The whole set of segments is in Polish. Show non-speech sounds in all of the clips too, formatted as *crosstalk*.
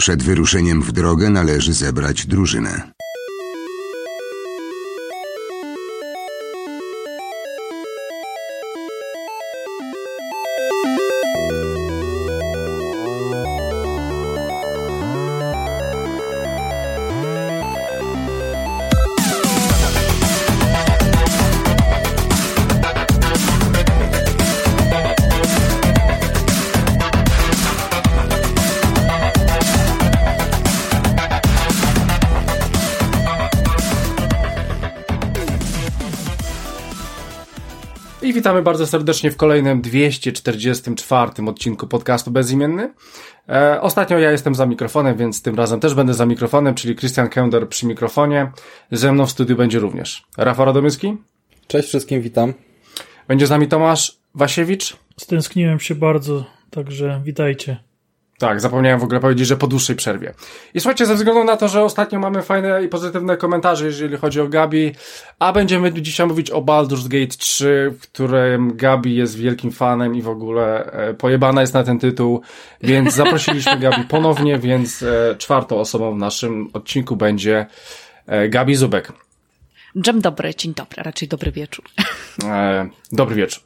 Przed wyruszeniem w drogę należy zebrać drużynę. Witamy bardzo serdecznie w kolejnym 244 odcinku podcastu Bezimienny. E, ostatnio ja jestem za mikrofonem, więc tym razem też będę za mikrofonem, czyli Christian Kender przy mikrofonie. Ze mną w studiu będzie również Rafał Radomyski. Cześć wszystkim, witam. Będzie z nami Tomasz Wasiewicz. Stęskniłem się bardzo, także witajcie. Tak, zapomniałem w ogóle powiedzieć, że po dłuższej przerwie. I słuchajcie, ze względu na to, że ostatnio mamy fajne i pozytywne komentarze, jeżeli chodzi o Gabi, a będziemy dzisiaj mówić o Baldur's Gate 3, w którym Gabi jest wielkim fanem i w ogóle e, pojebana jest na ten tytuł, więc zaprosiliśmy *laughs* Gabi ponownie, więc e, czwartą osobą w naszym odcinku będzie e, Gabi Zubek. Dzień dobry, dzień dobry, raczej dobry wieczór. *laughs* E, dobry wieczór.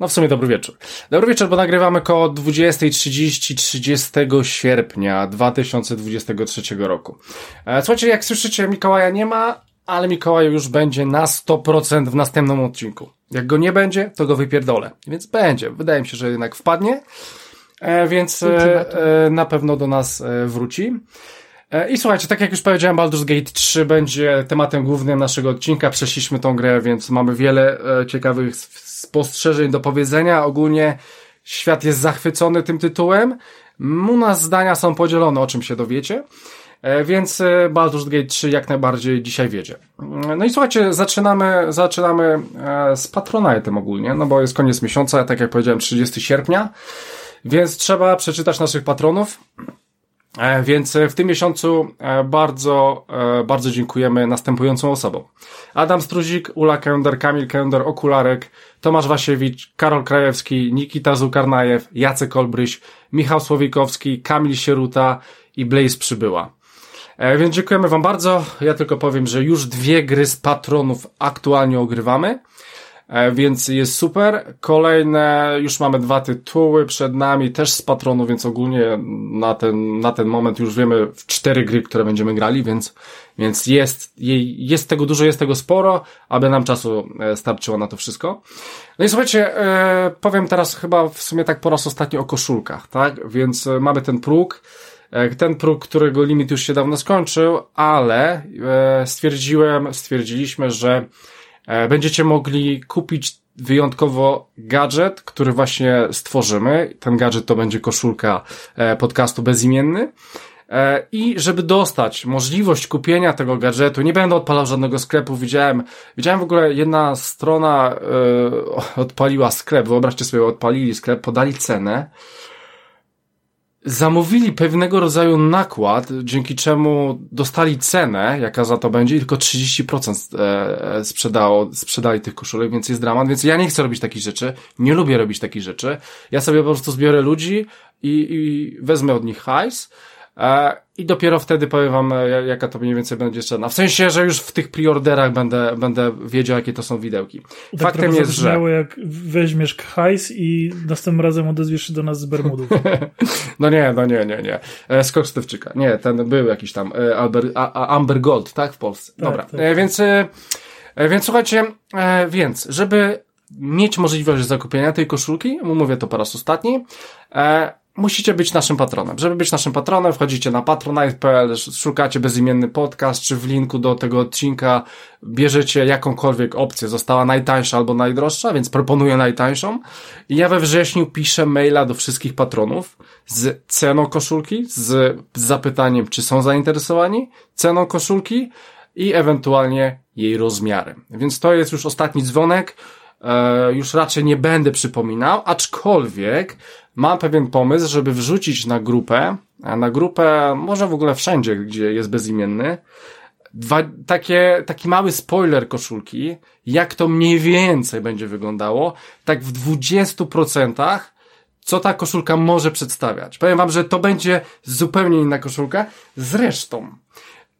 No w sumie dobry wieczór. Dobry wieczór, bo nagrywamy koło 20.30 30 sierpnia 2023 roku. E, słuchajcie, jak słyszycie, Mikołaja nie ma, ale Mikołaj już będzie na 100% w następnym odcinku. Jak go nie będzie, to go wypierdolę. Więc będzie. Wydaje mi się, że jednak wpadnie. E, więc e, e, na pewno do nas e, wróci. E, I słuchajcie, tak jak już powiedziałem, Baldur's Gate 3 będzie tematem głównym naszego odcinka. Przeszliśmy tą grę, więc mamy wiele e, ciekawych spostrzeżeń do powiedzenia. Ogólnie świat jest zachwycony tym tytułem. U nas zdania są podzielone, o czym się dowiecie. E, więc Baldur's Gate 3 jak najbardziej dzisiaj wiedzie. No i słuchajcie, zaczynamy, zaczynamy z Patronite'em ogólnie, no bo jest koniec miesiąca, tak jak powiedziałem, 30 sierpnia, więc trzeba przeczytać naszych patronów. E, więc w tym miesiącu e, bardzo, e, bardzo dziękujemy następującym osobom. Adam Struzik, Ula Kender, Kamil Kender, Okularek, Tomasz Wasiewicz, Karol Krajewski, Nikita Zukarnajew, Jacek Olbryś, Michał Słowikowski, Kamil Sieruta i Blaze Przybyła. Więc dziękujemy Wam bardzo. Ja tylko powiem, że już dwie gry z patronów aktualnie ogrywamy. E, więc jest super. Kolejne, już mamy dwa tytuły przed nami, też z patronu, więc ogólnie na ten, na ten moment już wiemy w cztery gry, które będziemy grali, więc, więc jest, jest tego dużo, jest tego sporo, aby nam czasu e, starczyło na to wszystko. No i słuchajcie, e, powiem teraz chyba w sumie tak po raz ostatni o koszulkach, tak? Więc mamy ten próg, ten próg, którego limit już się dawno skończył, ale stwierdziłem, stwierdziliśmy, że będziecie mogli kupić wyjątkowo gadżet, który właśnie stworzymy. Ten gadżet to będzie koszulka e, podcastu bezimienny. E, I żeby dostać możliwość kupienia tego gadżetu, nie będę odpalał żadnego sklepu, widziałem, widziałem w ogóle jedna strona odpaliła sklep, wyobraźcie sobie, odpalili sklep, podali cenę, zamówili pewnego rodzaju nakład, dzięki czemu dostali cenę, jaka za to będzie, i tylko 30% e, sprzedało, sprzedali tych koszulek, więc jest dramat, więc ja nie chcę robić takich rzeczy, nie lubię robić takich rzeczy. Ja sobie po prostu zbiorę ludzi i, i wezmę od nich hajs, e, i dopiero wtedy powiem wam, e, jaka to mniej więcej będzie cena. W sensie, że już w tych preorderach będę, będę wiedział, jakie to są widełki. Tak Faktem jest, że... jak weźmiesz hajs i następnym razem odezwiesz się do nas z Bermudów. *laughs* no nie, no nie, nie, nie. E, skok Stewczyka. Nie, ten był jakiś tam e, Albert, Amber Gold, tak? W Polsce. Tak, Dobra. Tak. E, więc, e, więc słuchajcie, e, więc, żeby mieć możliwość zakupienia tej koszulki, mówię to po raz ostatni, e, musicie być naszym patronem. Żeby być naszym patronem, wchodzicie na patronite.pl, szukacie bezimienny podcast, czy w linku do tego odcinka bierzecie jakąkolwiek opcję. Została najtańsza albo najdroższa, więc proponuję najtańszą. I ja we wrześniu piszę maila do wszystkich patronów z ceną koszulki, z zapytaniem, czy są zainteresowani ceną koszulki i ewentualnie jej rozmiarem. Więc to jest już ostatni dzwonek. E, już raczej nie będę przypominał, aczkolwiek mam pewien pomysł, żeby wrzucić na grupę, na grupę, może w ogóle wszędzie, gdzie jest bezimienny, dwa, takie, taki mały spoiler koszulki, jak to mniej więcej będzie wyglądało, tak w 20% co ta koszulka może przedstawiać. Powiem wam, że to będzie zupełnie inna koszulka. Zresztą,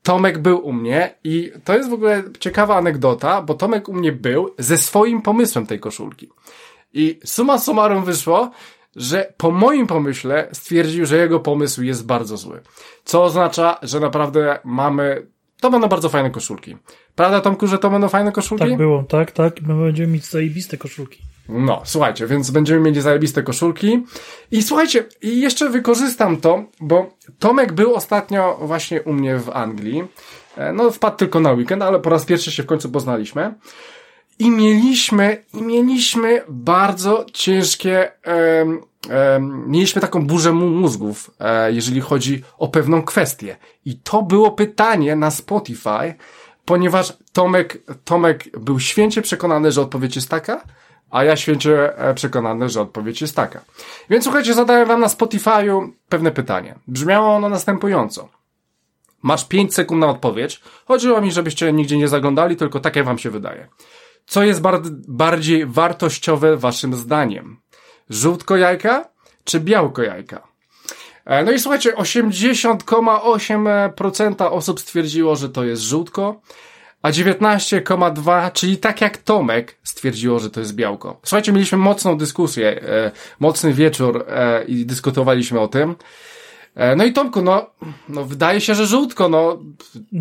Tomek był u mnie i to jest w ogóle ciekawa anegdota, bo Tomek u mnie był ze swoim pomysłem tej koszulki. I suma summarum wyszło, że po moim pomyśle stwierdził, że jego pomysł jest bardzo zły. Co oznacza, że naprawdę mamy, to będą bardzo fajne koszulki. Prawda Tomku, że to będą fajne koszulki? Tak było, tak, tak. My będziemy mieć zajebiste koszulki. No, słuchajcie, więc będziemy mieli zajebiste koszulki. I słuchajcie, i jeszcze wykorzystam to, bo Tomek był ostatnio właśnie u mnie w Anglii. E, no, wpadł tylko na weekend, ale po raz pierwszy się w końcu poznaliśmy. I mieliśmy, i mieliśmy bardzo ciężkie, um, um, mieliśmy taką burzę mózgów, e, jeżeli chodzi o pewną kwestię. I to było pytanie na Spotify, ponieważ Tomek, Tomek był święcie przekonany, że odpowiedź jest taka, a ja święcie e, przekonany, że odpowiedź jest taka. Więc słuchajcie, zadałem wam na Spotify'u pewne pytanie. Brzmiało ono następująco. Masz 5 sekund na odpowiedź. Chodziło mi, żebyście nigdzie nie zaglądali, tylko tak jak wam się wydaje. Co jest bar bardziej wartościowe waszym zdaniem? Żółtko jajka czy białko jajka? E, no i słuchajcie, 80,8% osób stwierdziło, że to jest żółtko, a 19,2, czyli tak jak Tomek stwierdziło, że to jest białko. Słuchajcie, mieliśmy mocną dyskusję, e, mocny wieczór e, i dyskutowaliśmy o tym. E, no i Tomku, no, no wydaje się, że żółtko, no.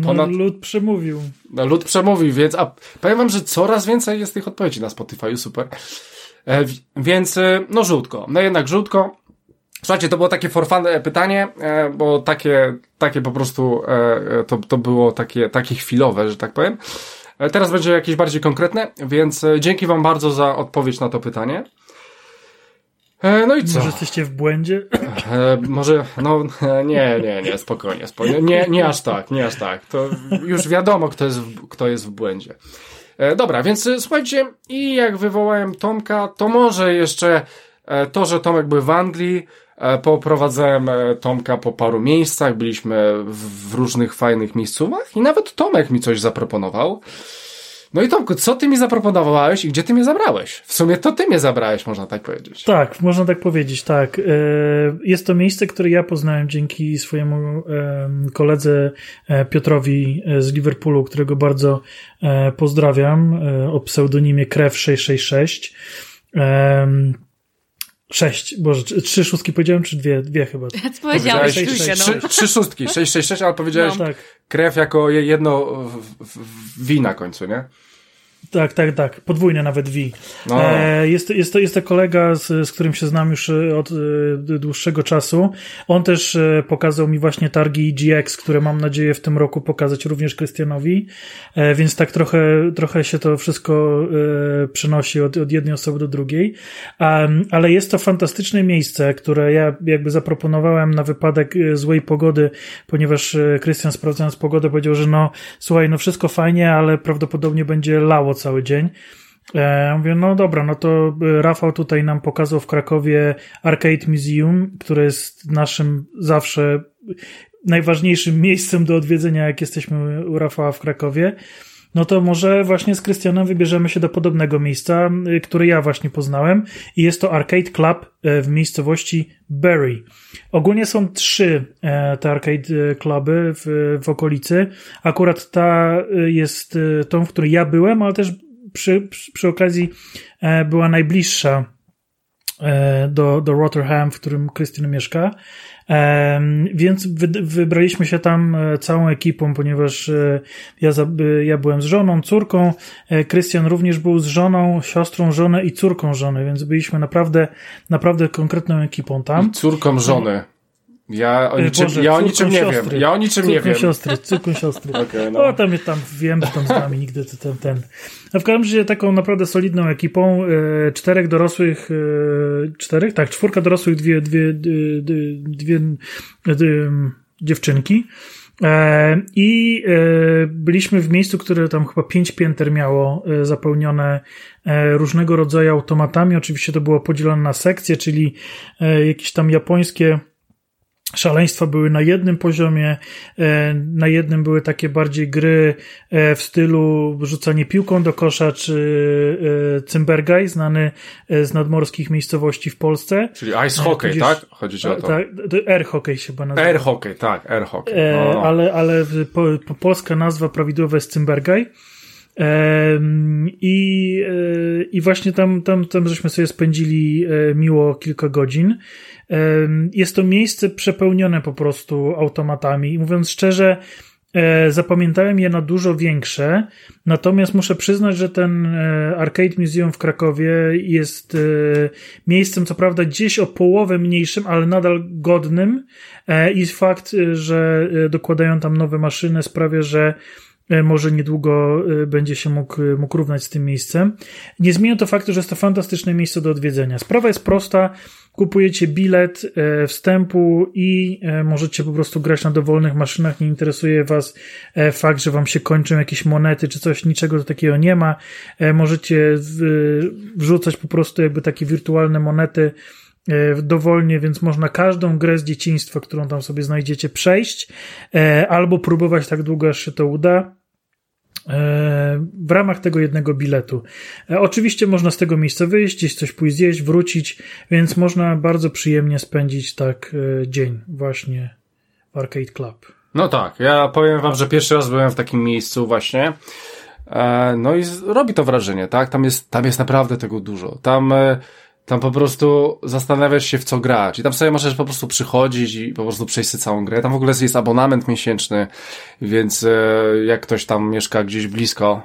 Ponad... No, lud przemówił. No, lud przemówił, więc, a powiem wam, że coraz więcej jest tych odpowiedzi na Spotify, super. E, więc, e, no żółtko. No jednak żółtko. Słuchajcie, to było takie for fun e, pytanie, e, bo takie, takie po prostu, e, to, to było takie, takie chwilowe, że tak powiem. Teraz będzie jakieś bardziej konkretne, więc dzięki wam bardzo za odpowiedź na to pytanie. No i co? Może jesteście w błędzie? E, może, no *laughs* nie, nie, nie, spokojnie, spokojnie. Nie, nie aż tak, nie aż tak. To już wiadomo, kto jest w, kto jest w błędzie. E, dobra, więc słuchajcie, i jak wywołałem Tomka, to może jeszcze e, to, że Tomek był w Anglii, E, poprowadzałem e, Tomka po paru miejscach, byliśmy w różnych fajnych miejscówach i nawet Tomek mi coś zaproponował. No i Tomku, co ty mi zaproponowałeś i gdzie ty mnie zabrałeś? W sumie to ty mnie zabrałeś, można tak powiedzieć. Tak, można tak powiedzieć, tak. E, jest to miejsce, które ja poznałem dzięki swojemu koledze Piotrowi z Liverpoolu, którego bardzo pozdrawiam, o pseudonimie Krew666. Sześć, boże, trzy szóstki powiedziałem, czy dwie? Dwie chyba. Powiedziałeś trzy, trzy, trzy, trzy szóstki, sześć, sześć, sześć, ale powiedziałeś no. tak. krew jako jedno w, w, w, na końcu, nie? Tak, tak, tak. Podwójne nawet V. No. E, jest, jest, to, jest to kolega, z, z którym się znam już e, od e, dłuższego czasu. On też pokazał mi właśnie targi GX, które mam nadzieję w tym roku pokazać również Krystianowi. Więc tak trochę, trochę się to wszystko przenosi od, od jednej osoby do drugiej. ale jest to fantastyczne miejsce, które ja jakby zaproponowałem na wypadek złej pogody, ponieważ Krystian sprawdzając pogodę powiedział, że no słuchaj, no wszystko fajnie, ale prawdopodobnie będzie lało cały dzień. Ja mówię, no dobra, no to y, Rafał tutaj nam pokazał w Krakowie Arcade Museum, które jest naszym zawsze najważniejszym *laughs* miejscem do odwiedzenia, jak jesteśmy u Rafała w Krakowie. No to może właśnie z Krystianem wybierzemy się do podobnego miejsca, y, które ja właśnie poznałem i jest to Arcade Club y, w miejscowości Bury. Ogólnie są trzy e, te arcade cluby w, w okolicy. Akurat ta jest tą, w której ja byłem, ale też przy, przy okazji e, była najbliższa do, do Rotterdam, w którym Krystyna mieszka. E, więc wy, wybraliśmy się tam całą ekipą, ponieważ ja, ja byłem z żoną, córką. Krystian również był z żoną, siostrą żony i córką żony, więc byliśmy naprawdę, naprawdę konkretną ekipą tam. I córką żony. Ja o niczym, Boże, ja o niczym nie siostry. wiem. Ja o niczym nie wiem. Siostry, córką siostry. *laughs* okay, no. O, tam, tam wiem, że tam z nami nigdy ten, ten. A w każdym razie taką naprawdę solidną ekipą, e, czterech dorosłych, e, czterech? Tak, czwórka dorosłych, dwie, dwie, dwie, dwie, dwie dziewczynki. E, I e, byliśmy w miejscu, które tam chyba pięć pięter miało e, zapełnione różnego rodzaju automatami. Oczywiście to było podzielone na sekcje, czyli jakieś tam japońskie szaleństwa były na jednym poziomie, e, na jednym były takie bardziej gry e, w stylu rzucanie piłką do kosza, czy e, Cymbergaj, znany z nadmorskich miejscowości w Polsce. Czyli ice hockey, Tudzież, tak? Chodzi ci o to? Tak, air hockey się chyba nazywa. Air hockey, tak, air hockey. No, no. Ale, ale po, po polska nazwa prawidłowa jest Cymbergaj. I, I właśnie tam, tam, tam żeśmy sobie spędzili miło kilka godzin. Jest to miejsce przepełnione po prostu automatami. I mówiąc szczerze, e, zapamiętałem je na dużo większe, natomiast muszę przyznać, że ten e, Arcade Museum w Krakowie jest e, miejscem, co prawda, gdzieś o połowę mniejszym, ale nadal godnym. I fakt, że dokładają tam nowe maszyny, sprawia, że może niedługo będzie się mógł, mógł równać z tym miejscem. Nie zmienia to faktu, że jest to fantastyczne miejsce do odwiedzenia. Sprawa jest prosta kupujecie bilet e, wstępu i e, możecie po prostu grać na dowolnych maszynach. Nie interesuje Was e, fakt, że Wam się kończą jakieś monety czy coś, niczego takiego nie ma. Możecie wrzucać po prostu jakby takie wirtualne monety dowolnie, więc można każdą grę z dzieciństwa, którą tam sobie znajdziecie, przejść albo próbować tak długo, aż się to uda w ramach tego jednego biletu. E, oczywiście można z tego miejsca wyjść, gdzieś coś pójść zjeść, wrócić, więc można bardzo przyjemnie spędzić tak e, dzień właśnie w Arcade Club. No tak, ja powiem wam, że pierwszy raz byłem w takim miejscu właśnie. E, no i robi to wrażenie, tak? Tam jest, tam jest naprawdę tego dużo. Tam tam po prostu zastanawiasz się w co grać i tam sobie możesz po prostu przychodzić i po prostu przejść sobie całą grę. Tam w ogóle jest abonament miesięczny, więc e, jak ktoś tam mieszka gdzieś blisko,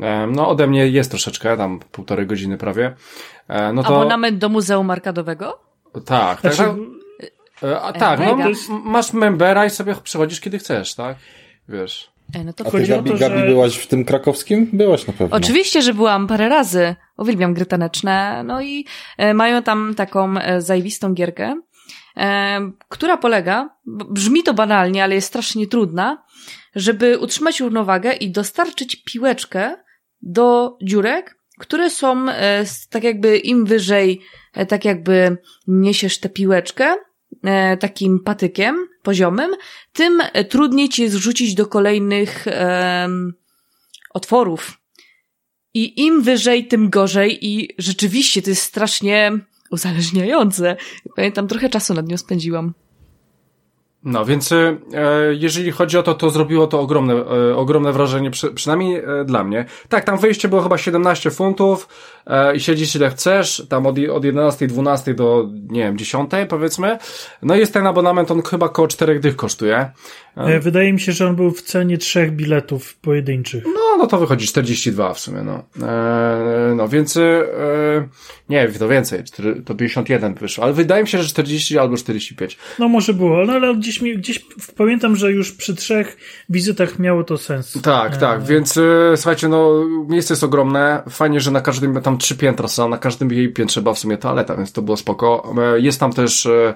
e, no ode mnie jest troszeczkę, tam półtorej godziny prawie. E, no to... Abonament do Muzeum Arkadowego? Tak, tak. Znaczy... A, tak, no, masz membera i sobie przychodzisz kiedy chcesz, tak? Wiesz. E, no to A ty, Gabi, to, Gabi że... byłaś w tym krakowskim? Byłaś na pewno. Oczywiście, że byłam parę razy. Uwielbiam gry taneczne. No i e, mają tam taką e, zajwistą gierkę, która polega, brzmi to banalnie, ale jest strasznie trudna, żeby utrzymać równowagę i dostarczyć piłeczkę do dziurek, które są tak jakby im wyżej, tak jakby niesiesz tę piłeczkę, takim patykiem poziomym, tym trudniej ci jest rzucić do kolejnych e, otworów. I im wyżej, tym gorzej i rzeczywiście to jest strasznie uzależniające. Pamiętam, trochę czasu nad nią spędziłam. No, więc e, jeżeli chodzi o to, to zrobiło to ogromne, e, ogromne wrażenie, przy, przynajmniej e, dla mnie. Tak, tam wejście było chyba 17 funtów e, i siedzisz ile chcesz, tam od, od 11, 12 do, nie wiem, 10 powiedzmy. No i jest ten abonament, on chyba koło 4 dych kosztuje. E, wydaje mi się, że on był w cenie trzech biletów pojedynczych. No, no to wychodzi 42 w sumie, no. E, no, więc e, nie to więcej, to 51 wyszło, ale wydaje mi się, że 40 albo 45. No może było, no ale gdzieś, mi, gdzieś pamiętam, że już przy trzech wizytach miało to sens. Tak, e... tak, więc e, słuchajcie, no miejsce jest ogromne, fajnie, że na każdym, tam trzy piętra są, na każdym jej piętrze była w sumie toaleta, więc to było spoko. E, jest tam też e,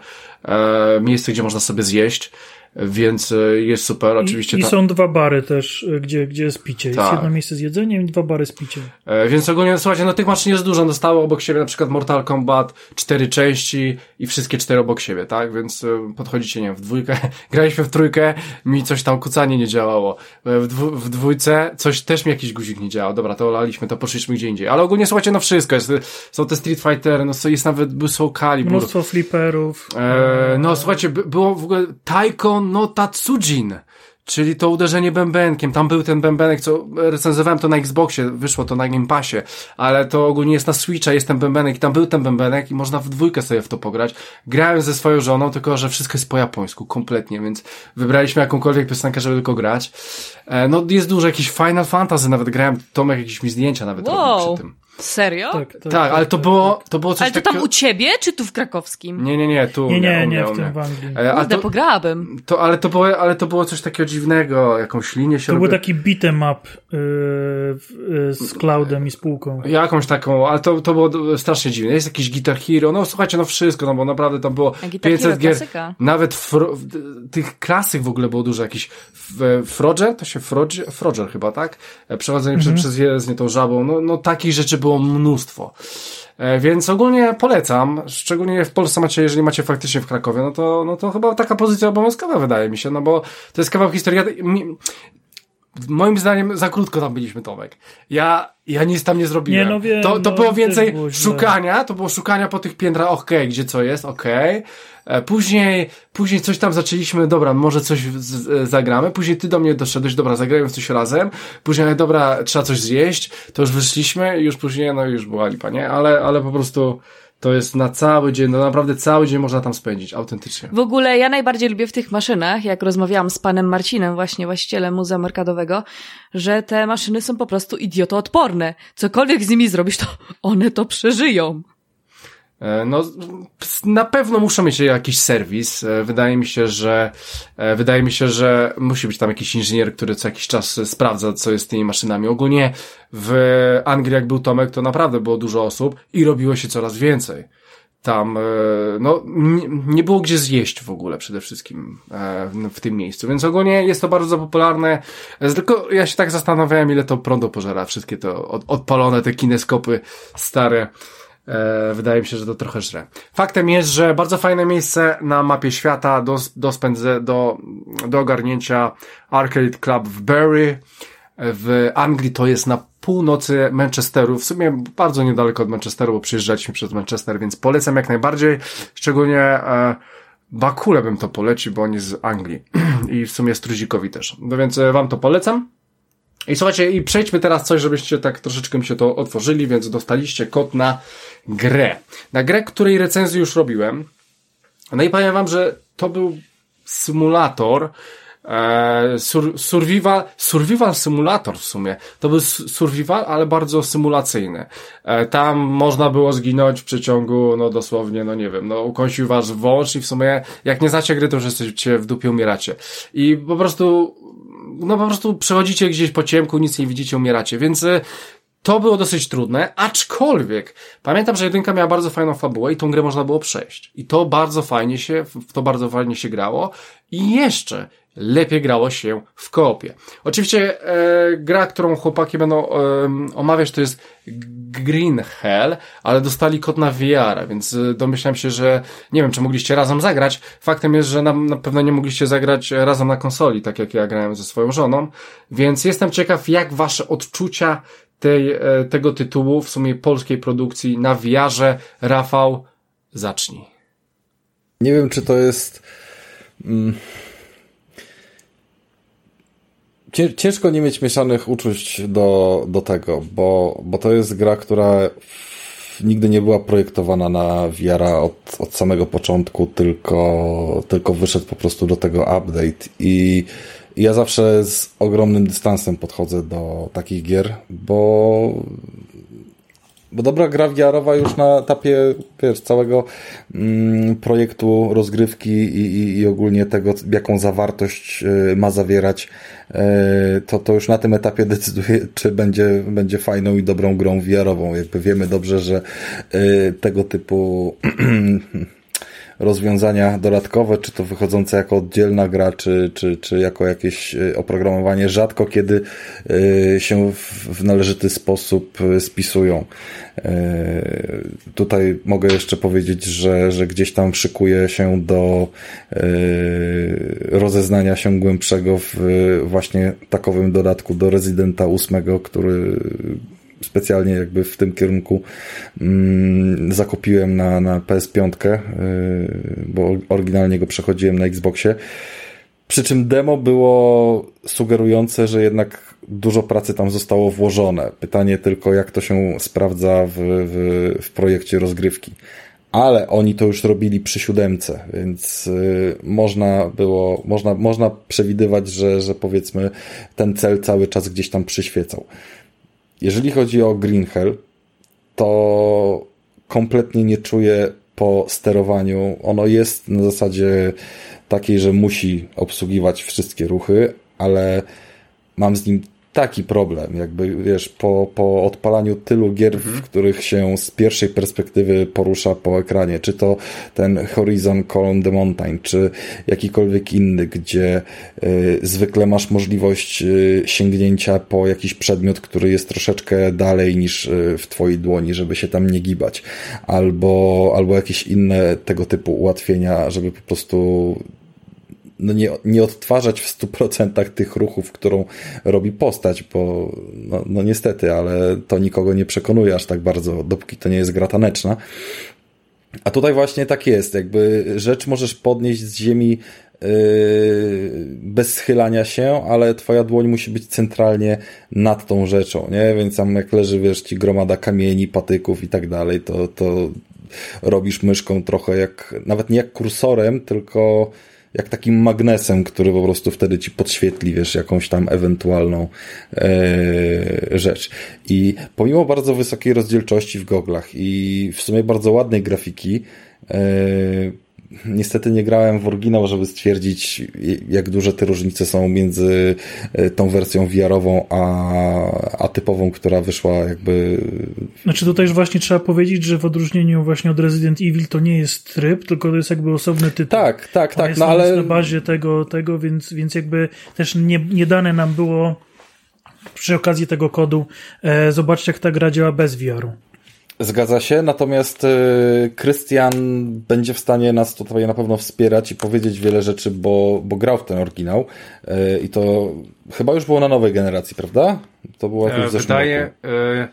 miejsce, gdzie można sobie zjeść więc e, jest super. Oczywiście I, i są dwa bary też, e, gdzie, gdzie jest picie. Jest tak. jedno miejsce z jedzeniem i dwa bary z piciem. E, więc ogólnie, słuchajcie, no tych maszyn jest dużo. Dostało obok siebie na przykład Mortal Kombat, cztery części i wszystkie cztery obok siebie, tak? Więc e, podchodzicie, nie wiem, w dwójkę, *laughs* graliśmy w trójkę, mi coś tam kucanie nie działało. W, dwu, w dwójce coś też mi jakiś guzik nie działał. Dobra, to olaliśmy, to poszliśmy gdzie indziej. Ale ogólnie, słuchajcie, no wszystko jest. Są te Street Fightery, no jest nawet, był Soul Calibur. Mnóstwo flipperów. E, no słuchajcie, było w ogóle Taikon no Tatsujin. Czyli to uderzenie bębenkiem. Tam był ten bębenek, co recenzowałem to na Xboxie, wyszło to na Game Passie, ale to ogólnie jest na Switcha, jest ten bębenek i tam był ten bębenek i można w dwójkę sobie w to pograć. Grałem ze swoją żoną, tylko że wszystko jest po japońsku, kompletnie, więc wybraliśmy jakąkolwiek piosenkę, żeby tylko grać. E, no jest dużo jakiś Final Fantasy, nawet grałem, Tomek jakieś mi zdjęcia nawet wow. robił przy tym. Serio? Tak, tak, tak ale to było, to było coś Ale to takiego... tam u ciebie, czy tu w krakowskim? Nie, nie, nie, tu. Nie, nie, nie, w tym w Anglii. E, a to, pograłabym. To, ale, to było, ale to było coś takiego dziwnego, jakąś linię się To robi... był taki beat'em up yy, yy, z Cloudem i spółką. Jakąś taką, ale to, to było strasznie dziwne. Jest jakiś Guitar Hero, no słuchajcie, no wszystko, no bo naprawdę tam było 500 gier. Nawet fro, tych klasyk w ogóle było dużo, jakiś Froger, to się Froger, Froger chyba, tak? E, przechodzenie mm -hmm. przez, przez jezdnię tą żabą, no, no takich rzeczy było było mnóstwo. E, więc ogólnie polecam, szczególnie w Polsce macie, jeżeli macie faktycznie w Krakowie, no to, no to chyba taka pozycja obowiązkowa wydaje mi się, no bo to jest kawał historii. Moim zdaniem za krótko tam byliśmy, Tomek. Ja, ja nic tam nie zrobiłem. Nie, no wiem, to, to no, było więcej było szukania, to było szukania po tych piętrach, okej, okay, gdzie co jest, okej. Okay. Później, później coś tam zaczęliśmy, dobra, może coś z, z, zagramy. Później ty do mnie doszedłeś, dobra, zagrajmy w coś razem. Później, dobra, trzeba coś zjeść. To już wyszliśmy i już później, no już była lipa, nie? Ale, ale po prostu to jest na cały dzień, no naprawdę cały dzień można tam spędzić, autentycznie. W ogóle ja najbardziej lubię w tych maszynach, jak rozmawiałam z panem Marcinem, właśnie właścicielem Muzeum Arkadowego, że te maszyny są po prostu idiotoodporne. Cokolwiek z nimi zrobisz, to one to przeżyją. E, no, na pewno muszą mieć jakiś serwis. E, wydaje mi się, że e, wydaje mi się, że musi być tam jakiś inżynier, który co jakiś czas sprawdza, co jest z tymi maszynami. Ogólnie w Anglii, jak był Tomek, to naprawdę było dużo osób i robiło się coraz więcej. Tam, no, nie było gdzie zjeść w ogóle przede wszystkim w tym miejscu, więc ogólnie jest to bardzo popularne. Tylko ja się tak zastanawiałem, ile to prądu pożera, wszystkie to odpalone, te kineskopy stare. E, wydaje mi się, że to trochę żre. Faktem jest, że bardzo fajne miejsce na mapie świata do, do, spędze, do, do ogarnięcia Arcade Club w Bury. W Anglii to jest na północy Manchesteru, w sumie bardzo niedaleko od Manchesteru, bo przyjeżdżaliśmy przez Manchester, więc polecam jak najbardziej, szczególnie e, Bakule bym to polecił, bo on jest z Anglii *clears throat* i w sumie Struzikowi też. No więc e, wam to polecam. I słuchajcie, i przejdźmy teraz coś, żebyście tak troszeczkę się to otworzyli, więc dostaliście kod na grę. Na grę, której recenzję już robiłem. No i powiem wam, że to był symulator, e, sur, survival, survival simulator w sumie. To był survival, ale bardzo symulacyjny. E, tam można było zginąć w przeciągu, no dosłownie, no nie wiem, no ukąsił was wąż i w sumie jak nie znacie gry, to już jesteście w dupie umieracie. I po prostu no po prostu przechodzicie gdzieś po ciemku, nic nie widzicie, umieracie, więc y, to było dosyć trudne, aczkolwiek pamiętam, że jedynka miała bardzo fajną fabułę i tą grę można było przejść. I to bardzo fajnie się, w to bardzo fajnie się grało. I jeszcze lepiej grało się w koopie. Oczywiście e, gra, którą chłopaki będą e, omawiać, to jest Green Hell, ale dostali kod na VR, więc e, domyślam się, że nie wiem, czy mogliście razem zagrać. Faktem jest, że na, na pewno nie mogliście zagrać razem na konsoli, tak jak ja grałem ze swoją żoną, więc jestem ciekaw, jak wasze odczucia tej, e, tego tytułu, w sumie polskiej produkcji na VR-ze. Rafał, zacznij. Nie wiem, czy to jest... Mm ciężko nie mieć mieszanych uczuć do, do tego, bo, bo to jest gra, która nigdy nie była projektowana na wiara od, od samego początku, tylko, tylko wyszedł po prostu do tego update. I ja zawsze z ogromnym dystansem podchodzę do takich gier, bo bo dobra gra wiarowa już na etapie wiesz, całego mm, projektu rozgrywki i, i, i, ogólnie tego, jaką zawartość y, ma zawierać, y, to, to już na tym etapie decyduje, czy będzie, będzie fajną i dobrą grą wiarową. Jakby wiemy dobrze, że y, tego typu *clears throat* rozwiązania dodatkowe, czy to wychodzące jako oddzielna gra, czy, czy, czy jako jakieś e, oprogramowanie, rzadko kiedy e, się w należyty sposób e, spisują. Tutaj mogę jeszcze powiedzieć, że, że gdzieś tam szykuje się do rozeznania się głębszego w właśnie takowym dodatku do Rezydenta 8, który specjalnie jakby w tym kierunku mm, zakupiłem na, na PS5, yy, bo oryginalnie go przechodziłem na Xboxie. Przy czym demo było sugerujące, że jednak dużo pracy tam zostało włożone. Pytanie tylko, jak to się sprawdza w, w, w projekcie rozgrywki. Ale oni to już robili przy siódemce, więc y, można było, można, można przewidywać, że, że powiedzmy ten cel cały czas gdzieś tam przyświecał. Jeżeli chodzi o Green Hell, to kompletnie nie czuję po sterowaniu. Ono jest na zasadzie takiej, że musi obsługiwać wszystkie ruchy, ale mam z nim taki problem, jakby wiesz, po, po odpalaniu tylu gier, mhm. w których się z pierwszej perspektywy porusza po ekranie, czy to ten Horizon Call on the Mountain, czy jakikolwiek inny, gdzie y, zwykle masz możliwość y, sięgnięcia po jakiś przedmiot, który jest troszeczkę dalej niż y, w twojej dłoni, żeby się tam nie gibać, albo, albo jakieś inne tego typu ułatwienia, żeby po prostu no nie, nie odtwarzać w 100% tych ruchów, którą robi postać, bo no, no niestety, ale to nikogo nie przekonuje aż tak bardzo, dopóki to nie jest gra taneczna. A tutaj właśnie tak jest, jakby rzecz możesz podnieść z ziemi yy, bez schylania się, ale twoja dłoń musi być centralnie nad tą rzeczą, nie? Więc tam jak leży, wiesz, ci gromada kamieni, patyków i tak dalej, to, to robisz myszką trochę jak, nawet nie jak kursorem, tylko jak takim magnesem, który po prostu wtedy ci podświetli, wiesz, jakąś tam ewentualną e, rzecz. I pomimo bardzo wysokiej rozdzielczości w goglach i w sumie bardzo ładnej grafiki, e, Niestety nie grałem w oryginał, żeby stwierdzić, jak duże te różnice są między e, tą wersją VR-ową, a, a typową, która wyszła jakby. Znaczy tutaj już właśnie trzeba powiedzieć, że w odróżnieniu właśnie od Resident Evil to nie jest tryb, tylko to jest jakby osobny tytuł. Tak, tak, tak. Jest no ale. na bazie tego, tego więc, więc jakby też nie, nie dane nam było przy okazji tego kodu e, zobaczcie, jak ta gra działa bez VR-u. Zgadza się, natomiast y, Krystian będzie w stanie nas tutaj na pewno wspierać i powiedzieć wiele rzeczy, bo, bo grał w ten oryginał y, i to chyba już było na nowej generacji, prawda? To było jakoś e, wydaje, e,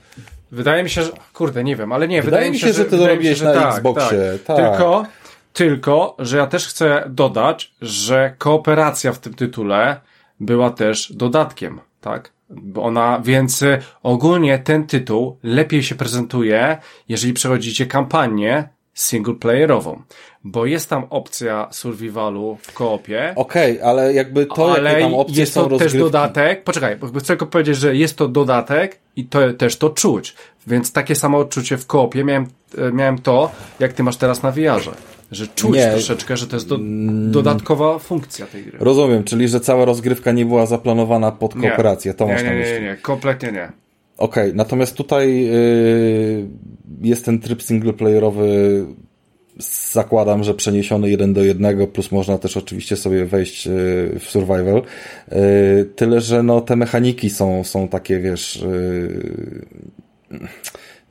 wydaje mi się, że kurde, nie wiem, ale nie, wydaje, wydaje mi się, że, że ty to robiłeś na tak, Xboxie. Tak. tak. Tylko, tylko, że ja też chcę dodać, że kooperacja w tym tytule była też dodatkiem, tak? Bo ona, więc y, ogólnie ten tytuł lepiej się prezentuje, jeżeli przechodzicie kampanię singleplayerową, bo jest tam opcja survivalu w koopie. Okej, okay, ale jakby to, ale jakie tam opcje jest to też dodatek, poczekaj, bo chcę tylko powiedzieć, że jest to dodatek i to też to czuć, więc takie samo odczucie w koopie miałem, e, miałem to, jak ty masz teraz na VR-ze. Że czuć nie. troszeczkę, że to jest do, dodatkowa funkcja tej gry. Rozumiem, czyli że cała rozgrywka nie była zaplanowana pod kooperację. Nie. To nie, masz nie, na myśli. Nie, nie, nie, kompletnie nie. Okej, okay, natomiast tutaj yy, jest ten tryb singleplayerowy zakładam, że przeniesiony jeden do jednego, plus można też oczywiście sobie wejść yy, w survival. Yy, tyle, że no, te mechaniki są, są takie, wiesz, yy,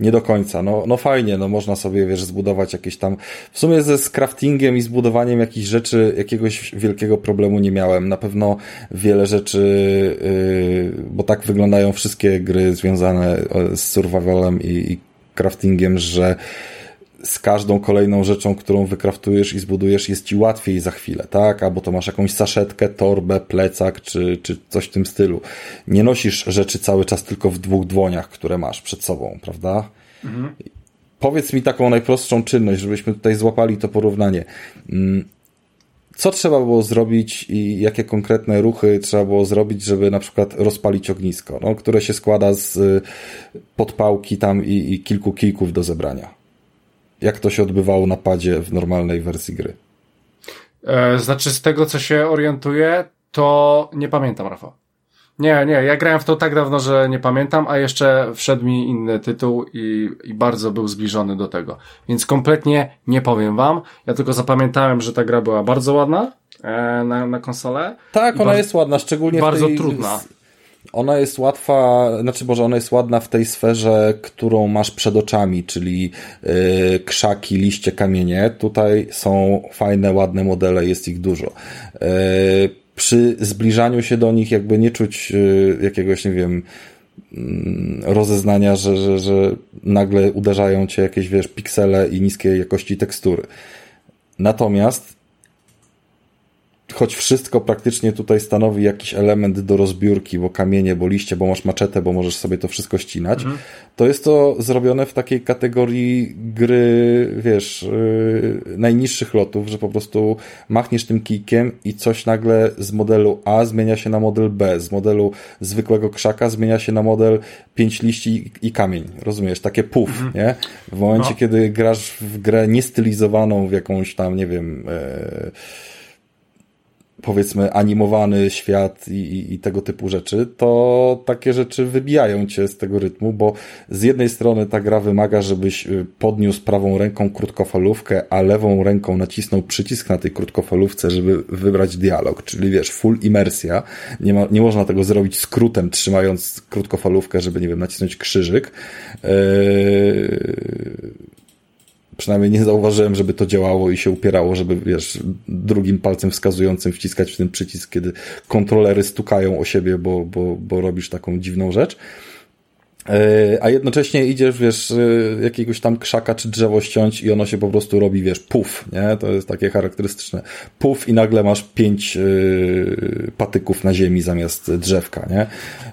nie do końca. No, no fajnie, no można sobie, wiesz, zbudować jakieś tam... W sumie ze craftingiem i zbudowaniem jakichś rzeczy jakiegoś wielkiego problemu nie miałem. Na pewno wiele rzeczy, yy, bo tak wyglądają wszystkie gry związane z survivalem i, i craftingiem, że z każdą kolejną rzeczą, którą wykraftujesz i zbudujesz, jest ci łatwiej za chwilę, tak? Albo to masz jakąś saszetkę, torbę, plecak, czy, czy coś w tym stylu. Nie nosisz rzeczy cały czas tylko w dwóch dłoniach, które masz przed sobą, prawda? Mhm. Powiedz mi taką najprostszą czynność, żebyśmy tutaj złapali to porównanie. Mm, co trzeba było zrobić i jakie konkretne ruchy trzeba było zrobić, żeby na przykład rozpalić ognisko, no, które się składa z y, podpałki tam i, i kilku kijków do zebrania? Jak to się odbywało na padzie w normalnej wersji gry? E, znaczy, z tego co się orientuję, to nie pamiętam, Rafał. Nie, nie, ja grałem w to tak dawno, że nie pamiętam, a jeszcze wszedł mi inny tytuł i, i bardzo był zbliżony do tego. Więc kompletnie nie powiem wam. Ja tylko zapamiętałem, że ta gra była bardzo ładna e, na, na konsolę. Tak, ona jest ładna, szczególnie bardzo w tej, trudna ona jest łatwa, znaczy Boże, ona jest ładna w tej sferze, którą masz przed oczami, czyli yy, krzaki, liście, kamienie. Tutaj są fajne, ładne modele, jest ich dużo. Yy, przy zbliżaniu się do nich jakby nie czuć yy, jakiegoś, nie wiem, mm, rozeznania, że, że, że nagle uderzają cię jakieś, wiesz, piksele i niskiej jakości tekstury. Natomiast choć wszystko praktycznie tutaj stanowi jakiś element do rozbiórki, bo kamienie, bo liście, bo masz maczetę, bo możesz sobie to wszystko ścinać, mhm. to jest to zrobione w takiej kategorii gry, wiesz, yy, najniższych lotów, że po prostu machniesz tym kijkiem i coś nagle z modelu A zmienia się na model B, z modelu zwykłego krzaka zmienia się na model pięć liści i, i kamień, rozumiesz? Takie puf, mhm. nie? W momencie, no. kiedy grasz w grę niestylizowaną w jakąś tam, nie wiem, yy, powiedzmy animowany świat i, i, i, tego typu rzeczy, to takie rzeczy wybijają cię z tego rytmu, bo z jednej strony ta gra wymaga, żebyś y, podniósł prawą ręką krótkofalówkę, a lewą ręką nacisnął przycisk na tej krótkofalówce, żeby wybrać dialog, czyli wiesz, full imersja. Nie, ma, nie można tego zrobić skrótem, trzymając krótkofalówkę, żeby, nie wiem, nacisnąć krzyżyk. Yy przynajmniej nie zauważyłem, żeby to działało i się upierało, żeby, wiesz, drugim palcem wskazującym wciskać w ten przycisk, kiedy kontrolery stukają o siebie, bo, bo, bo robisz taką dziwną rzecz. E, a jednocześnie idziesz, wiesz, e, jakiegoś tam krzaka czy drzewo ściąć i ono się po prostu robi, wiesz, puf, nie? To jest takie charakterystyczne. Puf i nagle masz pięć yy, patyków na ziemi zamiast drzewka, nie? nie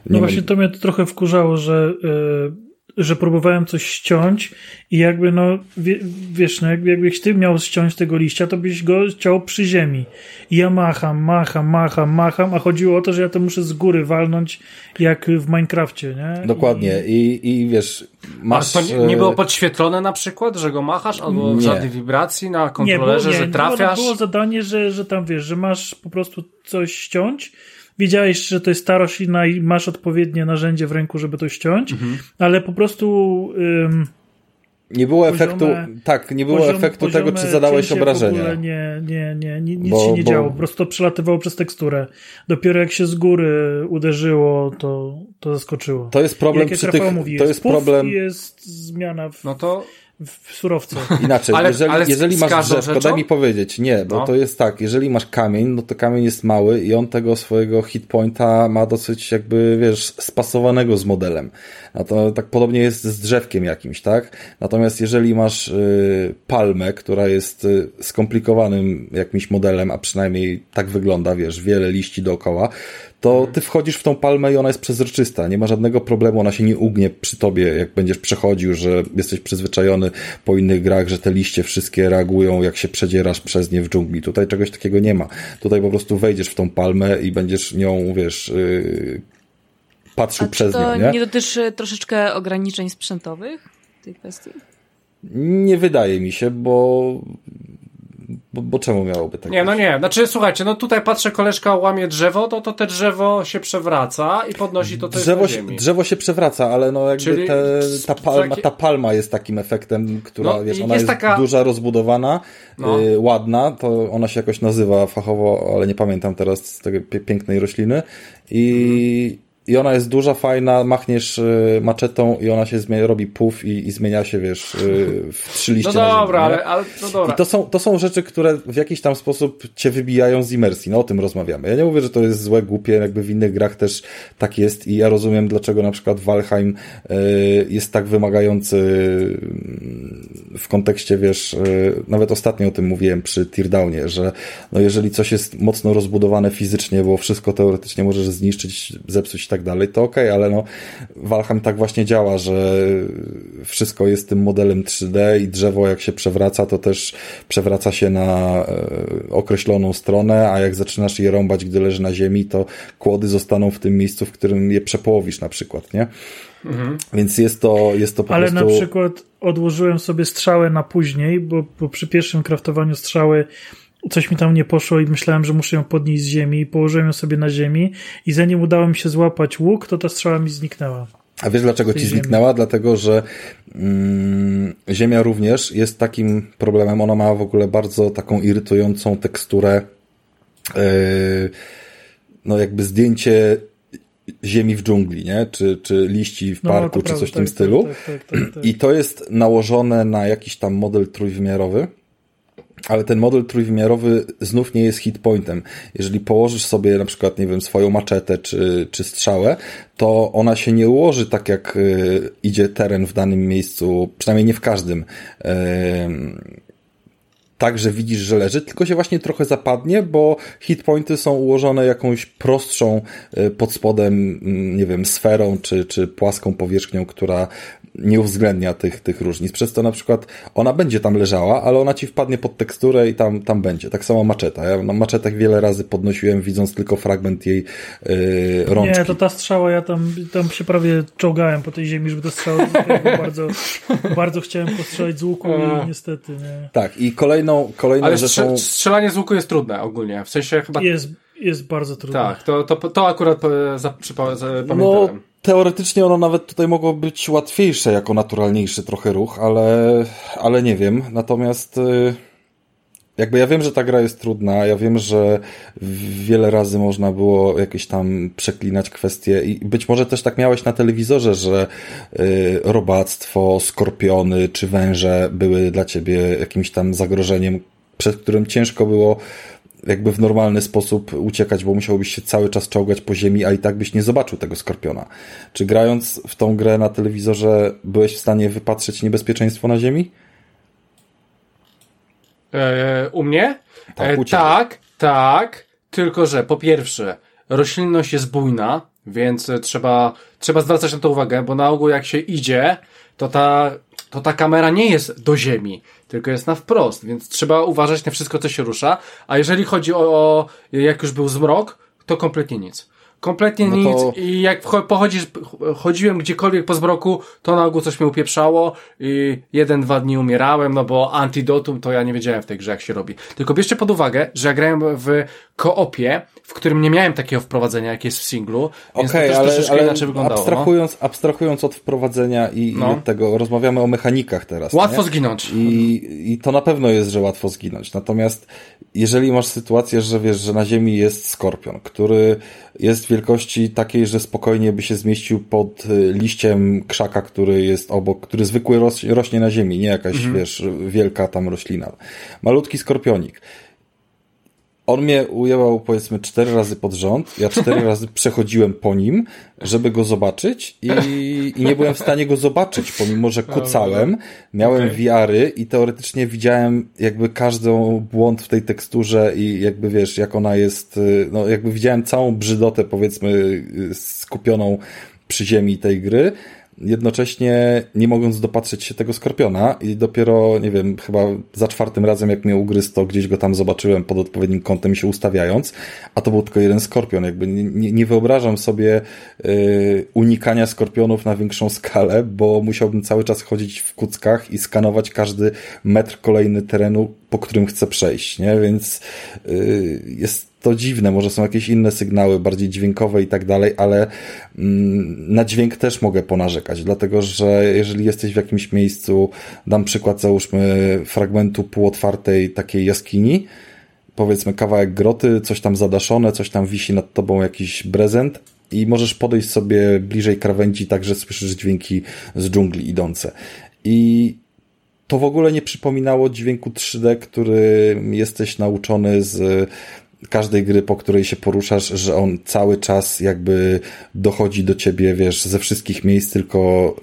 no właśnie to mnie trochę wkurzało, że yy że próbowałem coś ściąć i jakby no, wie, wiesz, no jakby, jakbyś ty miał ściąć tego liścia, to byś go chciał przy ziemi. I ja macham, macham, macham, macham, a chodziło o to, że ja to muszę z góry walnąć jak w Minecrafcie, nie? Dokładnie i, i wiesz, masz... A to nie, było podświetlone na przykład, że go machasz, albo nie. żadnej wibracji na kontrolerze, nie, było, nie, że trafiasz? Było, było zadanie, że, że tam wiesz, że masz po prostu coś ściąć wiedziałeś, że to jest ta roślina i masz odpowiednie narzędzie w ręku, żeby to ściąć, mhm. ale po prostu... Ym, nie było poziome, efektu, tak, nie było poziom, efektu tego, czy zadałeś obrażenia. W ogóle nie, nie, nie, nie nic bo, się nie bo... działo, po prostu przelatywało przez teksturę. Dopiero jak się z góry uderzyło, to, to zaskoczyło. To jest problem przy tych, mówi, to jest problem. jest zmiana w... No to w surowce. *laughs* Inaczej, ale, jeżeli, ale jeżeli masz drzewko, daj mi powiedzieć, nie, bo no. to jest tak, jeżeli masz kamień, no to kamień jest mały i on tego swojego hitpointa ma dosyć jakby, wiesz, spasowanego z modelem. A to tak podobnie jest z drzewkiem jakimś, tak? Natomiast jeżeli masz y, palmę, która jest y, skomplikowanym jakimś modelem, a przynajmniej tak wygląda, wiesz, wiele liści dookoła, to ty wchodzisz w tą palmę i ona jest przezroczysta. Nie ma żadnego problemu, ona się nie ugnie przy tobie, jak będziesz przechodził, że jesteś przyzwyczajony po innych grach, że te liście wszystkie reagują, jak się przedzierasz przez nie w dżungli. Tutaj czegoś takiego nie ma. Tutaj po prostu wejdziesz w tą palmę i będziesz nią, wiesz, yy, patrzył A przez nią. To nie? nie dotyczy troszeczkę ograniczeń sprzętowych w tej kwestii? Nie wydaje mi się, bo bo, bo czemu miałoby tak Nie, no nie. Znaczy, słuchajcie, no tutaj patrzę, koleżka łamie drzewo, to, to te drzewo się przewraca i podnosi to też drzewo, ziemi. Drzewo się przewraca, ale no jakby Czyli te, ta, palma, ta palma jest takim efektem, która, no, wiesz, ona jest, jest taka... duża, rozbudowana, no. y, ładna, to ona się jakoś nazywa fachowo, ale nie pamiętam teraz z tej pięknej rośliny i mhm i ona jest duża, fajna, machniesz y, maczetą i ona się zmienia, robi puf i, i zmienia się, wiesz, y, w trzy liście No dobra, ale, ale no dobra. I to są, to są rzeczy, które w jakiś tam sposób cię wybijają z imersji, no o tym rozmawiamy. Ja nie mówię, że to jest złe, głupie, jakby w innych grach też tak jest i ja rozumiem, dlaczego na przykład Valheim y, jest tak wymagający w kontekście, wiesz, nawet ostatnio o tym mówiłem przy Teardownie, że no jeżeli coś jest mocno rozbudowane fizycznie, bo wszystko teoretycznie możesz zniszczyć, zepsuć tak tak dalej, to ok, ale no Valheim tak właśnie działa, że wszystko jest tym modelem 3D i drzewo jak się przewraca, to też przewraca się na e, określoną stronę, a jak zaczynasz je rąbać, gdy leży na ziemi, to kłody zostaną w tym miejscu, w którym je przepołowisz na przykład, nie? Mhm. Więc jest to, jest to po Ale prostu... na przykład odłożyłem sobie strzałę na później, bo, bo przy pierwszym kraftowaniu strzały coś mi tam nie poszło i myślałem, że muszę ją podnieść z ziemi i położyłem ją sobie na ziemi i zanim udało mi się złapać łuk, to ta strzała mi zniknęła. A wiesz dlaczego ci zniknęła? Dlatego, że mm, Ziemia również jest takim problemem. Ona ma w ogóle bardzo taką irytującą teksturę. Yy, no jakby zdjęcie ziemi w dżungli, nie? Czy, czy liści w no, parku, no, czy coś w tym tak, stylu. Tak, tak, tak, I to jest nałożone na jakiś tam model trójwymiarowy ale ten model trójwymiarowy znów nie jest hitpointem. Jeżeli położysz sobie na przykład, nie wiem, swoją maczetę czy, czy strzałę, to ona się nie ułoży tak, jak y, idzie teren w danym miejscu, przynajmniej nie w każdym. Tak, że widzisz, że leży, tylko się właśnie trochę zapadnie, bo hitpointy są ułożone jakąś prostszą y, pod spodem, mm, nie wiem, sferą czy, czy płaską powierzchnią, która nie uwzględnia tych, tych różnic. Przez to na przykład ona będzie tam leżała, ale ona ci wpadnie pod teksturę i tam, tam będzie. Tak samo maczeta. Ja na maczetach wiele razy podnosiłem, widząc tylko fragment jej yy, rączki. Nie, to ta strzała, ja tam, tam się prawie czołgałem po tej ziemi, żeby to strzała *laughs* bardzo, bardzo chciałem postrzelać z łuku i niestety nie. Tak, i kolejną, kolejną Ale rzeczą... strzelanie z łuku jest trudne ogólnie. W sensie chyba... Jest, jest bardzo trudne. Tak, to, to, to akurat za, za, za, pamiętałem. No, teoretycznie ono nawet tutaj mogło być łatwiejsze jako naturalniejszy trochę ruch, ale, ale nie wiem. Natomiast y, jakby ja wiem, że ta gra jest trudna, ja wiem, że wiele razy można było jakieś tam przeklinać kwestie i być może też tak miałeś na telewizorze, że y, robactwo, skorpiony czy węże były dla ciebie jakimś tam zagrożeniem, przed którym ciężko było jakby w normalny sposób uciekać, bo musiałbyś się cały czas czołgać po ziemi, a i tak byś nie zobaczył tego skorpiona. Czy grając w tą grę na telewizorze byłeś w stanie wypatrzeć niebezpieczeństwo na ziemi? E, u mnie? Tak, e, tak, tak, tylko że po pierwsze, roślinność jest bujna, więc trzeba, trzeba zwracać na to uwagę, bo na ogół jak się idzie, to ta, to ta kamera nie jest do ziemi, tylko jest na wprost, więc trzeba uważać na wszystko, co się rusza. A jeżeli chodzi o, o jak już był zmrok, to kompletnie nic. Kompletnie no nic to... i jak pochodzisz, chodziłem gdziekolwiek po zmroku, to na ogół coś mnie upieprzało i jeden, dwa dni umierałem, no bo antidotum to ja nie wiedziałem w tej grze jak się robi. Tylko bierzcie pod uwagę, że ja grałem w koopie, w którym nie miałem takiego wprowadzenia jak jest w singlu, więc okay, to też ale, troszeczkę ale inaczej wyglądało. Abstrahując, no. abstrahując od wprowadzenia i, no. i od tego, rozmawiamy o mechanikach teraz. Łatwo nie? zginąć. I, I to na pewno jest, że łatwo zginąć. Natomiast jeżeli masz sytuację, że wiesz, że na ziemi jest skorpion, który jest wielkości takiej, że spokojnie by się zmieścił pod y, liściem krzaka, który jest obok, który zwykły rośnie na ziemi, nie jakaś, mhm. wiesz, wielka tam roślina. Malutki skorpionik on mnie ujęłał powiedzmy cztery razy pod rząd. Ja cztery razy przechodziłem po nim, żeby go zobaczyć i, i nie byłem w stanie go zobaczyć, pomimo że kucałem. Miałem okay. wiary i teoretycznie widziałem jakby każdy błąd w tej teksturze i jakby wiesz, jak ona jest, y, no jakby widziałem całą brzydotę powiedzmy y, skupioną przy ziemi tej gry jednocześnie nie mogąc dopatrzeć się tego skorpiona i dopiero, nie wiem, chyba za czwartym razem jak mnie ugryzł, to gdzieś go tam zobaczyłem pod odpowiednim kątem się ustawiając, a to był tylko jeden skorpion. Jakby nie, nie wyobrażam sobie yy, unikania skorpionów na większą skalę, bo musiałbym cały czas chodzić w kuckach i skanować każdy metr kolejny terenu, po którym chcę przejść, nie? Więc yy, jest to dziwne, może są jakieś inne sygnały, bardziej dźwiękowe i tak dalej, ale mm, na dźwięk też mogę ponarzekać, dlatego że jeżeli jesteś w jakimś miejscu, dam przykład, załóżmy fragmentu półotwartej takiej jaskini, powiedzmy kawałek groty, coś tam zadaszone, coś tam wisi nad tobą jakiś prezent i możesz podejść sobie bliżej krawędzi, tak że słyszysz dźwięki z dżungli idące. I to w ogóle nie przypominało dźwięku 3D, który jesteś nauczony z każdej gry, po której się poruszasz, że on cały czas jakby dochodzi do ciebie, wiesz, ze wszystkich miejsc, tylko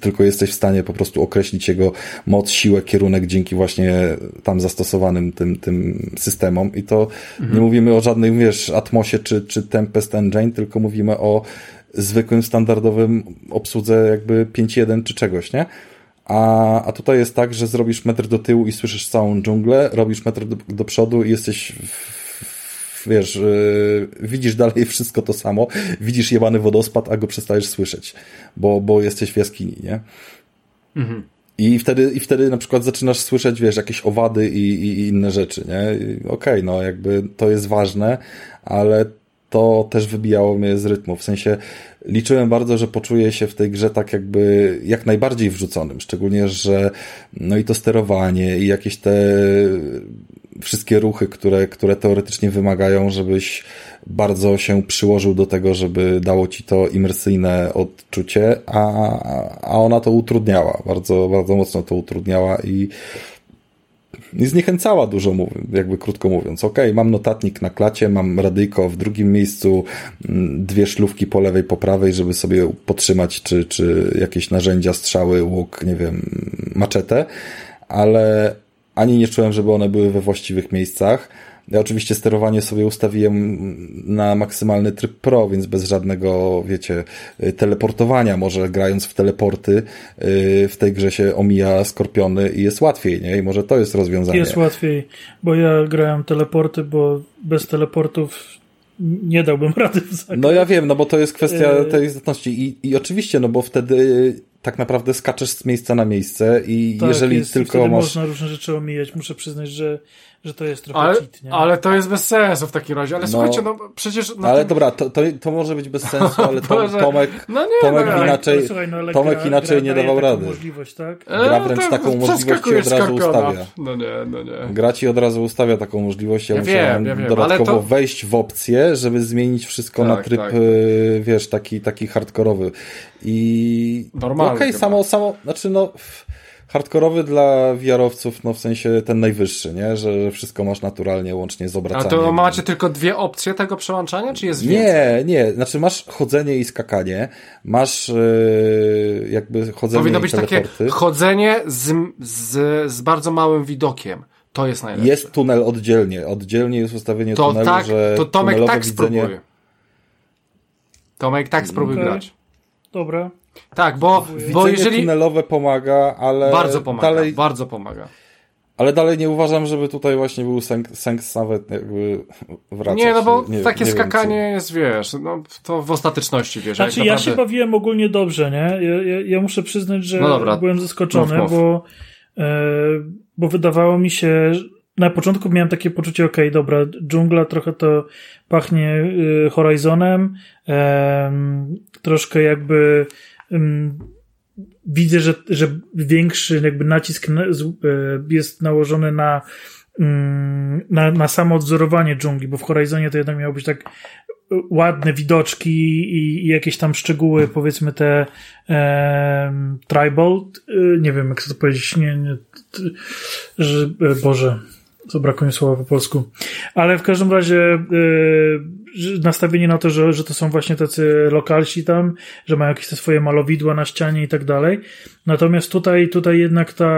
tylko jesteś w stanie po prostu określić jego moc, siłę, kierunek dzięki właśnie tam zastosowanym tym, tym systemom i to mhm. nie mówimy o żadnym, wiesz, Atmosie czy, czy Tempest Engine, tylko mówimy o zwykłym, standardowym obsłudze jakby 5.1 czy czegoś, nie? A, a tutaj jest tak, że zrobisz metr do tyłu i słyszysz całą dżunglę, robisz metr do, do przodu i jesteś w wiesz, yy, widzisz dalej wszystko to samo, widzisz jebany wodospad, a go przestajesz słyszeć, bo, bo jesteś w jaskini, nie? Mhm. I wtedy, I wtedy na przykład zaczynasz słyszeć, wiesz, jakieś owady i, i inne rzeczy, nie? Okej, okay, no jakby to jest ważne, ale to też wybijało mnie z rytmu. W sensie liczyłem bardzo, że poczuję się w tej grze tak jakby jak najbardziej wrzuconym. Szczególnie, że no i to sterowanie i jakieś te wszystkie ruchy, które, które teoretycznie wymagają, żebyś bardzo się przyłożył do tego, żeby dało ci to imersyjne odczucie, a, a ona to utrudniała. Bardzo, bardzo mocno to utrudniała i i zniechęcała dużo, jakby krótko mówiąc. Ok, mam notatnik na klacie, mam radyjko w drugim miejscu, mm, dwie szlówki po lewej, po prawej, żeby sobie podtrzymać, czy, czy jakieś narzędzia, strzały, łuk, nie wiem, maczetę, ale ani nie czułem, żeby one były we właściwych miejscach. Ja oczywiście sterowanie sobie ustawiłem na maksymalny tryb pro, więc bez żadnego, wiecie, teleportowania. Może grając w teleporty y, w tej grze się omija skorpiony i jest łatwiej, nie? I może to jest rozwiązanie. Jest łatwiej, bo ja grałem teleporty, bo bez teleportów nie dałbym *laughs* rady w No ja wiem, no bo to jest kwestia y- tej zdatności I, i oczywiście, no bo wtedy tak naprawdę skaczesz z miejsca na miejsce i tak, jeżeli jest, tylko masz... można różne rzeczy omijać. Muszę przyznać, że że to jest trochę ale, cheat, nie? Ale to jest bez sensu w takim razie. Ale no, słuchajcie, no przecież... No ale tym... dobra, to, to, to, może być bez sensu, *laughs* ale to, Tomek, no nie, Tomek no, inaczej, słuchaj, no, Tomek gra, inaczej gra nie dawał rady. Możliwość, tak? Gra wręcz e, taką możliwość ci od razu ustawia. No nie, no nie. Gra ci od razu ustawia taką możliwość. Ja, ja musiałem wiem, ja wiem, dodatkowo to... wejść w opcję, żeby zmienić wszystko tak, na tryb, tak. Y, wiesz, taki, taki hardkorowy. I... Normalnie. Okej, okay, samo, samo, znaczy no hardkorowy dla wiarowców, no w sensie ten najwyższy, nie? Że wszystko masz naturalnie, łącznie z obracaniem. A to macie tylko dwie opcje tego przełączania, czy jest więcej? Nie, nie. Znaczy masz chodzenie i skakanie, masz yy, jakby chodzenie Powinno być takie chodzenie z, z, z bardzo małym widokiem. To jest najlepsze. Jest tunel oddzielnie. Oddzielnie jest ustawienie to tunelu, tak, że To Tomek tak widzenie... spróbuj. Tomek tak spróbuj okay. grać. Dobra. Tak, bo, bo jeżeli... tunelowe pomaga, ale... Bardzo pomaga, dalej... bardzo pomaga. Ale dalej nie uważam, żeby tutaj właśnie był sens nawet jakby wracać. Nie, no bo nie, takie nie skakanie wiem, jest, wiesz, no to w ostateczności, wiesz. Znaczy naprawdę... ja się bawiłem ogólnie dobrze, nie? Ja, ja, ja muszę przyznać, że no byłem zaskoczony, mów, mów. Bo, e, bo wydawało mi się, na początku miałem takie poczucie, okej, okay, dobra, dżungla trochę to pachnie y, Horizonem, e, troszkę jakby widzę, że, że większy jakby nacisk e, jest nałożony na, mm, na, na samo odzorowanie dżungli, bo w Horizonie to jednak miało być tak ładne widoczki i, i jakieś tam szczegóły, powiedzmy te e, tribal, nie wiem jak to powiedzieć, nie, nie że, e, Boże, brakuje słowa po polsku. Ale w każdym razie yy, nastawienie na to, że, że to są właśnie tacy lokalsi tam, że mają jakieś te swoje malowidła na ścianie i tak dalej. Natomiast tutaj, tutaj jednak ta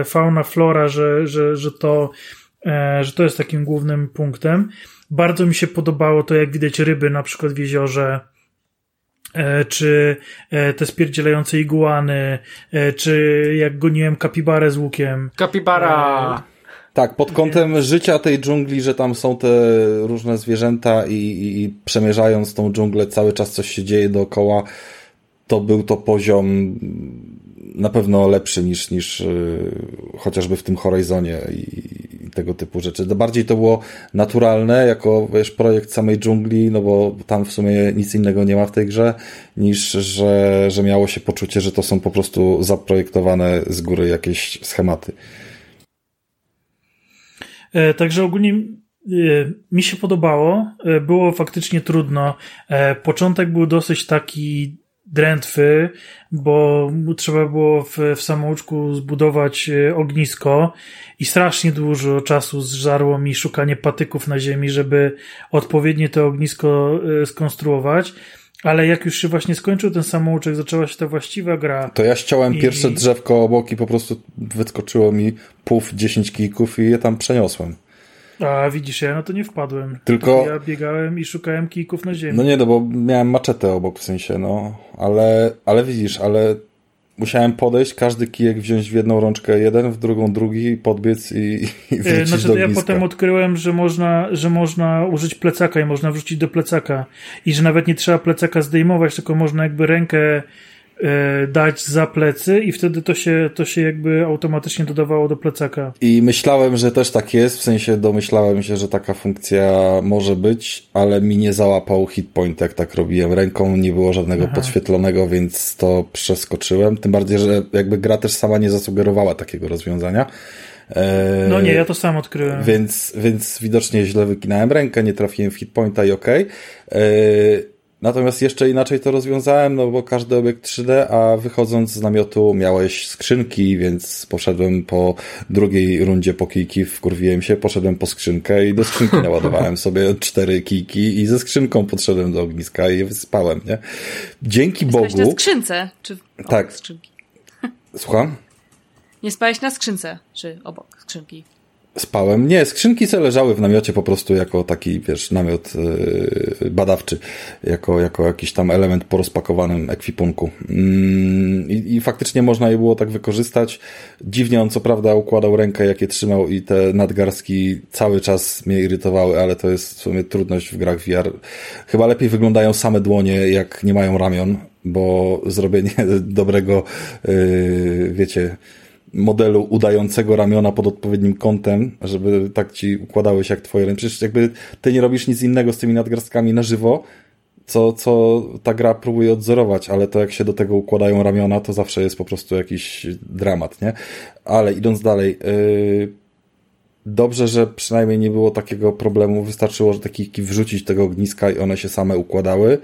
e, fauna, flora, że, że, że to e, że to jest takim głównym punktem. Bardzo mi się podobało to, jak widać ryby na przykład w jeziorze, czy te spierdzielające iguany, czy jak goniłem kapibarę z łukiem. Kapibara! Tak, pod kątem życia tej dżungli, że tam są te różne zwierzęta i, i, i przemierzając tą dżunglę cały czas coś się dzieje dookoła, to był to poziom na pewno lepszy niż, niż yy, chociażby w tym Horizonie i, i, tego typu rzeczy. Bardziej to było naturalne jako wiesz, projekt samej dżungli, no bo tam w sumie nic innego nie ma w tej grze, niż że, że miało się poczucie, że to są po prostu zaprojektowane z góry jakieś schematy. E, także ogólnie e, mi się podobało. E, było faktycznie trudno. Początek był dosyć taki drętwy, bo trzeba było w, w samouczku zbudować ognisko i strasznie dużo czasu zżarło mi szukanie patyków na ziemi, żeby odpowiednio to ognisko skonstruować. Ale jak już się właśnie skończył ten samouczek, zaczęła się ta właściwa gra. To ja ściąłem i... pierwsze drzewko obok i po prostu wyskoczyło mi puf 10 kijków i je tam przeniosłem. A widzisz, ja na to nie wpadłem. Tylko. Ja biegałem i szukałem kijków na ziemi. No nie, no bo miałem maczetę obok w sensie, no. Ale, ale widzisz, ale musiałem podejść, każdy kijek wziąć w jedną rączkę jeden, w drugą drugi, podbiec i, i wrzucić znaczy, do ja potem odkryłem, że można, że można użyć plecaka i można wrzucić do plecaka. I że nawet nie trzeba plecaka zdejmować, tylko można jakby rękę E, dać za plecy i wtedy to się, to się jakby automatycznie dodawało do plecaka. I myślałem, że też tak jest, w sensie domyślałem się, że taka funkcja może być, ale mi nie załapał hitpoint, jak tak robiłem ręką, nie było żadnego Aha. podświetlonego, więc to przeskoczyłem, tym bardziej, że jakby gra też sama nie zasugerowała takiego rozwiązania. E, no nie, ja to sam odkryłem. Więc, więc widocznie źle wykinałem rękę, nie trafiłem w hitpointa i okej. Okay. Natomiast jeszcze inaczej to rozwiązałem, no bo każdy obiekt 3D, a wychodząc z namiotu miałeś skrzynki, więc poszedłem po drugiej rundzie po kijki, wkurwiłem się, poszedłem po skrzynkę i do skrzynki naładowałem sobie cztery kijki i ze skrzynką podszedłem do ogniska i je wyspałem, nie? Dzięki Bogu... na skrzynce, czy tak. skrzynki? Słucham? Nie spałeś na skrzynce, czy obok skrzynki? Spałem. Nie, skrzynki se leżały w namiocie po prostu jako taki, wiesz, namiot yy, badawczy, jako, jako jakiś tam element po rozpakowanym ekwipunku. Yy, i, faktycznie można je było tak wykorzystać. Dziwnie on co prawda układał rękę, jakie trzymał i te nadgarstki cały czas mnie irytowały, ale to jest w sumie trudność w grach VR. Chyba lepiej wyglądają same dłonie, jak nie mają ramion, bo zrobienie *laughs* dobrego, yy, wiecie, modelu udającego ramiona pod odpowiednim kątem, żeby tak ci układały się jak twoje ręce. Przecież jakby ty nie robisz nic innego z tymi nadgarstkami na żywo, co, co ta gra próbuje odzorować, ale to jak się do tego układają ramiona, to zawsze jest po prostu jakiś dramat, nie? Ale idąc dalej, yy, dobrze, że przynajmniej nie było takiego problemu, wystarczyło, że taki wrzucić tego ogniska i one się same układały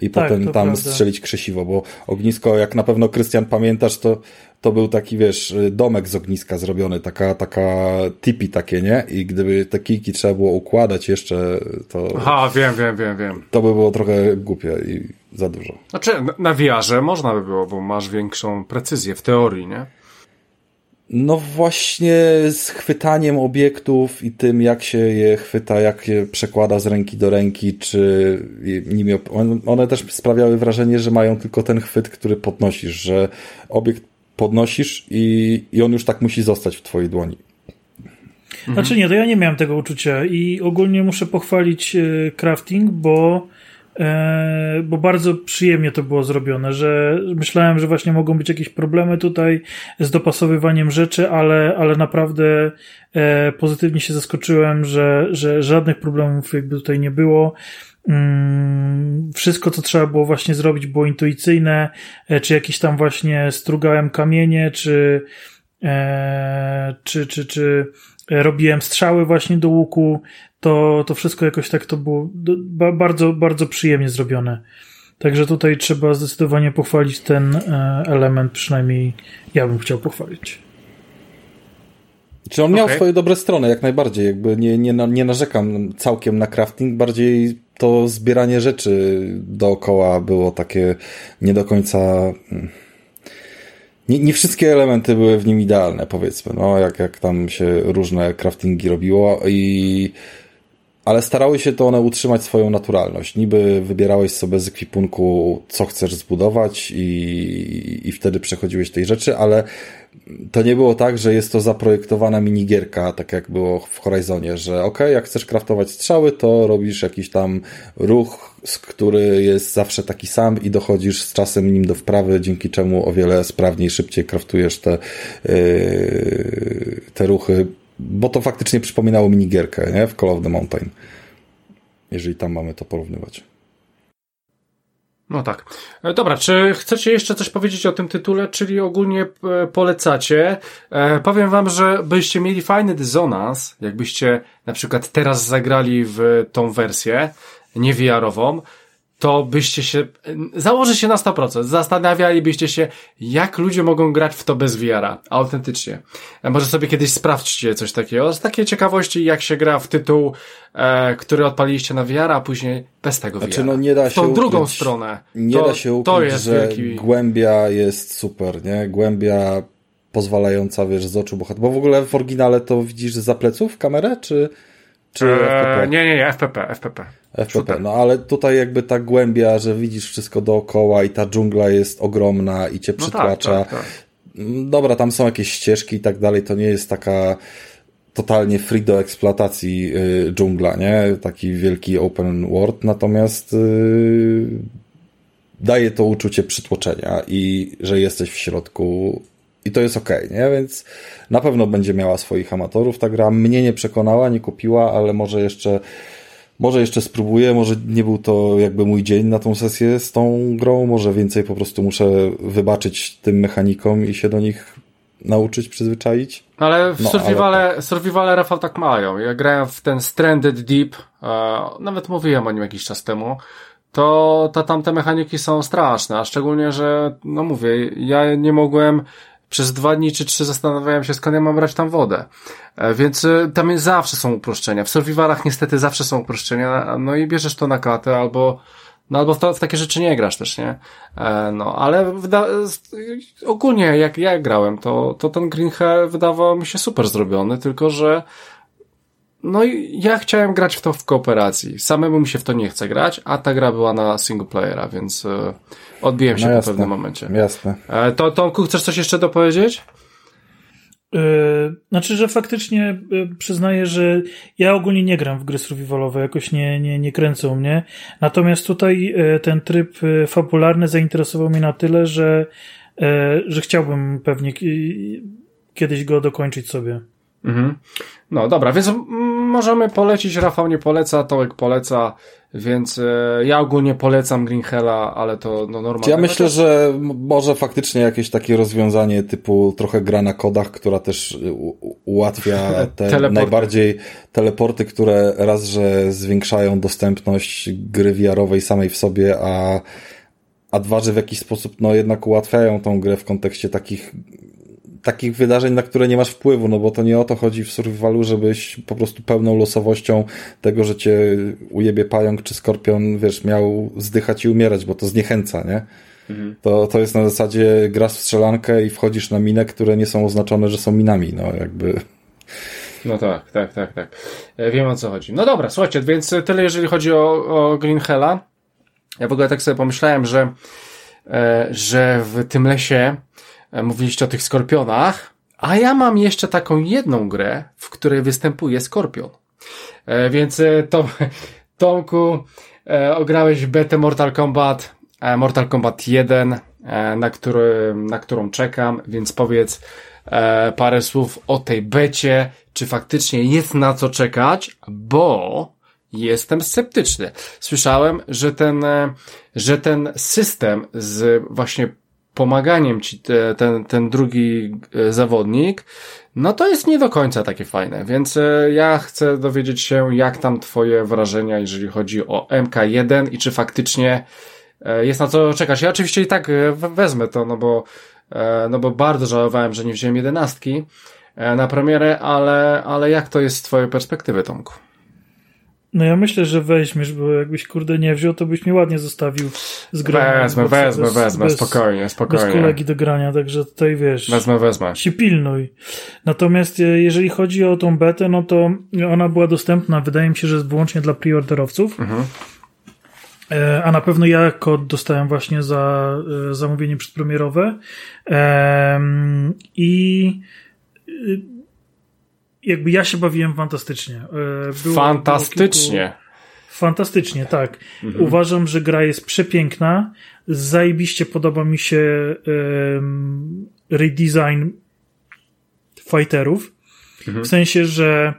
i tak, potem tam prawda. strzelić krzesiwo, bo ognisko, jak na pewno Krystian pamiętasz, to to był taki, wiesz, domek z ogniska zrobiony, taka, taka tipi takie, nie? I gdyby te kijki trzeba było układać jeszcze, to... Aha, wiem, wiem, wiem, wiem. To by było trochę głupie i za dużo. Znaczy, na VR można by było, bo masz większą precyzję w teorii, nie? No właśnie z chwytaniem obiektów i tym, jak się je chwyta, jak je przekłada z ręki do ręki, czy nimi one też sprawiały wrażenie, że mają tylko ten chwyt, który podnosisz, że obiekt podnosisz i, i on już tak musi zostać w twojej dłoni. Znaczy nie, to ja nie miałem tego uczucia i ogólnie muszę pochwalić e, crafting, bo bo bardzo przyjemnie to było zrobione, że myślałem, że właśnie mogą być jakieś problemy tutaj z dopasowywaniem rzeczy, ale, ale naprawdę e, pozytywnie się zaskoczyłem, że, że żadnych problemów jakby tutaj nie było. Mm, wszystko, co trzeba było właśnie zrobić, było intuicyjne, e, czy jakieś tam właśnie strugałem kamienie, czy, e, czy, czy, czy robiłem strzały właśnie do łuku, to, to wszystko jakoś tak to było bardzo, bardzo przyjemnie zrobione. Także tutaj trzeba zdecydowanie pochwalić ten e, element, przynajmniej ja bym chciał pochwalić. Czy on miał okay. swoje dobre strony, jak najbardziej. Jakby nie, nie, nie narzekam całkiem na crafting, bardziej to zbieranie rzeczy dookoła było takie nie do końca. Nie, nie wszystkie elementy były w nim idealne, powiedzmy. No, jak, jak tam się różne craftingi robiło i ale starały się to one utrzymać swoją naturalność. Niby wybierałeś sobie z ekwipunku, co chcesz zbudować i, i wtedy przechodziłeś tej rzeczy, ale to nie było tak, że jest to zaprojektowana minigierka, tak jak było w Horizonie, że ok, jak chcesz kraftować strzały, to robisz jakiś tam ruch, który jest zawsze taki sam i dochodzisz z czasem nim do wprawy, dzięki czemu o wiele sprawniej, szybciej kraftujesz te, yy, te ruchy bo to faktycznie przypominało minigierkę, nie? W Call of the Mountain. Jeżeli tam mamy to porównywać. No tak. E, dobra, czy chcecie jeszcze coś powiedzieć o tym tytule, czyli ogólnie e, polecacie? E, powiem wam, że byście mieli fajny dysonans, jakbyście na przykład teraz zagrali w tą wersję, nie VR-ową, to byście się, założy się na 100%, zastanawialibyście się, jak ludzie mogą grać w to bez VR-a, autentycznie. E, może sobie kiedyś sprawdźcie coś takiego, z takiej ciekawości, jak się gra w tytuł, e, który odpaliliście na VR, a później bez tego VR. Znaczy, no nie da się tą ukryć, drugą stronę. Nie to, da się ukryć, to jest że wielki... głębia jest super, nie? Głębia pozwalająca, wiesz, z oczu bohatera. Bo w ogóle w oryginale to widzisz za pleców kamerę, czy... Czy eee, FPP? Nie, nie, nie, FPP, FPP. FPP, no ale tutaj jakby ta głębia, że widzisz wszystko dookoła i ta dżungla jest ogromna i cię no tak, przytłacza. Tak, tak, tak. Dobra, tam są jakieś ścieżki i tak dalej, to nie jest taka totalnie free do eksploatacji y, dżungla, nie? Taki wielki open world, natomiast y, daje to uczucie przytłoczenia i że jesteś w środku i to jest ok, nie? Więc na pewno będzie miała swoich amatorów. Ta gra mnie nie przekonała, nie kupiła, ale może jeszcze może jeszcze spróbuję, może nie był to jakby mój dzień na tą sesję z tą grą, może więcej po prostu muszę wybaczyć tym mechanikom i się do nich nauczyć, przyzwyczaić. Ale w no, survivale, ale... survivale Rafał tak mają. Ja grałem w ten Stranded Deep, e, nawet mówiłem o nim jakiś czas temu, to, to tamte mechaniki są straszne, a szczególnie, że, no mówię, ja nie mogłem przez dwa dni czy trzy zastanawiałem się, skąd ja mam brać tam wodę. E, więc e, tam zawsze są uproszczenia. W survivalach niestety zawsze są uproszczenia, no i bierzesz to na klatę albo no albo w, to, w takie rzeczy nie grasz też, nie? E, no, ale ogólnie jak ja grałem, to, to ten Green Hell wydawał mi się super zrobiony, tylko że no i ja chciałem grać w to w kooperacji. Samemu mi się w to nie chce grać, a ta gra była na single playera, więc e, odbiłem się No po jasne. pewnym momencie. Jasne. E, to Tomku, chcesz coś jeszcze dopowiedzieć? Yy, znaczy, że faktycznie yy, przyznaję, że ja ogólnie nie gram w gry survivalowe, jakoś nie, nie, nie kręcą mnie. Natomiast tutaj yy, ten tryb fabularny zainteresował mnie na tyle, że, yy, że chciałbym pewnie kiedyś go dokończyć sobie. Mhm. No dobra, więc mm, możemy polecić, Rafał nie poleca, Tołek poleca, więc e, ja ogólnie polecam Green Hella, ale to no normalnie. Ja myślę, że może faktycznie jakieś takie rozwiązanie typu trochę gra na kodach, która też u- ułatwia *laughs* te Teleporty. najbardziej teleporty, które raz, że zwiększają dostępność gry VR-owej samej w sobie, a, a dwa, że w jakiś sposób no jednak ułatwiają tą grę w kontekście takich takich wydarzeń, na które nie masz wpływu, no bo to nie o to chodzi w survivalu, żebyś po prostu pełną losowością tego, że cię ujebie pająk czy skorpion, wiesz, miał zdychać i umierać, bo to zniechęca, nie? To, to jest na zasadzie grasz w strzelankę i wchodzisz na minę, które nie są oznaczone, że są minami, no jakby. No tak, tak, tak, tak. E, Wiem o co chodzi. No dobra, słuchajcie, więc tyle jeżeli chodzi o, o Green Hella. Ja w ogóle tak sobie pomyślałem, że, e, że w tym lesie mówiliście o tych skorpionach, a ja mam jeszcze taką jedną grę, w której występuje skorpion. E, więc e, to, *laughs* Tomku, e, ograłeś betę Mortal Kombat, e, Mortal Kombat 1, e, na, który, na którą czekam, więc powiedz e, parę słów o tej becie, czy faktycznie jest na co czekać, bo jestem sceptyczny. Słyszałem, że ten, e, że ten system z właśnie pomaganiem ci te, ten, ten drugi e, zawodnik, no to jest nie do końca takie fajne, więc e, ja chcę dowiedzieć się, jak tam twoje wrażenia, jeżeli chodzi o MK1 i czy faktycznie e, jest na co czekać. Ja oczywiście i tak we- wezmę to, no bo, no bo bardzo żałowałem, że nie wziąłem jedenastki na premierę, ale, ale jak to jest z twojej perspektywy, Tomku? No ja myślę, że weźmiesz, bo jakbyś kurde nie wziął, to byś mnie ładnie zostawił z grą. Wezmę, Bez- wezmę, bez- wezmę, bez- spokojnie, Bez spokojnie. kolegi do grania, także tutaj wiesz. Wezmę, wezmę. się pilnuj. Natomiast e, jeżeli chodzi o tą betę, no to ona była dostępna, wydaje mi się, że wyłącznie dla preorderowców. Mhm. E, A na pewno ja kod dostałem właśnie za e, zamówienie przedpremierowe. Em, I jakby ja się bawiłem fantastycznie. E, Było, Fantastycznie. Było kilku... Fantastycznie, tak. Mhm. Uważam, że gra jest przepiękna. Zajebiście podoba mi się em, redesign fighterów. Mhm. W sensie, że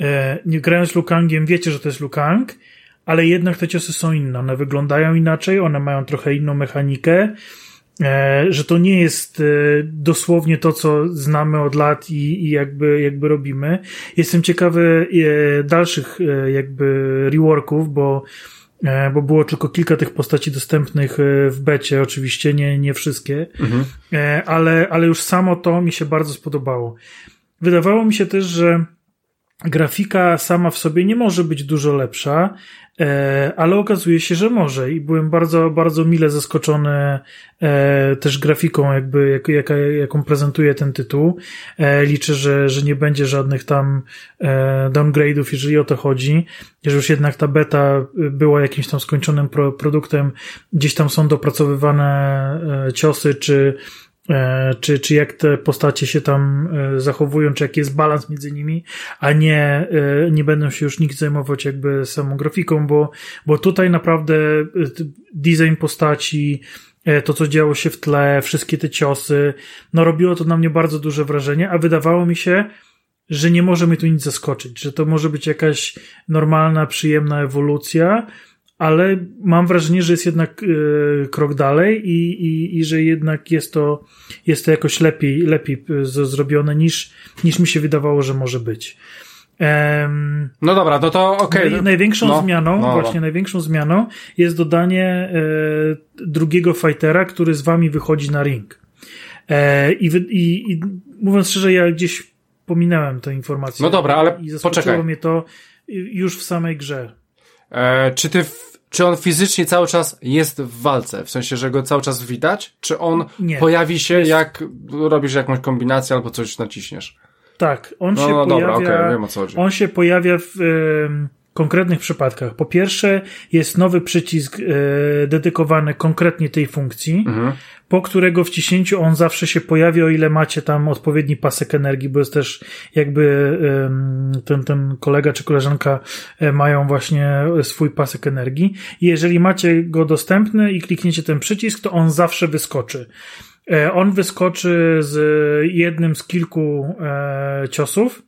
e, grając Lukangiem wiecie, że to jest Lukang, ale jednak te ciosy są inne. One wyglądają inaczej, one mają trochę inną mechanikę, że to nie jest e, dosłownie to, co znamy od lat i, i jakby, jakby robimy. Jestem ciekawy e, dalszych e, jakby reworków, bo e, bo było tylko kilka tych postaci dostępnych e, w becie, oczywiście nie, nie wszystkie, E, ale, ale już samo to mi się bardzo spodobało. Wydawało mi się też, że grafika sama w sobie nie może być dużo lepsza, e, ale okazuje się, że może. I byłem bardzo, bardzo mile zaskoczony e, też grafiką, jakby, jak, jaka, jaką prezentuje ten tytuł. E, liczę, że, że nie będzie żadnych tam downgrade'ów, jeżeli o to chodzi, że już jednak ta beta była jakimś tam skończonym pro, produktem, gdzieś tam są dopracowywane ciosy, czy czy, czy jak te postacie się tam e, zachowują, czy jaki jest balans między nimi, a nie, e, nie będą się już nikt zajmować jakby samą grafiką, bo, bo tutaj naprawdę e, design postaci, e, to co działo się w tle, wszystkie te ciosy, no robiło to na mnie bardzo duże wrażenie, a wydawało mi się, że nie może mnie tu nic zaskoczyć, że to może być jakaś normalna, przyjemna ewolucja, ale mam wrażenie, że jest jednak e, krok dalej i, i, i że jednak jest to, jest to jakoś lepiej, lepiej e, zrobione niż, niż mi się wydawało, że może być. Em, No dobra, no to okej. naj, największą No, zmianą, no, właśnie największą zmianą jest dodanie e, drugiego fightera, który z wami wychodzi na ring. E, i, i, I mówiąc szczerze, ja gdzieś pominąłem tę informację. No dobra, ale I zaskoczyło poczekaj. mnie to już w samej grze. E, czy ty, czy on fizycznie cały czas jest w walce? W sensie, że go cały czas widać? Czy on Nie. pojawi się, Jest- jak robisz jakąś kombinację albo coś naciśniesz? Tak, on No, się no, pojawia. dobra, okej, wiem, o co chodzi. On się pojawia w em, konkretnych przypadkach. Po pierwsze, jest nowy przycisk e, dedykowany konkretnie tej funkcji, Mhm. po którego wciśnięciu on zawsze się pojawia, o ile macie tam odpowiedni pasek energii, bo jest też jakby em, ten, ten kolega czy koleżanka e, mają właśnie swój pasek energii. I jeżeli macie go dostępny i klikniecie ten przycisk, to on zawsze wyskoczy. E, On wyskoczy z jednym z kilku e, ciosów.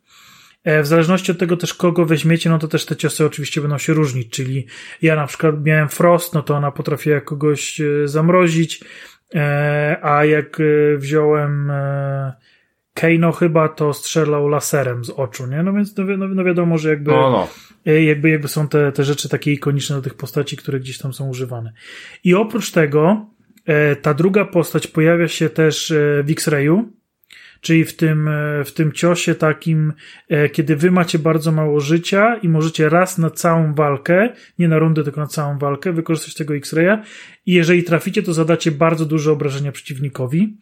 E, W zależności od tego też kogo weźmiecie, no to też te ciosy oczywiście będą się różnić, czyli ja na przykład miałem Frost, no to ona potrafiła kogoś e, zamrozić, e, a jak wziąłem Keino chyba, to strzelał laserem z oczu, nie? No więc no, wi- no, no wiadomo, że jakby No, no. Jakby, jakby są te, te rzeczy takie ikoniczne do tych postaci, które gdzieś tam są używane. I oprócz tego, ta druga postać pojawia się też w X-Rayu, czyli w tym, e, w tym ciosie takim, e, kiedy wy macie bardzo mało życia i możecie raz na całą walkę, nie na rundę, tylko na całą walkę, wykorzystać tego X-Raya i jeżeli traficie, to zadacie bardzo duże obrażenia przeciwnikowi.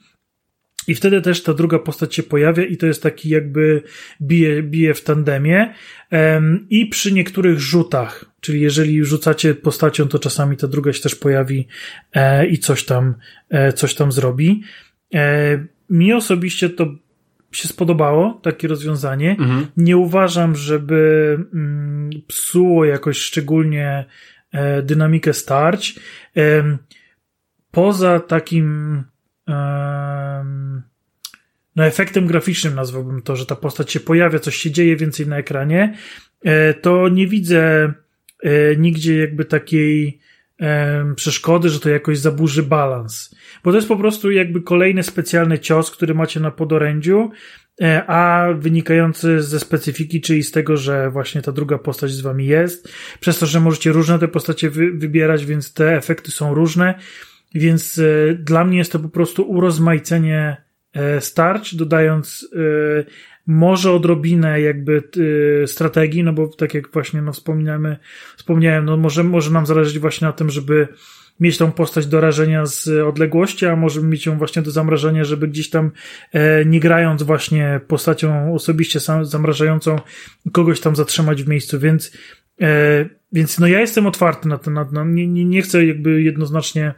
I wtedy też ta druga postać się pojawia i to jest taki jakby bije, bije w tandemie. Em, I przy niektórych rzutach, czyli jeżeli rzucacie postacią, to czasami ta druga się też pojawi e, i coś tam, e, coś tam zrobi. E, mi osobiście to się spodobało, takie rozwiązanie. Mhm. Nie uważam, żeby mm, psuło jakoś szczególnie e, dynamikę starć. Em, poza takim em, no efektem graficznym nazwałbym to, że ta postać się pojawia, coś się dzieje więcej na ekranie, e, to nie widzę e, nigdzie jakby takiej przeszkody, że to jakoś zaburzy balans. Bo to jest po prostu jakby kolejny specjalny cios, który macie na podorędziu, e, a wynikający ze specyfiki, czyli z tego, że właśnie ta druga postać z wami jest, przez to, że możecie różne te postacie wy, wybierać, więc te efekty są różne, więc e, dla mnie jest to po prostu urozmaicenie e, starć, dodając może odrobinę jakby e, strategii, no bo tak jak właśnie no wspominamy, wspomniałem, no może, może nam zależeć właśnie na tym, żeby mieć tą postać do rażenia z odległości, a może mieć ją właśnie do zamrażania, żeby gdzieś tam e, nie grając właśnie postacią osobiście sam, zamrażającą kogoś tam zatrzymać w miejscu, więc e, więc no ja jestem otwarty na to, na, na, nie, nie chcę jakby jednoznacznie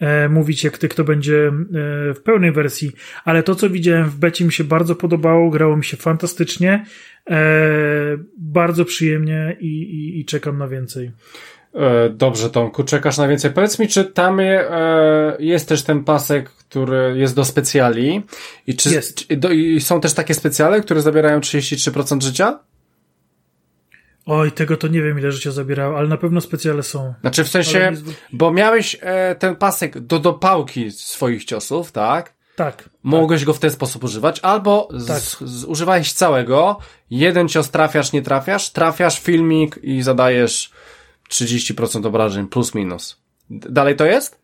e, mówić, jak ty, kto będzie e, w pełnej wersji, ale to, co widziałem w becie mi się bardzo podobało, grało mi się fantastycznie, e, bardzo przyjemnie i, i, i czekam na więcej. Dobrze, Tomku, czekasz na więcej. Powiedz mi, czy tam jest też ten pasek, który jest do specjali i czy, Jest. czy do, i są też takie specjale, które zabierają 33% życia? Oj, tego to nie wiem, ile życia zabierało, ale na pewno specjale są. Znaczy w sensie, nie bo miałeś e, ten pasek do dopałki swoich ciosów, tak? Tak. Mogłeś go w ten sposób używać, albo Tak. całego, jeden cios trafiasz, nie trafiasz, trafiasz filmik i zadajesz 30% obrażeń, plus minus. Dalej to jest?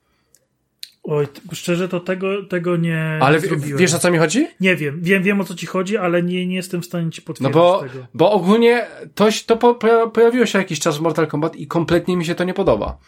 Oj, szczerze to tego, tego nie Ale zrobiłem. wiesz o co mi chodzi? Nie wiem, wiem, wiem o co ci chodzi, ale nie, nie jestem w stanie ci No potwierdzić bo, tego. bo ogólnie to, to po, po, pojawiło się jakiś czas w Mortal Kombat i kompletnie mi się to nie podoba.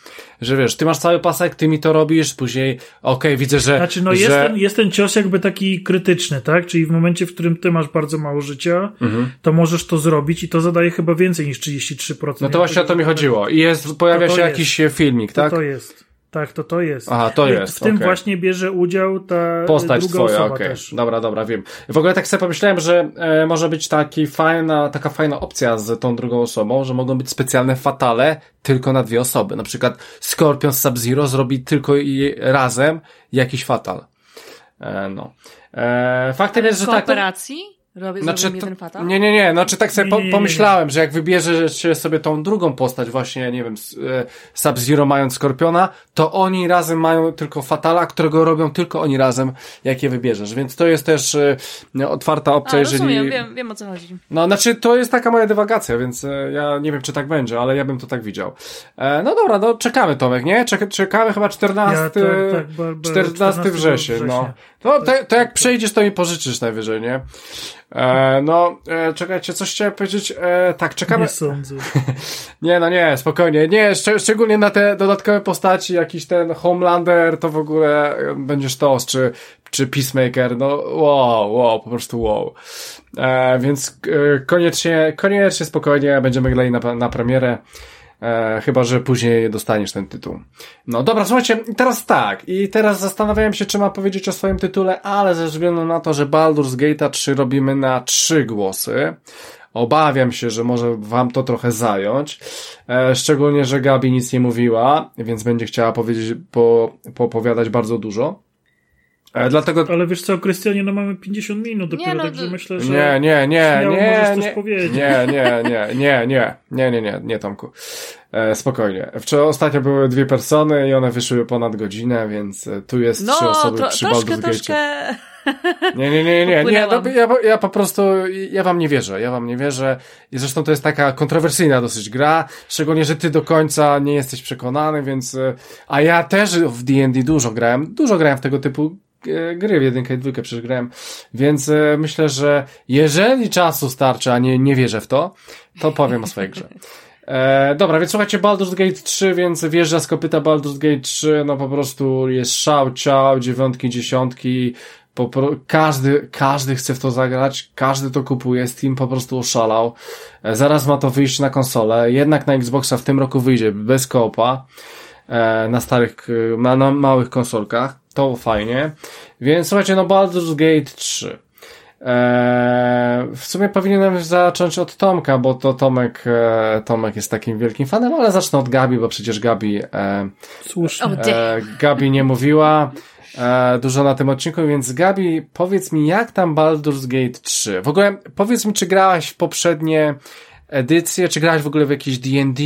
Że wiesz, ty masz cały pasek, ty mi to robisz, później okej, widzę, że... Znaczy, no że... jest, ten, jest ten cios jakby taki krytyczny, tak? Czyli w momencie, w którym ty masz bardzo mało życia, Mhm. to możesz to zrobić i to zadaje chyba więcej niż 33%. No to właśnie o to mi chodziło. I jest, pojawia To to się jest. jakiś filmik, To tak? to jest. Tak, to to jest. Aha, to jest, W tym okej. właśnie bierze udział ta Postać druga twoja, osoba okej. też. Dobra, dobra, wiem. W ogóle tak sobie pomyślałem, że e, może być taki fajna, taka fajna opcja z tą drugą osobą, że mogą być specjalne fatale tylko na dwie osoby. Na przykład Scorpion z Sub-Zero zrobi tylko i razem jakiś fatal. E, no. E, faktem jest, w że tak. to- kooperacji? Robię Znaczy, to, jeden fatal? nie, nie, nie, znaczy tak sobie Nie, po, nie, nie, nie. pomyślałem, że jak wybierzesz sobie tą drugą postać, właśnie, nie wiem, e, Sub-Zero mając Skorpiona, to oni razem mają tylko Fatala, którego robią tylko oni razem, jak je wybierzesz, więc to jest też e, otwarta opcja, A, jeżeli... rozumiem, wiem, wiem o co chodzi. No, znaczy, to jest taka moja dywagacja, więc e, ja nie wiem, czy tak będzie, ale ja bym to tak widział. E, no dobra, no czekamy, Tomek, nie? Czek, czekamy chyba 14, Ja tak, tak, ba- ba- 14, 14 wrzesień, września. No, to, to jak przejdziesz, to mi pożyczysz najwyżej, nie? E, no, e, czekajcie, coś chciałem powiedzieć, e, tak, czekamy... Nie sądzę. *laughs* Nie, no nie, spokojnie. Nie, szcz szczególnie na te dodatkowe postaci, jakiś ten Homelander, to w ogóle e, będziesz to, czy czy Peacemaker, no wow, wow, po prostu wow. E, więc e, koniecznie, koniecznie spokojnie będziemy grali na, na premierę. E, chyba, że później dostaniesz ten tytuł. No dobra, słuchajcie, teraz tak. I teraz zastanawiałem się, czy ma powiedzieć o swoim tytule, ale ze względu na to, że Baldur's Gate 3 robimy na trzy głosy, Obawiam się, że może wam to trochę zająć. E, szczególnie, że Gabi nic nie mówiła, więc będzie chciała powiedzieć, po, poopowiadać bardzo dużo. E, dlatego... Ale wiesz co, Krystianie, no mamy 50 minut dopiero, nie, no, także myślę, że nie, nie, nie, nie, nie, nie, nie, nie, nie, nie, nie, nie, nie, nie, nie, Tomku. E, spokojnie. Wczoraj ostatnio były dwie persony i one wyszły ponad godzinę, więc e, tu jest no, trzy osoby to, przy troszkę, troszkę... Nie, nie, nie, nie, nie, no, ja, ja po prostu, ja wam nie wierzę, ja wam nie wierzę i zresztą to jest taka kontrowersyjna dosyć gra, szczególnie, że ty do końca nie jesteś przekonany, więc, e, a ja też w D&D dużo grałem, dużo grałem w tego typu e, gry w jedynkę i dwójkę przecież więc e, myślę, że jeżeli czasu starczy, a nie, nie wierzę w to, to powiem o swojej grze. E, dobra, więc słuchajcie, Baldur's Gate 3, więc wjeżdża z kopyta Baldur's Gate 3, no po prostu jest szał, ciał, dziewiątki, dziesiątki, po, każdy, każdy chce w to zagrać, każdy to kupuje, Steam po prostu oszalał. E, zaraz ma to wyjść na konsolę, jednak na Xboxa w tym roku wyjdzie bez koopa, e, na starych, na, na małych konsolkach, to fajnie. Więc słuchajcie, no Baldur's Gate 3. Eee, w sumie powinienem zacząć od Tomka, bo to Tomek, e, Tomek jest takim wielkim fanem, ale zacznę od Gabi, bo przecież Gabi, e, Słusznie. E, Gabi nie mówiła e, dużo na tym odcinku, więc Gabi, powiedz mi, jak tam Baldur's Gate 3? W ogóle powiedz mi, czy grałaś w poprzednie edycję, czy grałaś w ogóle w jakiś D&D,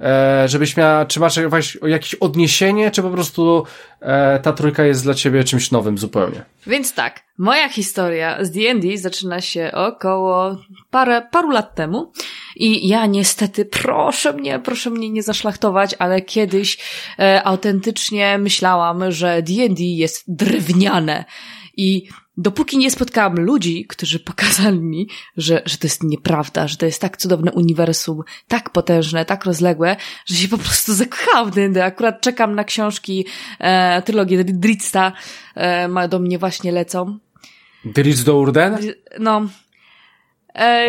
e, żebyś miała, czy masz jakieś odniesienie, czy po prostu e, ta trójka jest dla ciebie czymś nowym zupełnie? Więc tak, moja historia z D&D zaczyna się około parę, paru lat temu i ja niestety, proszę mnie, proszę mnie nie zaszlachtować, ale kiedyś e, autentycznie myślałam, że D&D jest drewniane i dopóki nie spotkałam ludzi, którzy pokazali mi, że, że to jest nieprawda, że to jest tak cudowne uniwersum, tak potężne, tak rozległe, że się po prostu *laughs* zakochałam w D&D. Akurat czekam na książki, e, trylogię Dritsta, e, do mnie właśnie lecą. Dritz do Urden? No,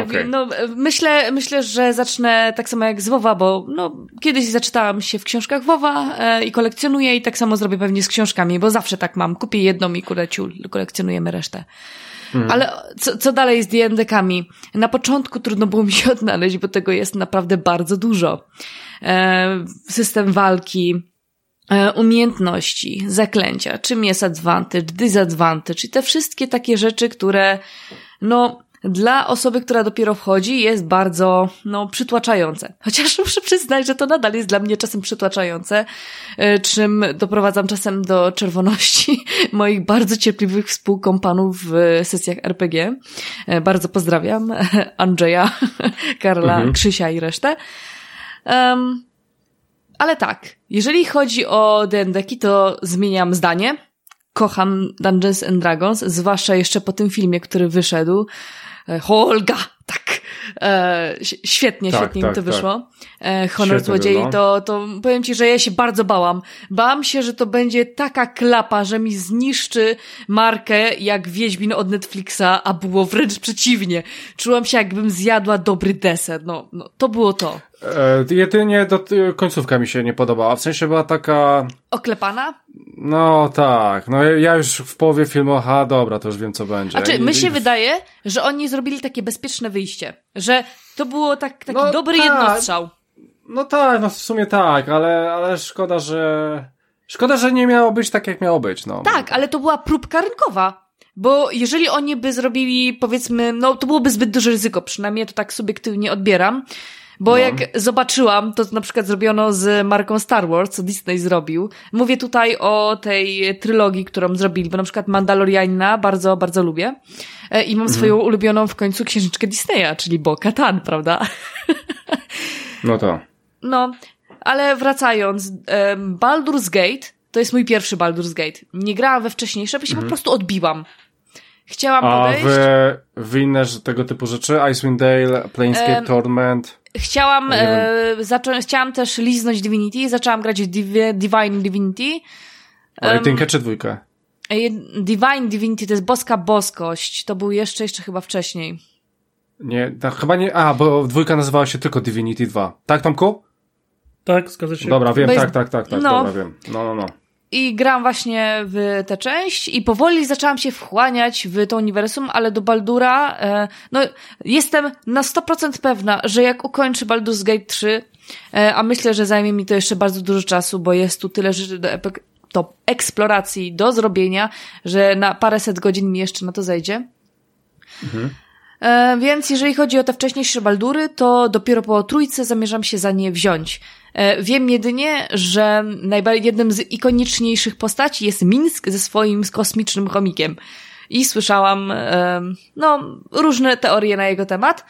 okay. No, myślę, myślę, że zacznę tak samo jak z WoWa, bo no, kiedyś zaczytałam się w książkach WoWa e, i kolekcjonuję i tak samo zrobię pewnie z książkami, bo zawsze tak mam. Kupię jedną i kurde kolekcjonujemy resztę. Hmm. Ale co, co dalej z D&D-kami? Na początku trudno było mi się *laughs* odnaleźć, bo tego jest naprawdę bardzo dużo. E, system walki, e, umiejętności, zaklęcia, czym jest advantage, disadvantage i te wszystkie takie rzeczy, które no dla osoby, która dopiero wchodzi, jest bardzo, no, przytłaczające. Chociaż *laughs* muszę przyznać, że to nadal jest dla mnie czasem przytłaczające, e, czym doprowadzam czasem do czerwoności *laughs* moich bardzo cierpliwych współkompanów w sesjach RPG. E, bardzo pozdrawiam *laughs* Andrzeja, Karla, mhm. Krzysia i resztę. Um, ale tak, jeżeli chodzi o D&D-ki, to zmieniam zdanie. Kocham Dungeons and Dragons, zwłaszcza jeszcze po tym filmie, który wyszedł. E, Holga, tak. E, świetnie, tak, świetnie tak, mi to tak. wyszło. E, Honor Świetnie Złodziei, było. to, to powiem ci, że ja się bardzo bałam. Bałam się, że to będzie taka klapa, że mi zniszczy markę jak Wiedźmin od Netflixa, a było wręcz przeciwnie. Czułam się, jakbym zjadła dobry deser. No, no to było to. E, jedynie do, końcówka mi się nie podobała. W sensie była taka... Oklepana? No tak. No ja już w połowie filmu, aha, dobra, to już wiem co będzie. Znaczy, my się I... wydaje, że oni zrobili takie bezpieczne wyjście. Że to było tak, taki no, dobry tak. jednostrzał. No tak, no w sumie tak, ale, ale szkoda, że... Szkoda, że nie miało być tak, jak miało być, no. Tak, ale to była próbka rynkowa. Bo jeżeli oni by zrobili, powiedzmy, no to byłoby zbyt duże ryzyko, przynajmniej to tak subiektywnie odbieram, bo no. jak zobaczyłam, to na przykład zrobiono z marką Star Wars, co Disney zrobił. Mówię tutaj o tej trylogii, którą zrobili, bo na przykład Mandalorianina bardzo, bardzo lubię. E, I mam mhm. swoją ulubioną w końcu księżniczkę Disneya, czyli Bo Katan, prawda? *laughs* No to. No, ale wracając, Baldur's Gate to jest mój pierwszy Baldur's Gate. Nie grałam we wcześniejsze, bo się mhm. po prostu odbiłam. Chciałam A podejść. A w, w inne tego typu rzeczy? Icewind Dale, Planescape um, Torment? Chciałam, e, zacząć, chciałam też liznąć Divinity, zaczęłam grać w Div Divine Divinity. Ale jedynkę czy dwójkę? Divine Divinity to jest boska boskość. To był jeszcze, jeszcze chyba wcześniej. Nie, tak, chyba nie. A, bo dwójka nazywała się tylko Divinity 2. Tak, Tomku? Tak, zgadza się. Dobra, wiem, jest- tak, tak, tak, tak, no. dobra, wiem. No, no, no. I gram właśnie w tę część i powoli zaczęłam się wchłaniać w to uniwersum, ale do Baldura, e, no jestem na 100% pewna, że jak ukończę Baldur's Gate 3, e, a myślę, że zajmie mi to jeszcze bardzo dużo czasu, bo jest tu tyle rzeczy do, epek- do eksploracji, do zrobienia, że na paręset godzin mi jeszcze na to zejdzie. E, więc jeżeli chodzi o te wcześniejsze Baldury, to dopiero po trójce zamierzam się za nie wziąć. E, wiem jedynie, że najbardziej jednym z ikoniczniejszych postaci jest Minsk ze swoim kosmicznym chomikiem. I słyszałam, no, różne teorie na jego temat.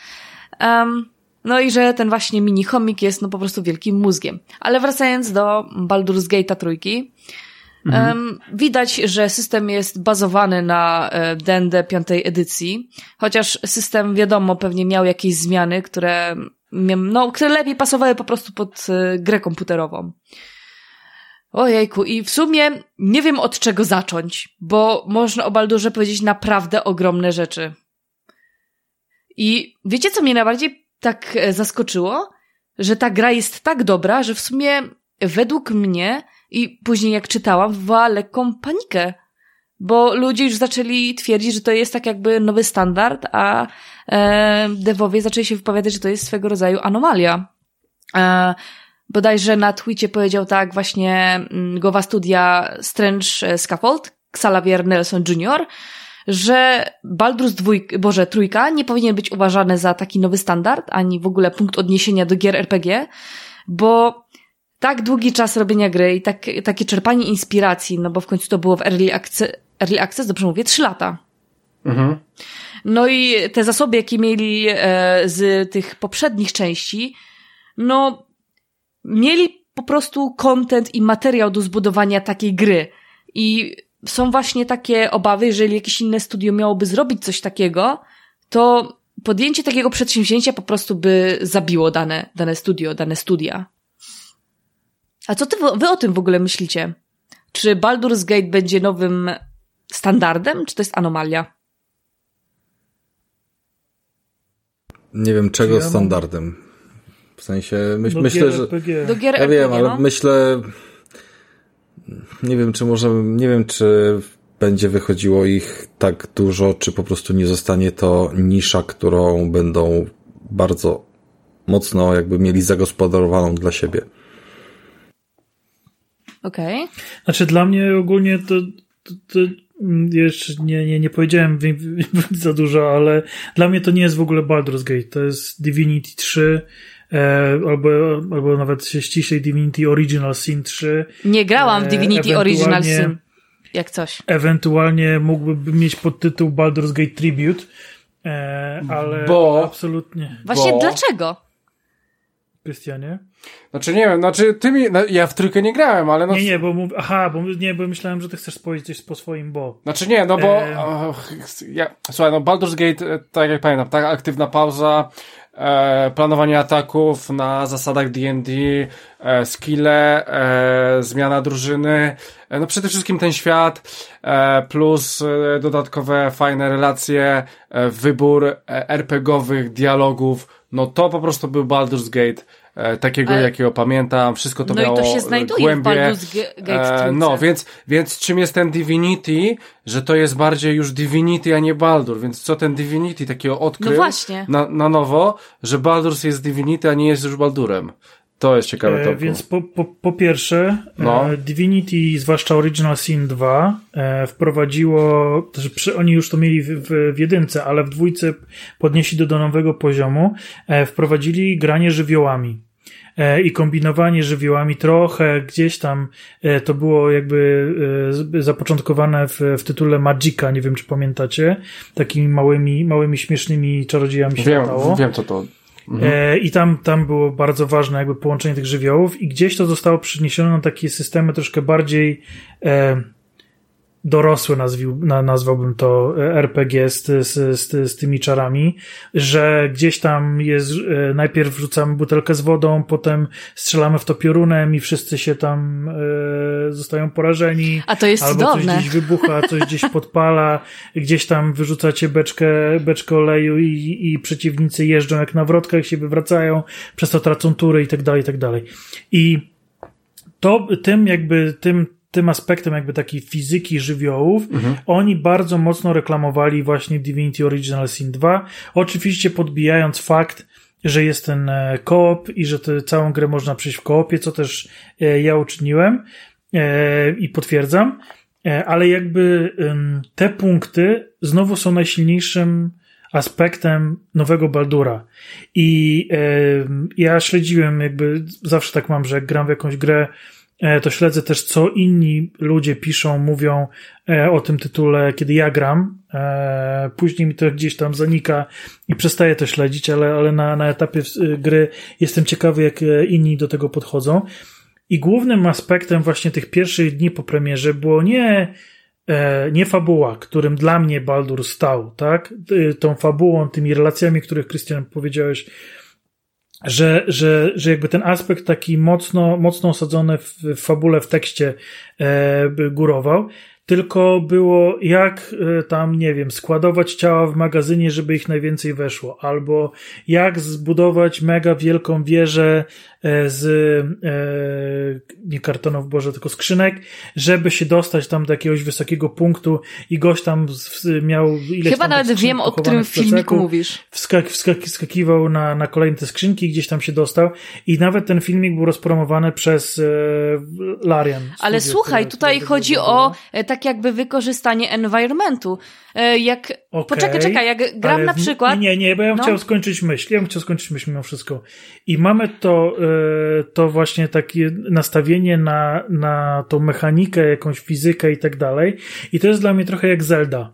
Em, no i że ten właśnie mini chomik jest no po prostu wielkim mózgiem. Ale wracając do Baldur's Gate'a trójki, Em, widać, że system jest bazowany na e, D&D piątej edycji, chociaż system wiadomo pewnie miał jakieś zmiany, które, no, które lepiej pasowały po prostu pod e, grę komputerową. Ojejku, i w sumie nie wiem od czego zacząć, bo można o Baldurze powiedzieć naprawdę ogromne rzeczy. I wiecie, co mnie najbardziej tak e, zaskoczyło? Że ta gra jest tak dobra, że w sumie według mnie i później jak czytałam, wywołała lekką panikę. Bo ludzie już zaczęli twierdzić, że to jest tak jakby nowy standard, a e, devowie zaczęli się wypowiadać, że to jest swego rodzaju anomalia. E, bodajże na Twitcie powiedział tak właśnie mm, głowa studia Strange Scaffold, Xavier Nelson Jr., że Baldur's dwójk, Boże, trójka nie powinien być uważany za taki nowy standard, ani w ogóle punkt odniesienia do gier RPG, bo tak długi czas robienia gry i tak, takie czerpanie inspiracji, no bo w końcu to było w Early early access dobrze mówię, trzy lata. Mhm. No i te zasoby, jakie mieli e, z tych poprzednich części, no mieli po prostu content i materiał do zbudowania takiej gry. I są właśnie takie obawy, jeżeli jakieś inne studio miałoby zrobić coś takiego, to podjęcie takiego przedsięwzięcia po prostu by zabiło dane, dane studio, dane studia. A co ty, wy o tym w ogóle myślicie? Czy Baldur's Gate będzie nowym standardem, czy to jest anomalia? Nie wiem czego standardem. W sensie myśl, myślę, gier że. RPG. Do gier Ja RPG, wiem, ale no? myślę. Nie wiem, czy może. Nie wiem, czy będzie wychodziło ich tak dużo, czy po prostu nie zostanie to nisza, którą będą bardzo mocno jakby mieli zagospodarowaną dla siebie. Okej. Znaczy dla mnie ogólnie to, to, to jeszcze nie, nie, nie powiedziałem wi- wi- za dużo, ale dla mnie to nie jest w ogóle Baldur's Gate. To jest Divinity 3 e, albo, albo nawet się ściślej Divinity Original Sin 3. Nie grałam w E, Divinity Original ewentualnie- Sin. Jak coś. Ewentualnie mógłby mieć podtytuł Baldur's Gate Tribute, e, ale Bo- absolutnie. Właśnie Bo- dlaczego? Krystianie? Znaczy nie wiem, znaczy ty mi, no, ja w trójkę nie grałem, ale no... Nie, nie, bo mów, aha, bo nie, bo myślałem, że ty chcesz powiedzieć coś po swoim, bo. Znaczy nie, no bo och, ja, słuchaj, no Baldur's Gate, e, tak jak pamiętam, tak, aktywna pauza, e, planowanie ataków na zasadach D&D, e, skille, e, zmiana drużyny, e, no przede wszystkim ten świat, e, plus e, dodatkowe fajne relacje, e, wybór e, RPGowych dialogów, no to po prostu był Baldur's Gate, e, takiego Ale- jakiego pamiętam, wszystko to No i to miało się e, znajduje w głębie. Baldur's Ge- Gate E, no, więc, więc czym jest ten Divinity, że to jest bardziej już Divinity, a nie Baldur, więc co ten Divinity takiego odkrył No właśnie. Na, na nowo, że Baldur jest Divinity, a nie jest już Baldurem. To jest ciekawe. E, więc po, po, po pierwsze, No. e, Divinity, zwłaszcza Original Sin 2, e, wprowadziło, to znaczy przy, oni już to mieli w, w, w jedynce, ale w dwójce podnieśli do, do nowego poziomu, e, wprowadzili granie żywiołami. E, I kombinowanie żywiołami trochę gdzieś tam e, to było jakby zapoczątkowane w, w tytule Magica, nie wiem czy pamiętacie, takimi małymi, małymi śmiesznymi czarodziejami się wiem, latało. wiem co to. E, I tam, tam było bardzo ważne jakby połączenie tych żywiołów i gdzieś to zostało przeniesione na takie systemy troszkę bardziej e, dorosłe, nazwił, nazwałbym to e, RPG z, z, z, z tymi czarami, że gdzieś tam jest, e, najpierw wrzucamy butelkę z wodą, potem strzelamy w to piorunem i wszyscy się tam e, zostają porażeni. A to jest albo cudowne. coś gdzieś wybucha, coś gdzieś *laughs* podpala, gdzieś tam wyrzucacie beczkę, beczkę oleju i, i przeciwnicy jeżdżą jak na wrotkach, się wywracają, przez to tracą tury i tak dalej, i tak dalej. I to tym jakby, tym tym aspektem jakby takiej fizyki żywiołów, mhm. oni bardzo mocno reklamowali właśnie Divinity Original Sin 2, oczywiście podbijając fakt, że jest ten e, koop i że tę całą grę można przejść w koopie, co też e, ja uczyniłem e, i potwierdzam, ale jakby te punkty znowu są najsilniejszym aspektem nowego Baldura. I ja śledziłem jakby, zawsze tak mam, że jak gram w jakąś grę, to śledzę też, co inni ludzie piszą, mówią e, o tym tytule, kiedy ja gram. E, później mi to gdzieś tam zanika i przestaję to śledzić, ale, ale na, na etapie gry jestem ciekawy, jak inni do tego podchodzą. I głównym aspektem właśnie tych pierwszych dni po premierze było nie, nie fabuła, którym dla mnie Baldur stał, tak? Tą fabułą, tymi relacjami, których Christian powiedziałeś, że, że, że jakby ten aspekt taki mocno, mocno osadzony w, w fabule, w tekście e, górował, tylko było jak e, tam, nie wiem, składować ciała w magazynie, żeby ich najwięcej weszło, albo jak zbudować mega wielką wieżę z e, nie kartonów, Boże, tylko skrzynek, żeby się dostać tam do jakiegoś wysokiego punktu i gość tam miał ileś Chyba nawet wiem, o którym filmiku mówisz. Wskak, wskak, wskakiwał na, na kolejne te skrzynki, gdzieś tam się dostał i nawet ten filmik był rozpromowany przez e, Larian. Ale studio, słuchaj, które, tutaj chodzi o e, tak jakby wykorzystanie environmentu. E, jak, okay, poczekaj, czekaj, jak gram na przykład... Nie, nie, bo ja bym no. chciał skończyć myśl, ja bym chciał skończyć myśl mimo wszystko. I mamy to e, to właśnie takie nastawienie na, na tą mechanikę, jakąś fizykę i tak dalej. I to jest dla mnie trochę jak Zelda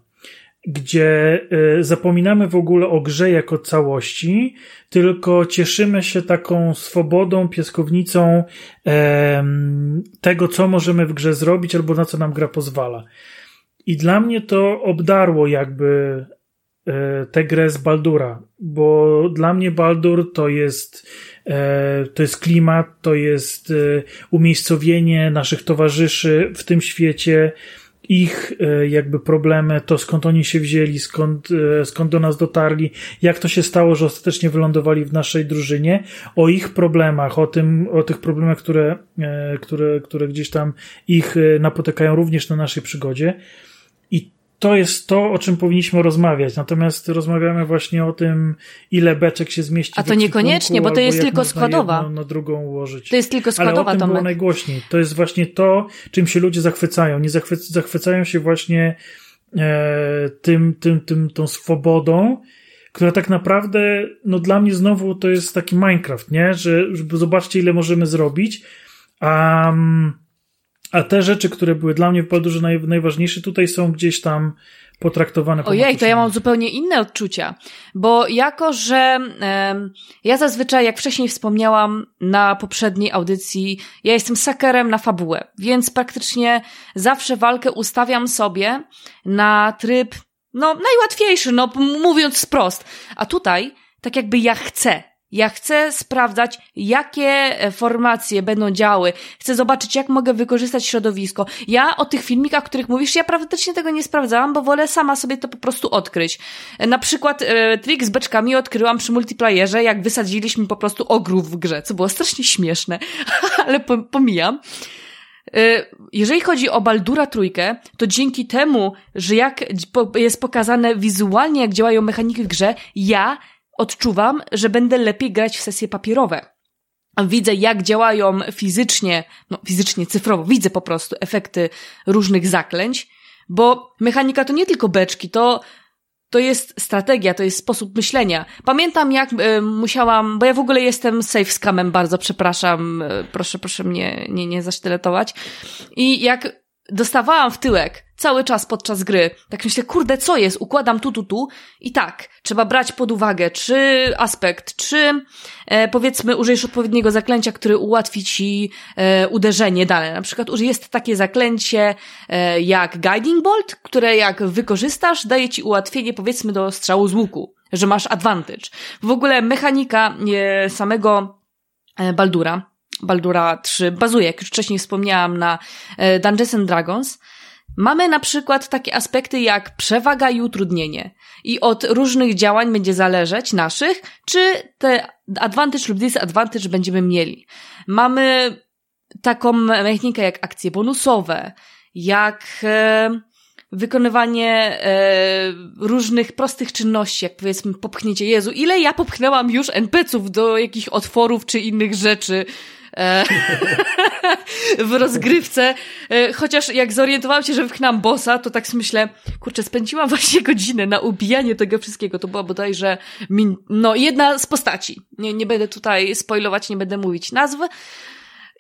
gdzie e, zapominamy w ogóle o grze jako całości, tylko cieszymy się taką swobodą, pieskownicą tego, co możemy w grze zrobić albo na co nam gra pozwala. I dla mnie to obdarło jakby e, tę grę z Baldura, bo dla mnie Baldur to jest E, to jest klimat, to jest e, umiejscowienie naszych towarzyszy w tym świecie, ich jakby problemy, to skąd oni się wzięli, skąd, skąd do nas dotarli, jak to się stało, że ostatecznie wylądowali w naszej drużynie, o ich problemach, o tym, o tych problemach, które, które, które gdzieś tam ich napotykają również na naszej przygodzie. To jest to, o czym powinniśmy rozmawiać. Natomiast rozmawiamy właśnie o tym, ile beczek się zmieści. A to niekoniecznie, bo to jest tylko składowa. Na drugą ułożyć. To jest tylko składowa, Ale o tym Tomek. było najgłośniej. To jest właśnie to, czym się ludzie zachwycają. Nie zachwy zachwycają się właśnie e, tym, tym, tym, tą swobodą, która tak naprawdę, no dla mnie znowu to jest taki Minecraft, nie? Że, zobaczcie, ile możemy zrobić. Um, a te rzeczy, które były dla mnie w Baldurze naj, najważniejsze, tutaj są gdzieś tam potraktowane. Ojej, to ja mam zupełnie inne odczucia, bo jako, że e, ja zazwyczaj, jak wcześniej wspomniałam na poprzedniej audycji, ja jestem sakerem na fabułę, więc praktycznie zawsze walkę ustawiam sobie na tryb, no, najłatwiejszy, no, mówiąc wprost. A tutaj, tak jakby ja chcę, ja chcę sprawdzać, jakie e, formacje będą działy. Chcę zobaczyć, jak mogę wykorzystać środowisko. Ja o tych filmikach, o których mówisz, ja praktycznie tego nie sprawdzałam, bo wolę sama sobie to po prostu odkryć. E, na przykład e, trik z beczkami odkryłam przy multiplayerze, jak wysadziliśmy po prostu ogrów w grze, co było strasznie śmieszne, *laughs* ale pomijam. E, jeżeli chodzi o Baldura trójkę, to dzięki temu, że jak jest pokazane wizualnie, jak działają mechaniki w grze, ja odczuwam, że będę lepiej grać w sesje papierowe. Widzę, jak działają fizycznie, no fizycznie, cyfrowo, widzę po prostu efekty różnych zaklęć, bo mechanika to nie tylko beczki, to to jest strategia, to jest sposób myślenia. Pamiętam, jak y, musiałam, bo ja w ogóle jestem safe scamem, bardzo przepraszam, y, proszę, proszę mnie nie, nie zasztyletować. I jak dostawałam w tyłek cały czas podczas gry. Tak myślę, kurde, co jest? Układam tu, tu, tu. I tak, trzeba brać pod uwagę, czy aspekt, czy e, powiedzmy użyjesz odpowiedniego zaklęcia, które ułatwi ci e, uderzenie dane. Na przykład jest takie zaklęcie e, jak Guiding Bolt, które jak wykorzystasz, daje ci ułatwienie powiedzmy do strzału z łuku, że masz advantage. W ogóle mechanika e, samego e, Baldura, Baldura 3 bazuje, jak już wcześniej wspomniałam, na e, Dungeons and Dragons. Mamy na przykład takie aspekty jak przewaga i utrudnienie. I od różnych działań będzie zależeć naszych, czy te advantage lub disadvantage będziemy mieli. Mamy taką mechanikę jak akcje bonusowe, jak e, wykonywanie e, różnych prostych czynności, jak powiedzmy popchnięcie Jezu. Ile ja popchnęłam już NPC-ów do jakichś otworów czy innych rzeczy, *laughs* w rozgrywce. E, chociaż jak zorientowałam się, że wychnęłam bossa, to tak myślę, kurczę, spędziłam *laughs* właśnie godzinę na ubijanie tego wszystkiego. To była bodajże min, no, jedna z postaci. Nie, nie będę tutaj spoilować, nie będę mówić nazw.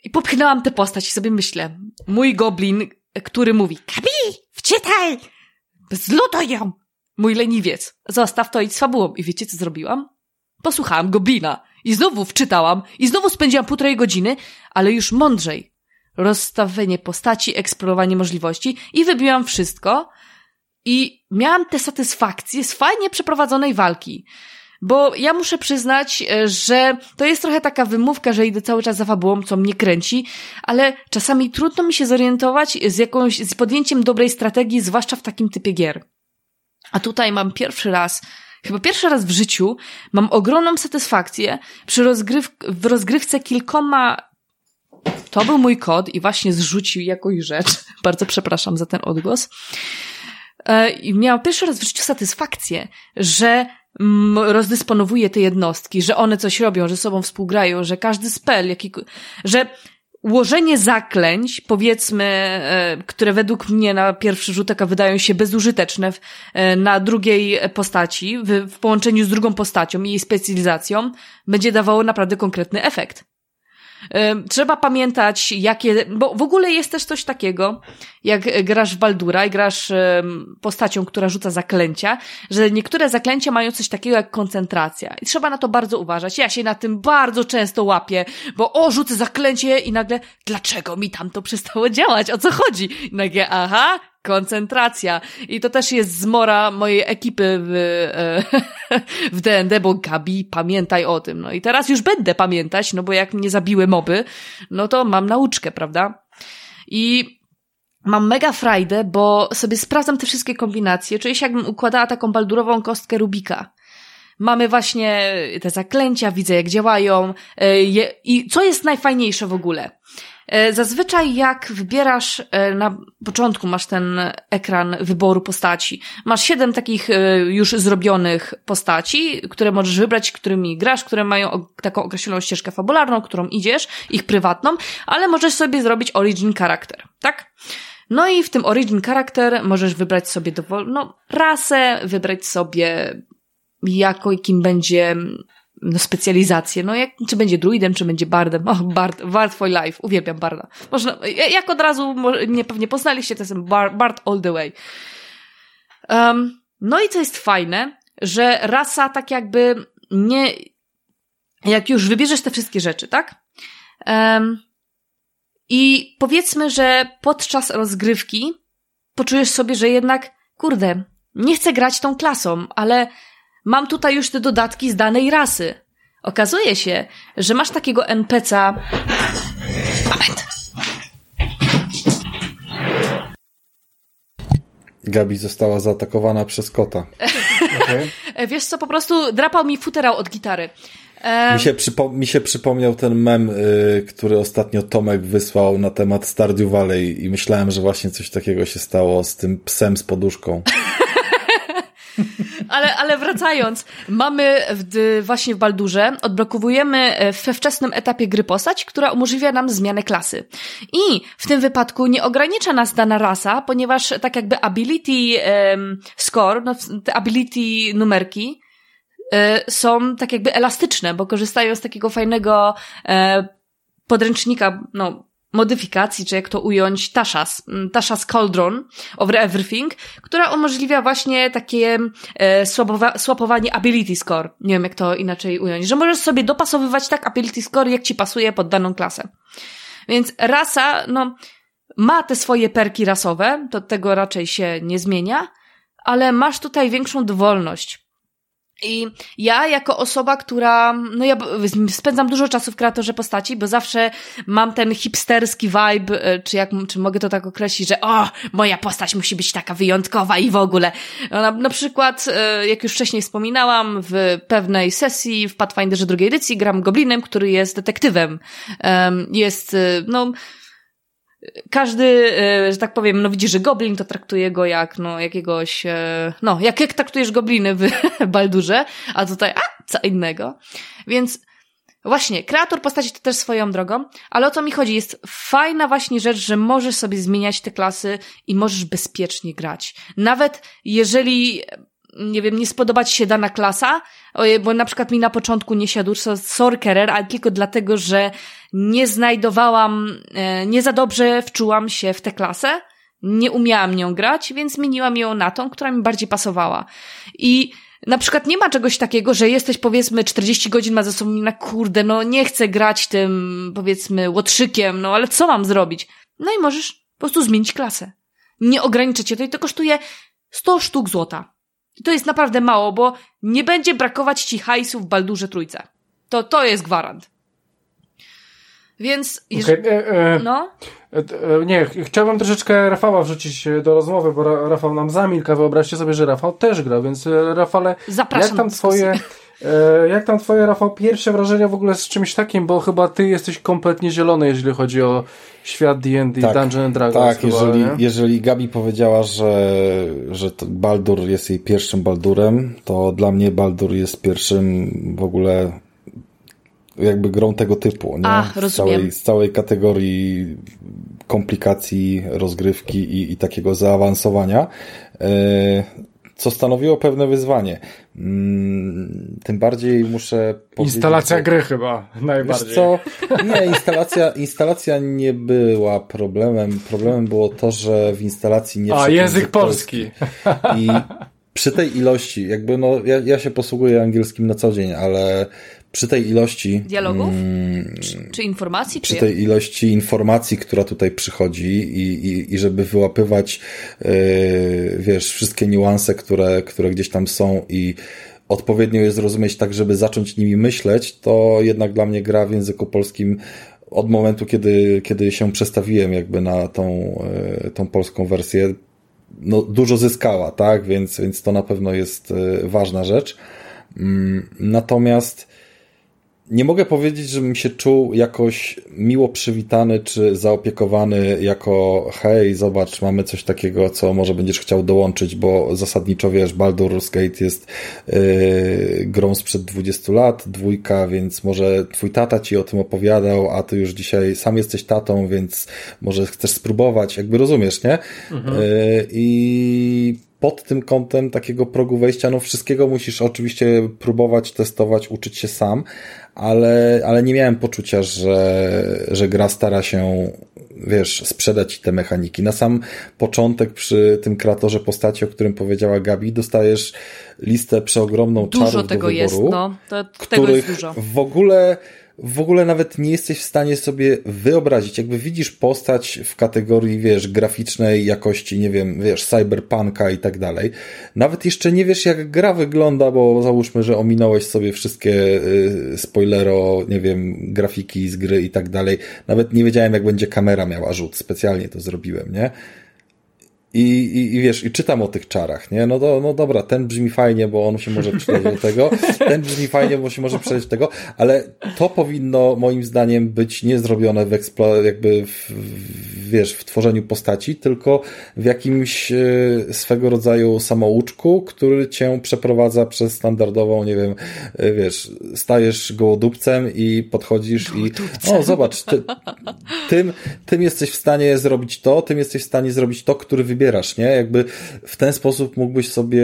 I popchnęłam tę postać i sobie myślę, mój goblin, który mówi, Kabi, wczytaj! Zlutuj ją! Mój leniwiec, zostaw to i z fabułą. I wiecie, co zrobiłam? Posłuchałam goblina. I znowu wczytałam, i znowu spędziłam półtorej godziny, ale już mądrzej. Rozstawienie postaci, eksplorowanie możliwości i wybiłam wszystko. I miałam tę satysfakcję z fajnie przeprowadzonej walki. Bo ja muszę przyznać, e, że to jest trochę taka wymówka, że idę cały czas za fabułą, co mnie kręci, ale czasami trudno mi się zorientować z jakąś, z podjęciem dobrej strategii, zwłaszcza w takim typie gier. A tutaj mam pierwszy raz Chyba pierwszy raz w życiu mam ogromną satysfakcję przy rozgryw w rozgrywce kilkoma. To był mój kod i właśnie zrzucił jakąś rzecz. *laughs* Bardzo przepraszam za ten odgłos. E, I miałam pierwszy raz w życiu satysfakcję, że mm, rozdysponowuję te jednostki, że one coś robią, że sobą współgrają, że każdy spell, jaki, że Ułożenie zaklęć, powiedzmy, e, które według mnie na pierwszy rzut oka wydają się bezużyteczne e, na drugiej postaci, w połączeniu z drugą postacią i jej specjalizacją, będzie dawało naprawdę konkretny efekt. Trzeba pamiętać, jakie, bo w ogóle jest też coś takiego, jak grasz w Baldura i grasz postacią, która rzuca zaklęcia, że niektóre zaklęcia mają coś takiego jak koncentracja. I trzeba na to bardzo uważać. Ja się na tym bardzo często łapię, bo o, rzucę zaklęcie i nagle, dlaczego mi tam to przestało działać? O co chodzi? I nagle, aha, koncentracja. I to też jest zmora mojej ekipy w, e, *laughs* w D&D, bo Gabi, pamiętaj o tym. No i teraz już będę pamiętać, no bo jak mnie zabiły moby, no to mam nauczkę, prawda? I mam mega frajdę, bo sobie sprawdzam te wszystkie kombinacje. Czuję się jakbym układała taką baldurową kostkę Rubika. Mamy właśnie te zaklęcia, widzę jak działają. E, I co jest najfajniejsze w ogóle? E, zazwyczaj jak wybierasz e, na początku masz ten ekran wyboru postaci. Masz siedem takich e, już zrobionych postaci, które możesz wybrać, którymi grasz, które mają taką określoną ścieżkę fabularną, którą idziesz, ich prywatną, ale możesz sobie zrobić origin charakter, tak? No i w tym origin charakter możesz wybrać sobie dowolną rasę, wybrać sobie jako kim będzie no, specjalizację. No, jak, czy będzie druidem, czy będzie bardem. Och, bard, bard for life. Uwielbiam barda. Można, jak od razu nie, pewnie poznaliście, to jestem bard, bard all the way. Um, no i co jest fajne, że rasa tak jakby nie, jak już wybierzesz te wszystkie rzeczy, tak? Um, I powiedzmy, że podczas rozgrywki poczujesz sobie, że jednak, kurde, nie chcę grać tą klasą, ale Mam tutaj już te dodatki z danej rasy. Okazuje się, że masz takiego NPC'a. Moment. Gabi została zaatakowana przez kota. Okay. Wiesz co, po prostu drapał mi futerał od gitary. Mi się, mi się przypomniał ten mem, y, który ostatnio Tomek wysłał na temat Stardew Valley i myślałem, że właśnie coś takiego się stało z tym psem z poduszką. *laughs* ale, ale wracając, mamy w, właśnie w Baldurze, odblokowujemy we wczesnym etapie gry postać, która umożliwia nam zmianę klasy. I w tym wypadku nie ogranicza nas dana rasa, ponieważ tak jakby ability um, score, no, te ability numerki, e, są tak jakby elastyczne, bo korzystają z takiego fajnego e, podręcznika, no, modyfikacji, czy jak to ująć, Tasha's, mm, Tasha's Cauldron over Everything, która umożliwia właśnie takie e, swapowanie ability score. Nie wiem, jak to inaczej ująć. Że możesz sobie dopasowywać tak ability score, jak ci pasuje pod daną klasę. Więc rasa, no, ma te swoje perki rasowe, to tego raczej się nie zmienia, ale masz tutaj większą dowolność. I ja, jako osoba, która, no ja spędzam dużo czasu w kreatorze postaci, bo zawsze mam ten hipsterski vibe, e, czy jak, czy mogę to tak określić, że o, moja postać musi być taka wyjątkowa i w ogóle. Na, na przykład, e, jak już wcześniej wspominałam, w pewnej sesji w Pathfinderze drugiej edycji gram goblinem, który jest detektywem. Jest, e, no, każdy, e, że tak powiem, no widzi, że goblin, to traktuje go jak, no, jakiegoś, e, no, jak, jak traktujesz gobliny w *laughs* Baldurze, a tutaj, a, co innego. Więc właśnie, kreator postaci to też swoją drogą, ale o co mi chodzi, jest fajna właśnie rzecz, że możesz sobie zmieniać te klasy i możesz bezpiecznie grać. Nawet jeżeli nie wiem, nie spodoba ci się dana klasa, bo na przykład mi na początku nie siadł Sorcerer, ale tylko dlatego, że nie znajdowałam, e, nie za dobrze wczułam się w tę klasę, nie umiałam nią grać, więc zmieniłam ją na tą, która mi bardziej pasowała. I na przykład nie ma czegoś takiego, że jesteś powiedzmy 40 godzin ma ze sobą na kurde, no nie chcę grać tym powiedzmy łotrzykiem, no ale co mam zrobić? No i możesz po prostu zmienić klasę. Nie ograniczę cię, to i to kosztuje 100 sztuk złota. I to jest naprawdę mało, bo nie będzie brakować ci hajsu w Baldurze Trójce. To, to jest gwarant. Więc... Okay, e, e, no? E, e, nie, chciałbym troszeczkę Rafała wrzucić do rozmowy, bo Rafał nam zamilka. Wyobraźcie sobie, że Rafał też gra, więc e, Rafale, Zapraszam jak tam twoje... E, jak tam twoje, Rafał, pierwsze wrażenia w ogóle z czymś takim, bo chyba ty jesteś kompletnie zielony, jeżeli chodzi o świat D&D, tak, Dungeon and Dragons. Tak, chyba, jeżeli, jeżeli Gabi powiedziała, że, że Baldur jest jej pierwszym Baldurem, to dla mnie Baldur jest pierwszym w ogóle jakby grą tego typu, nie? A, z, całej, z całej kategorii komplikacji, rozgrywki i, i takiego zaawansowania. E, co stanowiło pewne wyzwanie. Mm, tym bardziej muszę powiedzieć... Instalacja że... gry chyba najbardziej. Wiesz co? Nie, instalacja, instalacja nie była problemem. Problemem było to, że w instalacji nie... A, język polski. polski. I przy tej ilości, jakby no, ja, ja się posługuję angielskim na co dzień, ale przy tej ilości dialogów mm, czy, czy, informacji? Przy czy tej ilości informacji, która tutaj przychodzi i, i, i żeby wyłapywać yy, wiesz, wszystkie niuanse, które, które gdzieś tam są i odpowiednio je zrozumieć tak, żeby zacząć nimi myśleć, to jednak dla mnie gra w języku polskim od momentu, kiedy, kiedy się przestawiłem jakby na tą, yy, tą polską wersję, no, dużo zyskała, tak? Więc, więc to na pewno jest yy, ważna rzecz. Mm, natomiast nie mogę powiedzieć, żebym się czuł jakoś miło przywitany czy zaopiekowany jako hej, zobacz, mamy coś takiego, co może będziesz chciał dołączyć, bo zasadniczo wiesz, Baldur's Gate jest yy, grą sprzed 20 lat, dwójka, więc może twój tata ci o tym opowiadał, a ty już dzisiaj sam jesteś tatą, więc może chcesz spróbować, jakby rozumiesz, nie? Mhm. Yy, I pod tym kątem takiego progu wejścia, no wszystkiego musisz oczywiście próbować, testować, uczyć się sam, ale, ale nie miałem poczucia, że, że gra stara się, wiesz, sprzedać te mechaniki. Na sam początek przy tym kreatorze postaci, o którym powiedziała Gabi, dostajesz listę przeogromną dużo czarów tego do wyboru, jest, no. To, których jest dużo. w ogóle w ogóle nawet nie jesteś w stanie sobie wyobrazić, jakby widzisz postać w kategorii, wiesz, graficznej jakości, nie wiem, wiesz, cyberpunka i tak dalej. Nawet jeszcze nie wiesz, jak gra wygląda, bo załóżmy, że ominąłeś sobie wszystkie y, spoilero, nie wiem, grafiki z gry i tak dalej. Nawet nie wiedziałem, jak będzie kamera miała rzut. Specjalnie to zrobiłem, nie? I, i, I wiesz, i czytam o tych czarach, nie? No, do, no dobra, ten brzmi fajnie, bo on się może przydać do tego, ten brzmi fajnie, bo się może przydać do tego, ale to powinno moim zdaniem być nie zrobione w eksplo, jakby w, wiesz, w tworzeniu postaci, tylko w jakimś e, swego rodzaju samouczku, który cię przeprowadza przez standardową, nie wiem, e, wiesz, stajesz gołodupcem i podchodzisz i o, zobacz, ty, tym, tym jesteś w stanie zrobić to, tym jesteś w stanie zrobić to, który wybiera wybierasz, nie? Jakby w ten sposób mógłbyś sobie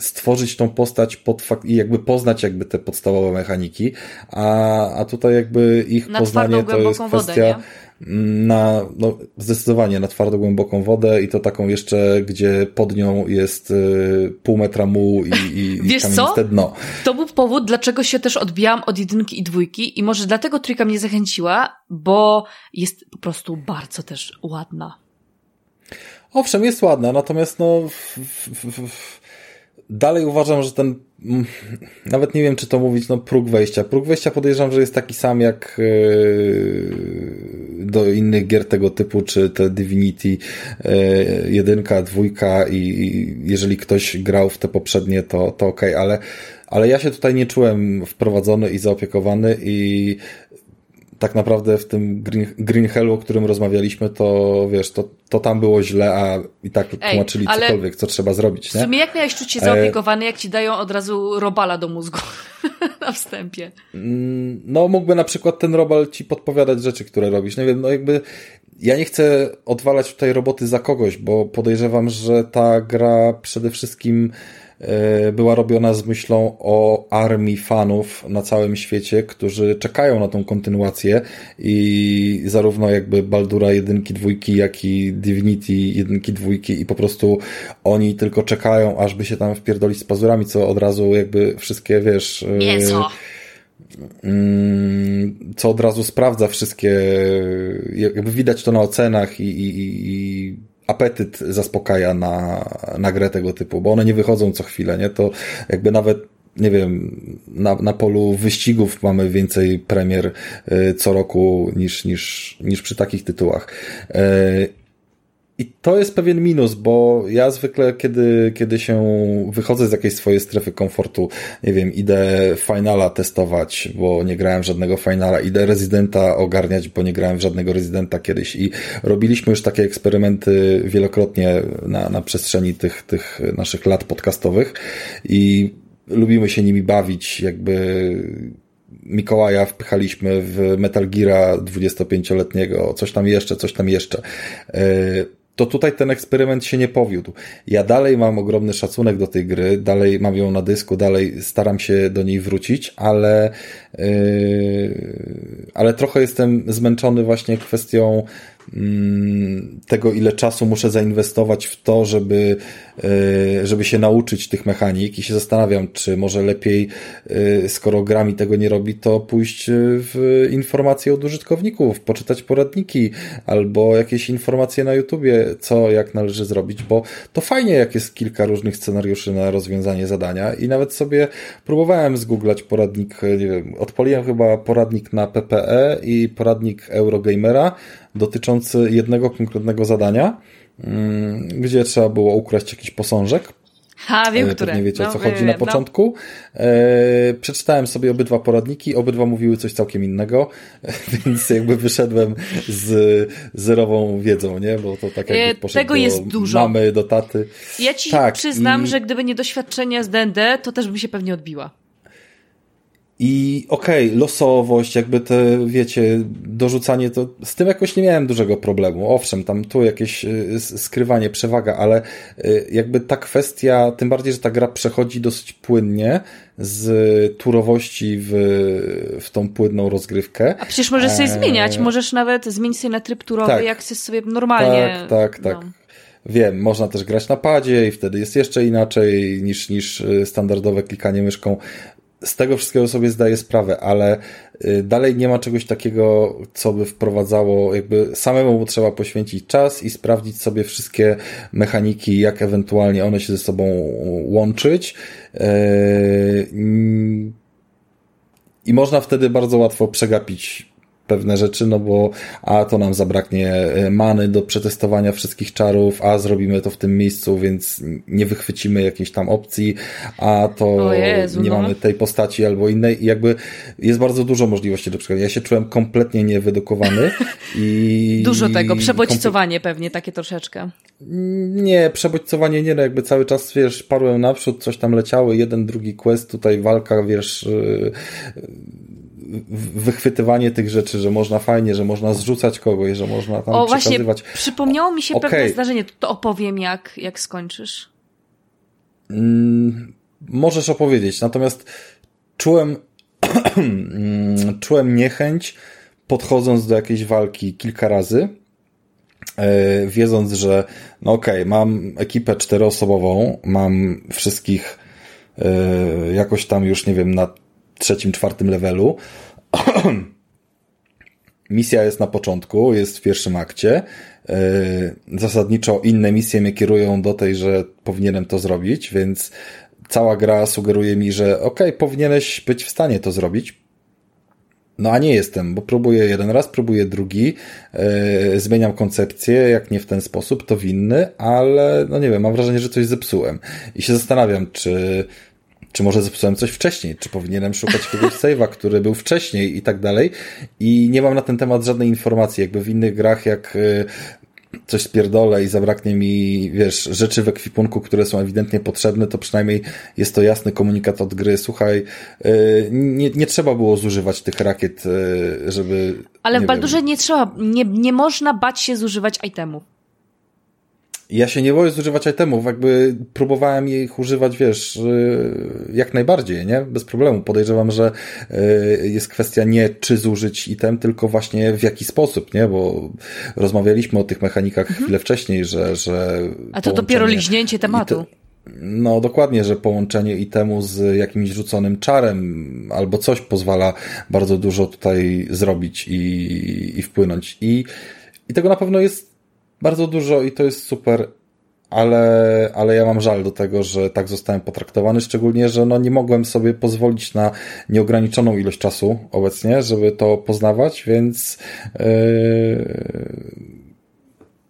stworzyć tą postać pod fakt i jakby poznać jakby te podstawowe mechaniki, a, a tutaj jakby ich Na poznanie to jest kwestia... Wodę, na, no, zdecydowanie na twardo głęboką wodę i to taką jeszcze, gdzie pod nią jest y, pół metra mułu i, i, *laughs* Wiesz i co? dno. To był powód, dlaczego się też odbijałam od jedynki i dwójki i może dlatego trójka mnie zachęciła, bo jest po prostu bardzo też ładna. Owszem, jest ładna, natomiast no dalej uważam, że ten mm, nawet nie wiem, czy to mówić, no próg wejścia. Próg wejścia podejrzewam, że jest taki sam jak yy, do innych gier tego typu, czy te Divinity yy, jedynka, dwójka i jeżeli ktoś grał w te poprzednie, to, to okej, okay, ale ale ja się tutaj nie czułem wprowadzony i zaopiekowany i tak naprawdę w tym Green, Green Hellu, o którym rozmawialiśmy, to wiesz, to, to tam było źle, a i tak Ej, tłumaczyli cokolwiek, co trzeba zrobić. Nie? W sumie jak miałeś czuć się zaopiekowany, jak ci dają od razu robala do mózgu *laughs* na wstępie? Mm, no, mógłby na przykład ten robal ci podpowiadać rzeczy, które robisz. Nie wiem, no jakby ja nie chcę odwalać tutaj roboty za kogoś, bo podejrzewam, że ta gra przede wszystkim E, była robiona z myślą o armii fanów na całym świecie, którzy czekają na tą kontynuację i zarówno jakby Baldura jedynki, dwójki, jak i Divinity jedynki, dwójki i po prostu oni tylko czekają, aż by się tam wpierdolić z pazurami, co od razu jakby wszystkie, wiesz... E, Mięso! Mm, co od razu sprawdza wszystkie, jakby widać to na ocenach i, i, i apetyt zaspokaja na, na grę tego typu, bo one nie wychodzą co chwilę, nie? To jakby nawet nie wiem, na, na polu wyścigów mamy więcej premier y, co roku niż, niż, niż przy takich tytułach. Y, i to jest pewien minus, bo ja zwykle, kiedy, kiedy się wychodzę z jakiejś swojej strefy komfortu, nie wiem, idę Finala testować, bo nie grałem żadnego Finala, idę Residenta ogarniać, bo nie grałem żadnego Residenta kiedyś i robiliśmy już takie eksperymenty wielokrotnie na, na przestrzeni tych, tych naszych lat podcastowych i lubimy się nimi bawić, jakby Mikołaja wpychaliśmy w Metal Geara 25-letniego, coś tam jeszcze, coś tam jeszcze. Yy, to tutaj ten eksperyment się nie powiódł. Ja dalej mam ogromny szacunek do tej gry, dalej mam ją na dysku, dalej staram się do niej wrócić, ale, yy, ale trochę jestem zmęczony właśnie kwestią Mm, tego, ile czasu muszę zainwestować w to, żeby, żeby się nauczyć tych mechanik i się zastanawiam, czy może lepiej, e, skoro gra mi tego nie robi, to pójść w informacje od użytkowników, poczytać poradniki albo jakieś informacje na YouTubie, co, jak należy zrobić, bo to fajnie, jak jest kilka różnych scenariuszy na rozwiązanie zadania i nawet sobie próbowałem zgooglać poradnik, nie wiem, odpaliłem chyba poradnik na PPE i poradnik Eurogamera, dotyczący jednego konkretnego zadania, gdzie trzeba było ukraść jakiś posążek. Ha, wiem, e, które. Nie wiecie, o co no, chodzi wiem, na początku. No. E, przeczytałem sobie obydwa poradniki, obydwa mówiły coś całkiem innego, *laughs* więc jakby wyszedłem z zerową wiedzą, nie? Bo to tak jakby e, poszedł Tego do jest dużo. mamy, do taty. Ja ci tak, przyznam, i... że gdyby nie doświadczenia z D&D, to też by się pewnie odbiła. I okej, okay, losowość, jakby te, wiecie, dorzucanie, to z tym jakoś nie miałem dużego problemu. Owszem, tam tu jakieś y, skrywanie, przewaga, ale y, jakby ta kwestia, tym bardziej, że ta gra przechodzi dosyć płynnie z turowości w, w tą płynną rozgrywkę. A przecież możesz sobie e... zmieniać, możesz nawet zmienić sobie na tryb turowy, tak, jak chcesz sobie normalnie. Tak, tak, tak. No. Wiem, można też grać na padzie i wtedy jest jeszcze inaczej niż, niż y, standardowe klikanie myszką z tego wszystkiego sobie zdaję sprawę, ale y, dalej nie ma czegoś takiego, co by wprowadzało, jakby samemu trzeba poświęcić czas i sprawdzić sobie wszystkie mechaniki, jak ewentualnie one się ze sobą łączyć. Y, I można wtedy bardzo łatwo przegapić pewne rzeczy, no bo a to nam zabraknie e, many do przetestowania wszystkich czarów, a zrobimy to w tym miejscu, więc nie wychwycimy jakiejś tam opcji, a to Jezu, nie no. mamy tej postaci albo innej i jakby jest bardzo dużo możliwości do przykładu. Ja się czułem kompletnie niewydukowany *laughs* i... Dużo tego, przebodźcowanie pewnie takie troszeczkę. Nie, przebodźcowanie nie, no jakby cały czas, wiesz, parłem naprzód, coś tam leciały, jeden, drugi quest, tutaj walka, wiesz, wychwytywanie tych rzeczy, że można fajnie, że można zrzucać kogoś, że można tam o, przekazywać. Właśnie, przypomniało mi się okay. pewne zdarzenie, to opowiem jak, jak skończysz. Mm, możesz opowiedzieć, natomiast czułem *clears throat* czułem niechęć podchodząc do jakiejś walki kilka razy, e, wiedząc, że no okej, okay, mam ekipę czteroosobową, mam wszystkich e, jakoś tam już, nie wiem, na trzecim, czwartym levelu. *clears throat* Misja jest na początku, jest w pierwszym akcie. E, zasadniczo inne misje mnie kierują do tej, że powinienem to zrobić, więc cała gra sugeruje mi, że okay, powinieneś być w stanie to zrobić. No a nie jestem, bo próbuję jeden raz, próbuję drugi, yy, zmieniam koncepcję, jak nie w ten sposób, to winny, ale no nie wiem, mam wrażenie, że coś zepsułem. I się zastanawiam, czy, czy może zepsułem coś wcześniej, czy powinienem szukać jakiegoś *laughs* save'a, który był wcześniej i tak dalej. I nie mam na ten temat żadnej informacji, jakby w innych grach, jak y, coś spierdolę i zabraknie mi, wiesz, rzeczy w ekwipunku, które są ewidentnie potrzebne, to przynajmniej jest to jasny komunikat od gry. Słuchaj, y, nie, nie trzeba było zużywać tych rakiet, y, żeby... Ale w Baldurze nie trzeba, nie, nie można bać się zużywać itemów. Ja się nie boję zużywać itemów, jakby próbowałem ich używać, wiesz, y, jak najbardziej, nie? Bez problemu. Podejrzewam, że y, jest kwestia nie czy zużyć item, tylko właśnie w jaki sposób, nie? Bo rozmawialiśmy o tych mechanikach mhm. chwilę wcześniej, że, że A to dopiero liźnięcie tematu. No dokładnie, że połączenie itemu z jakimś rzuconym czarem albo coś pozwala bardzo dużo tutaj zrobić i, i wpłynąć. I, I tego na pewno jest bardzo dużo i to jest super, ale, ale ja mam żal do tego, że tak zostałem potraktowany, szczególnie, że no nie mogłem sobie pozwolić na nieograniczoną ilość czasu obecnie, żeby to poznawać, więc yy,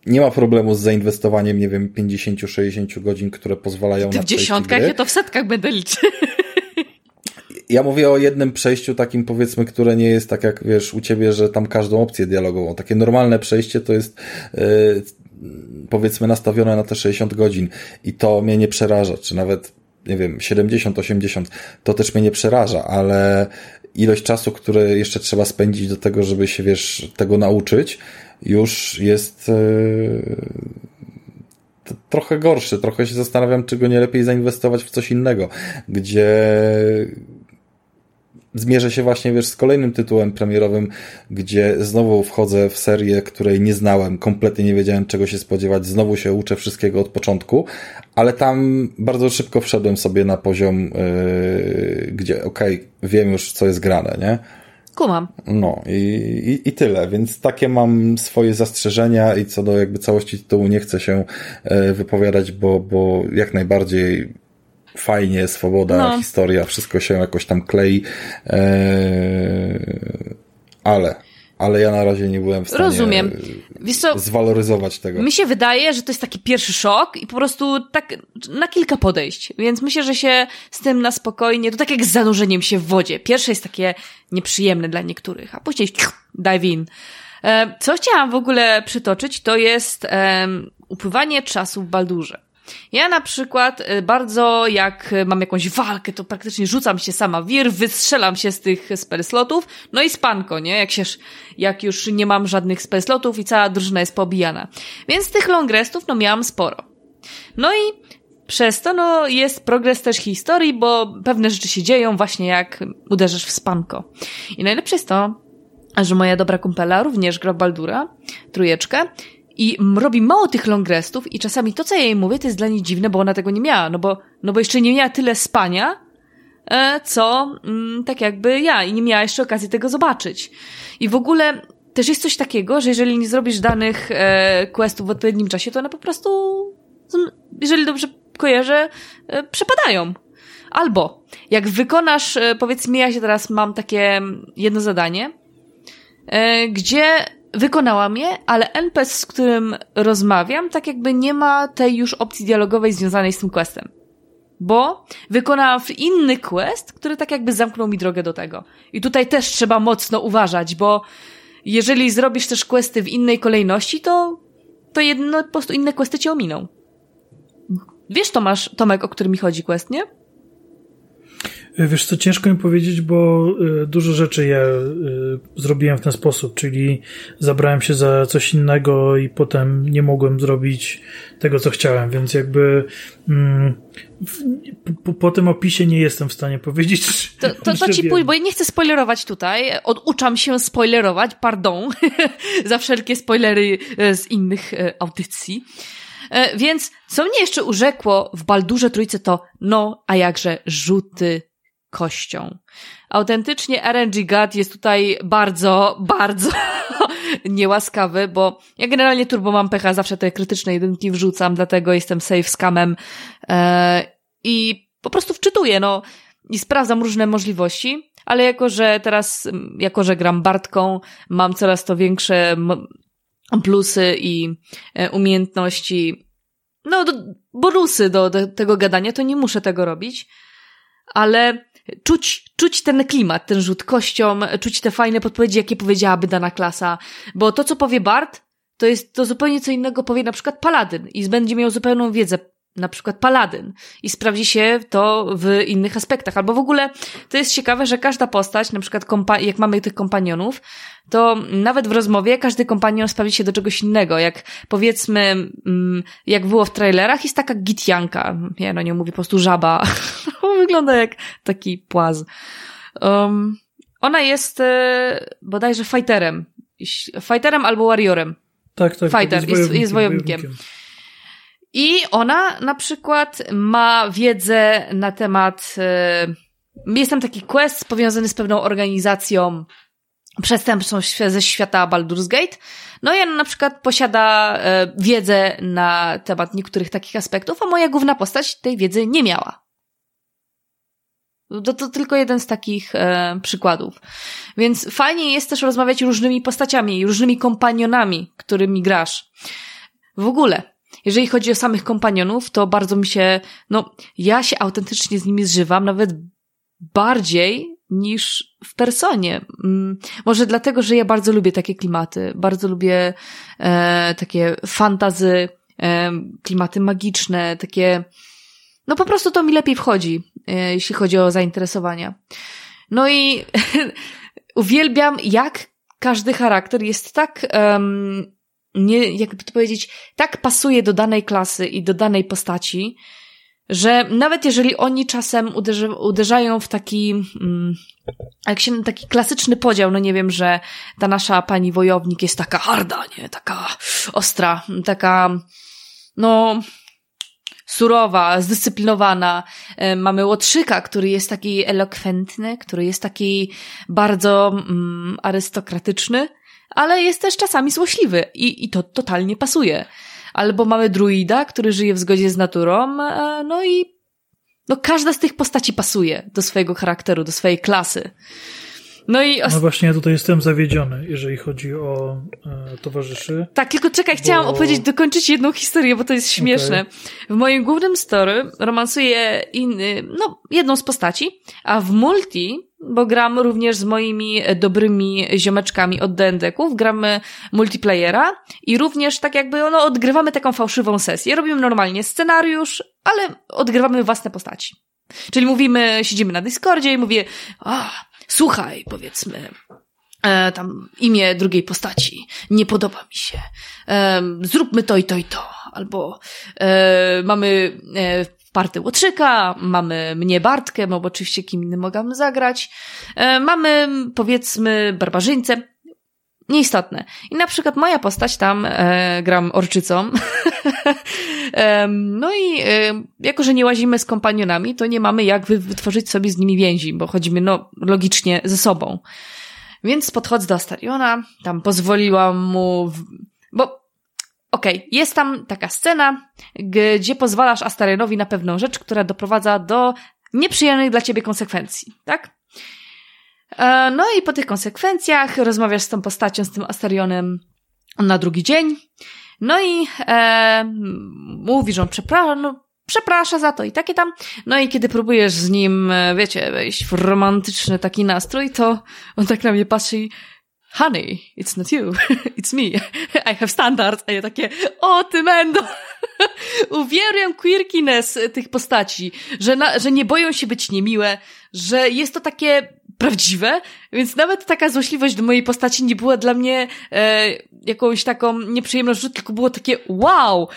nie ma problemu z zainwestowaniem, nie wiem, 50-60 godzin, które pozwalają Ty na w dziesiątkach, ja to w setkach będę liczył. Ja mówię o jednym przejściu takim powiedzmy, które nie jest tak jak wiesz u ciebie, że tam każdą opcję dialogową. Takie normalne przejście to jest yy, powiedzmy nastawione na te 60 godzin i to mnie nie przeraża, czy nawet nie wiem, 70, 80, to też mnie nie przeraża, ale ilość czasu, które jeszcze trzeba spędzić do tego, żeby się, wiesz, tego nauczyć, już jest yy, trochę gorszy. Trochę się zastanawiam, czy go nie lepiej zainwestować w coś innego, gdzie zmierzę się właśnie, wiesz, z kolejnym tytułem premierowym, gdzie znowu wchodzę w serię, której nie znałem, kompletnie nie wiedziałem czego się spodziewać, znowu się uczę wszystkiego od początku, ale tam bardzo szybko wszedłem sobie na poziom, yy, gdzie okej, okay, wiem już co jest grane, nie? Kumam. No i, i, i tyle, więc takie mam swoje zastrzeżenia i co do jakby całości tytułu nie chcę się e, wypowiadać, bo, bo jak najbardziej fajnie, swoboda, no. historia, wszystko się jakoś tam klei, eee, ale ale ja na razie nie byłem w stanie Rozumiem. Co, zwaloryzować tego. Mi się wydaje, że to jest taki pierwszy szok i po prostu tak na kilka podejść. Więc myślę, że się z tym na spokojnie, to tak jak z zanurzeniem się w wodzie. Pierwsze jest takie nieprzyjemne dla niektórych, a później dive in. E, co chciałam w ogóle przytoczyć, to jest um, upływanie czasu w Baldurze. Ja na przykład y, bardzo jak mam jakąś walkę, to praktycznie rzucam się sama wir, wystrzelam się z tych spellslotów, no i spanko, nie? Jak się, jak już nie mam żadnych spellslotów i cała drużyna jest pobijana. Więc tych long restów, no miałam sporo. No i przez to, no, jest progres też historii, bo pewne rzeczy się dzieją właśnie jak uderzysz w spanko. I najlepsze jest to, że moja dobra kumpela również gra Baldura, trujeczkę, i robi mało tych long restów i czasami to, co ja jej mówię, to jest dla niej dziwne, bo ona tego nie miała, no bo, no bo jeszcze nie miała tyle spania, e, co mm, tak jakby ja i nie miała jeszcze okazji tego zobaczyć. I w ogóle też jest coś takiego, że jeżeli nie zrobisz danych e, questów w odpowiednim czasie, to one po prostu, jeżeli dobrze kojarzę, e, przepadają. Albo jak wykonasz, powiedzmy, ja się teraz mam takie jedno zadanie, gdzie wykonałam je, ale NPC, z którym rozmawiam, tak jakby nie ma tej już opcji dialogowej związanej z tym questem. Bo wykonałam inny quest, który tak jakby zamknął mi drogę do tego. I tutaj też trzeba mocno uważać, bo jeżeli zrobisz też questy w innej kolejności, to, to jedno, po prostu inne questy cię ominą. Wiesz, Tomasz, Tomek, o którym mi chodzi quest, nie? Wiesz co, ciężko mi powiedzieć, bo y, dużo rzeczy ja y, zrobiłem w ten sposób, czyli zabrałem się za coś innego i potem nie mogłem zrobić tego, co chciałem, więc jakby mm, po, po, tym opisie nie jestem w stanie powiedzieć. *laughs* To, to, to ci pójdę, bo ja nie chcę spoilerować tutaj. Oduczam się spoilerować, pardon, *laughs* za wszelkie spoilery e, z innych e, audycji. E, więc co mnie jeszcze urzekło w Baldurze Trójce to, no, a jakże rzuty kością. Autentycznie RNG God jest tutaj bardzo, bardzo *laughs* niełaskawy, bo ja generalnie turbo mam pecha, zawsze te krytyczne jedynki wrzucam, dlatego jestem safe scamem e, i po prostu wczytuję, no i sprawdzam różne możliwości, ale jako, że teraz, jako, że gram Bartką, mam coraz to większe plusy i e, umiejętności, no, do, bonusy do, do tego gadania, to nie muszę tego robić, ale czuć, czuć ten klimat, ten rzut kością, czuć te fajne podpowiedzi, jakie powiedziałaby dana klasa, bo to, co powie Bart, to jest to zupełnie co innego powie na przykład Paladyn i będzie miał zupełną wiedzę na przykład paladyn i sprawdzi się to w innych aspektach. Albo w ogóle to jest ciekawe, że każda postać, na przykład jak mamy tych kompanionów, to nawet w rozmowie każdy kompanion sprawdzi się do czegoś innego. Jak powiedzmy, mm, jak było w trailerach, jest taka gitjanka. Ja no nie mówię po prostu żaba. *laughs* Wygląda jak taki płaz. Um, ona jest e, bodajże fighterem. Fighterem albo warriorem. Tak, tak. Fighter, tak, jest, jest, jest wojownikiem. I ona na przykład ma wiedzę na temat. Yy, jest tam taki quest powiązany z pewną organizacją przestępczą ze świata Baldur's Gate. No i ona na przykład posiada yy, wiedzę na temat niektórych takich aspektów, a moja główna postać tej wiedzy nie miała. To, to tylko jeden z takich e, przykładów. Więc fajnie jest też rozmawiać różnymi postaciami, różnymi kompanionami, którymi grasz. W ogóle, jeżeli chodzi o samych kompanionów, to bardzo mi się, no, ja się autentycznie z nimi zżywam, nawet bardziej niż w personie. Mm, może dlatego, że ja bardzo lubię takie klimaty, bardzo lubię e, takie fantazy, e, klimaty magiczne, takie, no po prostu to mi lepiej wchodzi, e, jeśli chodzi o zainteresowania. No i *laughs* uwielbiam, jak każdy charakter jest tak um, nie, jakby to powiedzieć, tak pasuje do danej klasy i do danej postaci, że nawet jeżeli oni czasem uderzy, uderzają w taki, mm, jak się taki klasyczny podział, no nie wiem, że ta nasza pani wojownik jest taka harda, nie, taka ostra, taka, no, surowa, zdyscyplinowana. E, mamy Łotrzyka, który jest taki elokwentny, który jest taki bardzo mm, arystokratyczny ale jest też czasami złośliwy i, i to totalnie pasuje. Albo mamy druida, który żyje w zgodzie z naturą, e, no i no każda z tych postaci pasuje do swojego charakteru, do swojej klasy. No i. No właśnie, ja tutaj jestem zawiedziony, jeżeli chodzi o e, towarzyszy. Tak, tylko czekaj, bo... chciałam opowiedzieć, dokończyć jedną historię, bo to jest śmieszne. Okay. W moim głównym story romansuję inny, no, jedną z postaci, a w multi bo gram również z moimi dobrymi ziomeczkami od DND-ków, gramy multiplayera i również tak jakby no, odgrywamy taką fałszywą sesję. Robimy normalnie scenariusz, ale odgrywamy własne postaci. Czyli mówimy, siedzimy na Discordzie i mówię, a, słuchaj, powiedzmy, e, tam imię drugiej postaci, nie podoba mi się, e, zróbmy to i to i to, albo e, mamy e, party Łotrzyka, mamy mnie Bartkę, bo oczywiście kim innym mogę zagrać, e, mamy powiedzmy barbarzyńcę, Nieistotne. I na przykład moja postać tam e, gram orczycą. *laughs* e, no i e, jako, że nie łazimy z kompanionami, to nie mamy jak wytworzyć sobie z nimi więzi, bo chodzimy no logicznie ze sobą. Więc podchodzę do Astariona, tam pozwoliłam mu. Okej, okay, jest tam taka scena, gdzie pozwalasz Astarionowi na pewną rzecz, która doprowadza do nieprzyjemnych dla ciebie konsekwencji, tak? E, no i po tych konsekwencjach rozmawiasz z tą postacią, z tym Astarionem na drugi dzień. No i e, mówi, że on przeprasza, no, przeprasza za to i takie tam. No i kiedy próbujesz z nim, e, wiecie, wejść w romantyczny taki nastrój, to on tak na mnie patrzy i honey, it's not you, *laughs* it's me. *laughs* I have standards. A ja takie, o ty mendo. *laughs* uwielbiam quirkiness tych postaci, że, na, że nie boją się być niemiłe, że jest to takie prawdziwe, więc nawet taka złośliwość do mojej postaci nie była dla mnie e, jakąś taką nieprzyjemnością, tylko było takie wow!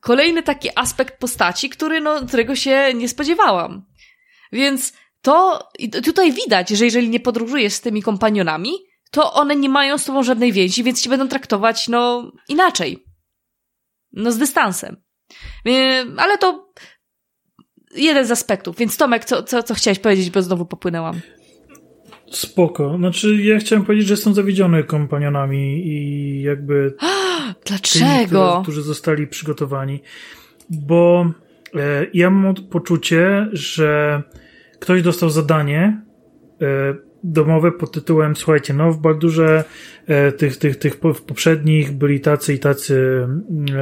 Kolejny taki aspekt postaci, który, no, którego się nie spodziewałam. Więc to tutaj widać, że jeżeli nie podróżujesz z tymi kompanionami, to one nie mają z tobą żadnej więzi, więc ci będą traktować, no, inaczej. No, z dystansem. E, ale to jeden z aspektów. Więc Tomek, co, co, co chciałeś powiedzieć, bo znowu popłynęłam? Spoko. Znaczy, ja chciałem powiedzieć, że jestem zawiedziony kompanionami i jakby. *gasps* Dlaczego? Tymi, którzy zostali przygotowani. Bo e, ja mam poczucie, że ktoś dostał zadanie e, domowe pod tytułem słuchajcie, no w Baldurze e, tych, tych, tych poprzednich byli tacy i tacy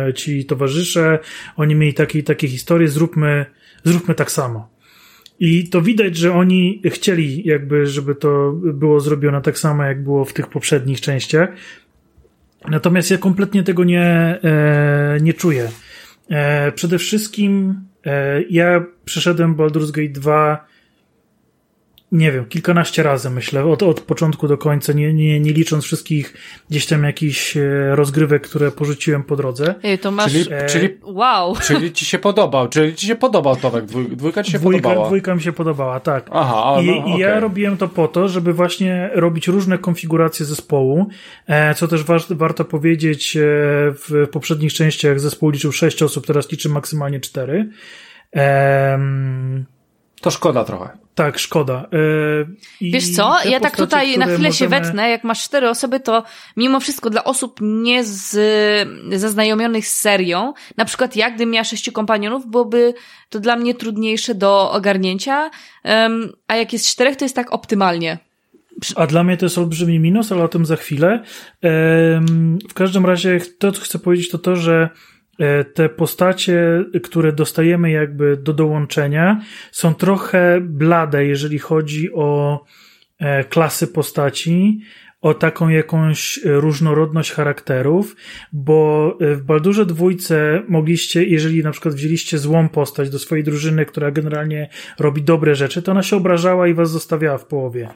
e, ci towarzysze, oni mieli takie i takie historie, zróbmy, zróbmy tak samo. I to widać, że oni chcieli jakby, żeby to było zrobione tak samo, jak było w tych poprzednich częściach. Natomiast ja kompletnie tego nie, e, nie czuję. E, przede wszystkim e, ja przeszedłem Baldur's Gate 2 nie wiem, kilkanaście razy myślę, od, od początku do końca, nie, nie, nie licząc wszystkich gdzieś tam jakichś e, rozgrywek, które porzuciłem po drodze. Ej, to masz... Czyli, e... czyli, wow. *laughs* Czyli ci się podobał, czyli ci się podobał Tomek, dwójka ci się dwójka, podobała. Dwójka mi się podobała, tak. Aha, I, no, i okay. ja robiłem to po to, żeby właśnie robić różne konfiguracje zespołu, e, co też wa warto powiedzieć, e, w poprzednich częściach zespół liczył sześć osób, teraz liczy maksymalnie cztery. To szkoda trochę. Tak, szkoda. Yy, Wiesz co, ja tak tutaj na chwilę możemy... się wetnę, jak masz cztery osoby, to mimo wszystko dla osób nie z, zaznajomionych z serią, na przykład ja, gdybym miała sześciu kompanionów, byłoby to dla mnie trudniejsze do ogarnięcia, um, a jak jest czterech, to jest tak optymalnie. A dla mnie to jest olbrzymi minus, ale o tym za chwilę. Um, w każdym razie to, co chcę powiedzieć, to to, że te postacie, które dostajemy jakby do dołączenia, są trochę blade, jeżeli chodzi o e, klasy postaci, o taką jakąś różnorodność charakterów, bo w Baldurze dwójce mogliście, jeżeli na przykład wzięliście złą postać do swojej drużyny, która generalnie robi dobre rzeczy, to ona się obrażała i was zostawiała w połowie.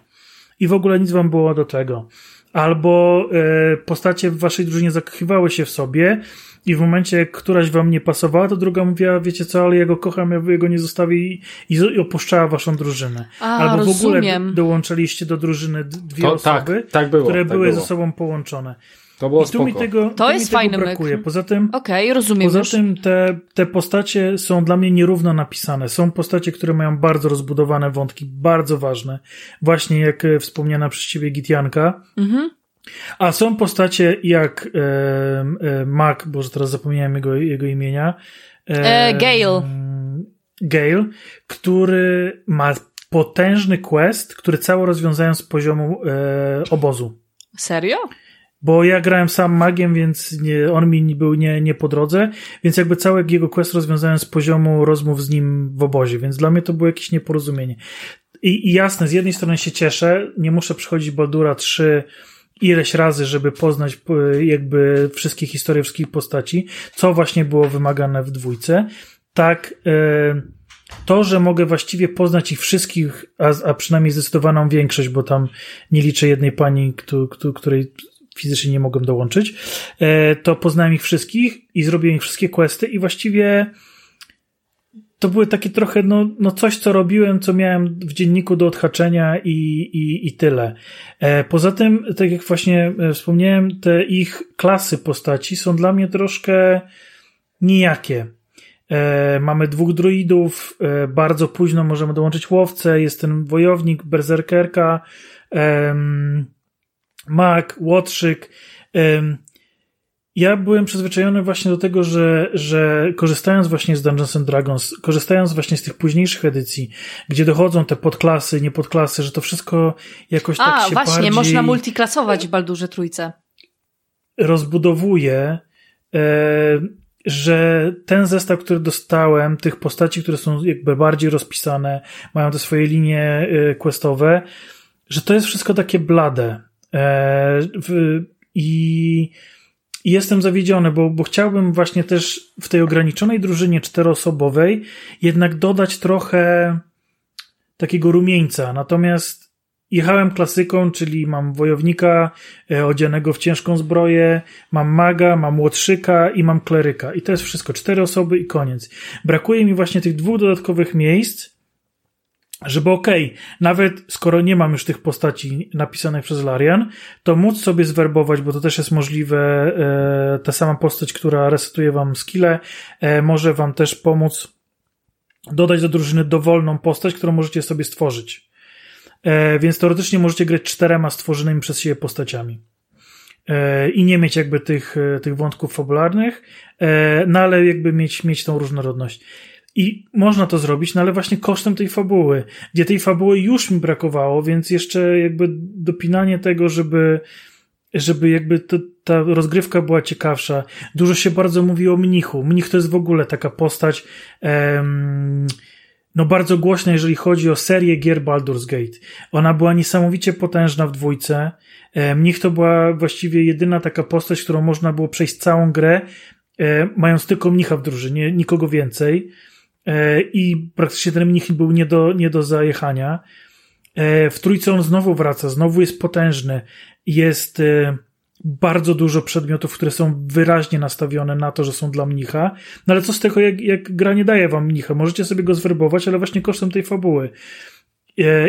I w ogóle nic wam było do tego. Albo e, postacie w waszej drużynie zakochiwały się w sobie, i w momencie, jak któraś wam nie pasowała, to druga mówiła, wiecie co, ale ja go kocham, ja go nie zostawię i, i opuszczała waszą drużynę. A, Albo rozumiem. w ogóle dołączyliście do drużyny dwie to, osoby, tak, tak było, które tak były było. ze sobą połączone. To było I tu spoko. mi tego, to tu jest mi tego fajny brakuje. myk. Poza tym, Okej, okay, rozumiem poza już. tym te, te postacie są dla mnie nierówno napisane. Są postacie, które mają bardzo rozbudowane wątki, bardzo ważne. Właśnie jak e, wspomniana przez ciebie Gitianka. Mhm. A są postacie jak e, e, Mac, bo teraz zapomniałem jego, jego imienia. E, Gale. Gale, który ma potężny quest, który cały rozwiązają z poziomu e, obozu. Serio? Bo ja grałem sam magiem, więc nie, on mi był nie, nie po drodze, więc jakby cały jego quest rozwiązałem z poziomu rozmów z nim w obozie, więc dla mnie to było jakieś nieporozumienie. I, i jasne, z jednej strony się cieszę, nie muszę przychodzić Baldura 3 ileś razy, żeby poznać jakby wszystkie historie wszystkich postaci, co właśnie było wymagane w dwójce. Tak, e, to, że mogę właściwie poznać ich wszystkich, a, a przynajmniej zdecydowaną większość, bo tam nie liczę jednej pani, której fizycznie nie mogłem dołączyć, e, to poznałem ich wszystkich i zrobiłem ich wszystkie questy i właściwie to były takie trochę, no, no coś, co robiłem, co miałem w dzienniku do odhaczenia i, i, i tyle. E, poza tym, tak jak właśnie e, wspomniałem, te ich klasy postaci są dla mnie troszkę nijakie. Mamy dwóch druidów, bardzo późno możemy dołączyć łowcę, jest ten wojownik, berserkerka, e, mag, łotrzyk, ja byłem przyzwyczajony właśnie do tego, że, że korzystając właśnie z Dungeons and Dragons, korzystając właśnie z tych późniejszych edycji, gdzie dochodzą te podklasy, nie podklasy, że to wszystko jakoś A, tak się właśnie, bardziej można multiklasować w Baldurze Trójce. Rozbudowuje, e, że ten zestaw, który dostałem, tych postaci, które są jakby bardziej rozpisane, mają te swoje linie e, questowe, że to jest wszystko takie blade. E, I i jestem zawiedziony, bo, bo chciałbym właśnie też w tej ograniczonej drużynie czteroosobowej jednak dodać trochę takiego rumieńca. Natomiast jechałem klasyką, czyli mam wojownika e, odzianego w ciężką zbroję, mam maga, mam łotrzyka i mam kleryka. I to jest wszystko. Cztery osoby i koniec. Brakuje mi właśnie tych dwóch dodatkowych miejsc, żeby okej, okay, nawet skoro nie mam już tych postaci napisanych przez Larian, to móc sobie zwerbować, bo to też jest możliwe, e, ta sama postać, która resetuje wam skille, e, może wam też pomóc dodać do drużyny dowolną postać, którą możecie sobie stworzyć. E, więc teoretycznie możecie grać czterema stworzonymi przez siebie postaciami. I nie mieć jakby tych, tych wątków fabularnych, no ale jakby mieć, mieć tą różnorodność. I można to zrobić, no ale właśnie kosztem tej fabuły, gdzie tej fabuły już mi brakowało, więc jeszcze jakby dopinanie tego, żeby, żeby jakby to, ta rozgrywka była ciekawsza. Dużo się bardzo mówi o mnichu. Mnich to jest w ogóle taka postać, em, no bardzo głośna, jeżeli chodzi o serię gier Baldur's Gate. Ona była niesamowicie potężna w dwójce. E, mnich to była właściwie jedyna taka postać, którą można było przejść całą grę, e, mając tylko mnicha w drużynie, nikogo więcej. E, i praktycznie ten mnich był nie do, nie do zajechania. E, w trójce on znowu wraca, znowu jest potężny. Jest e, bardzo dużo przedmiotów, które są wyraźnie nastawione na to, że są dla mnicha. No ale co z tego, jak, jak gra nie daje wam mnicha? Możecie sobie go zwerbować, ale właśnie kosztem tej fabuły.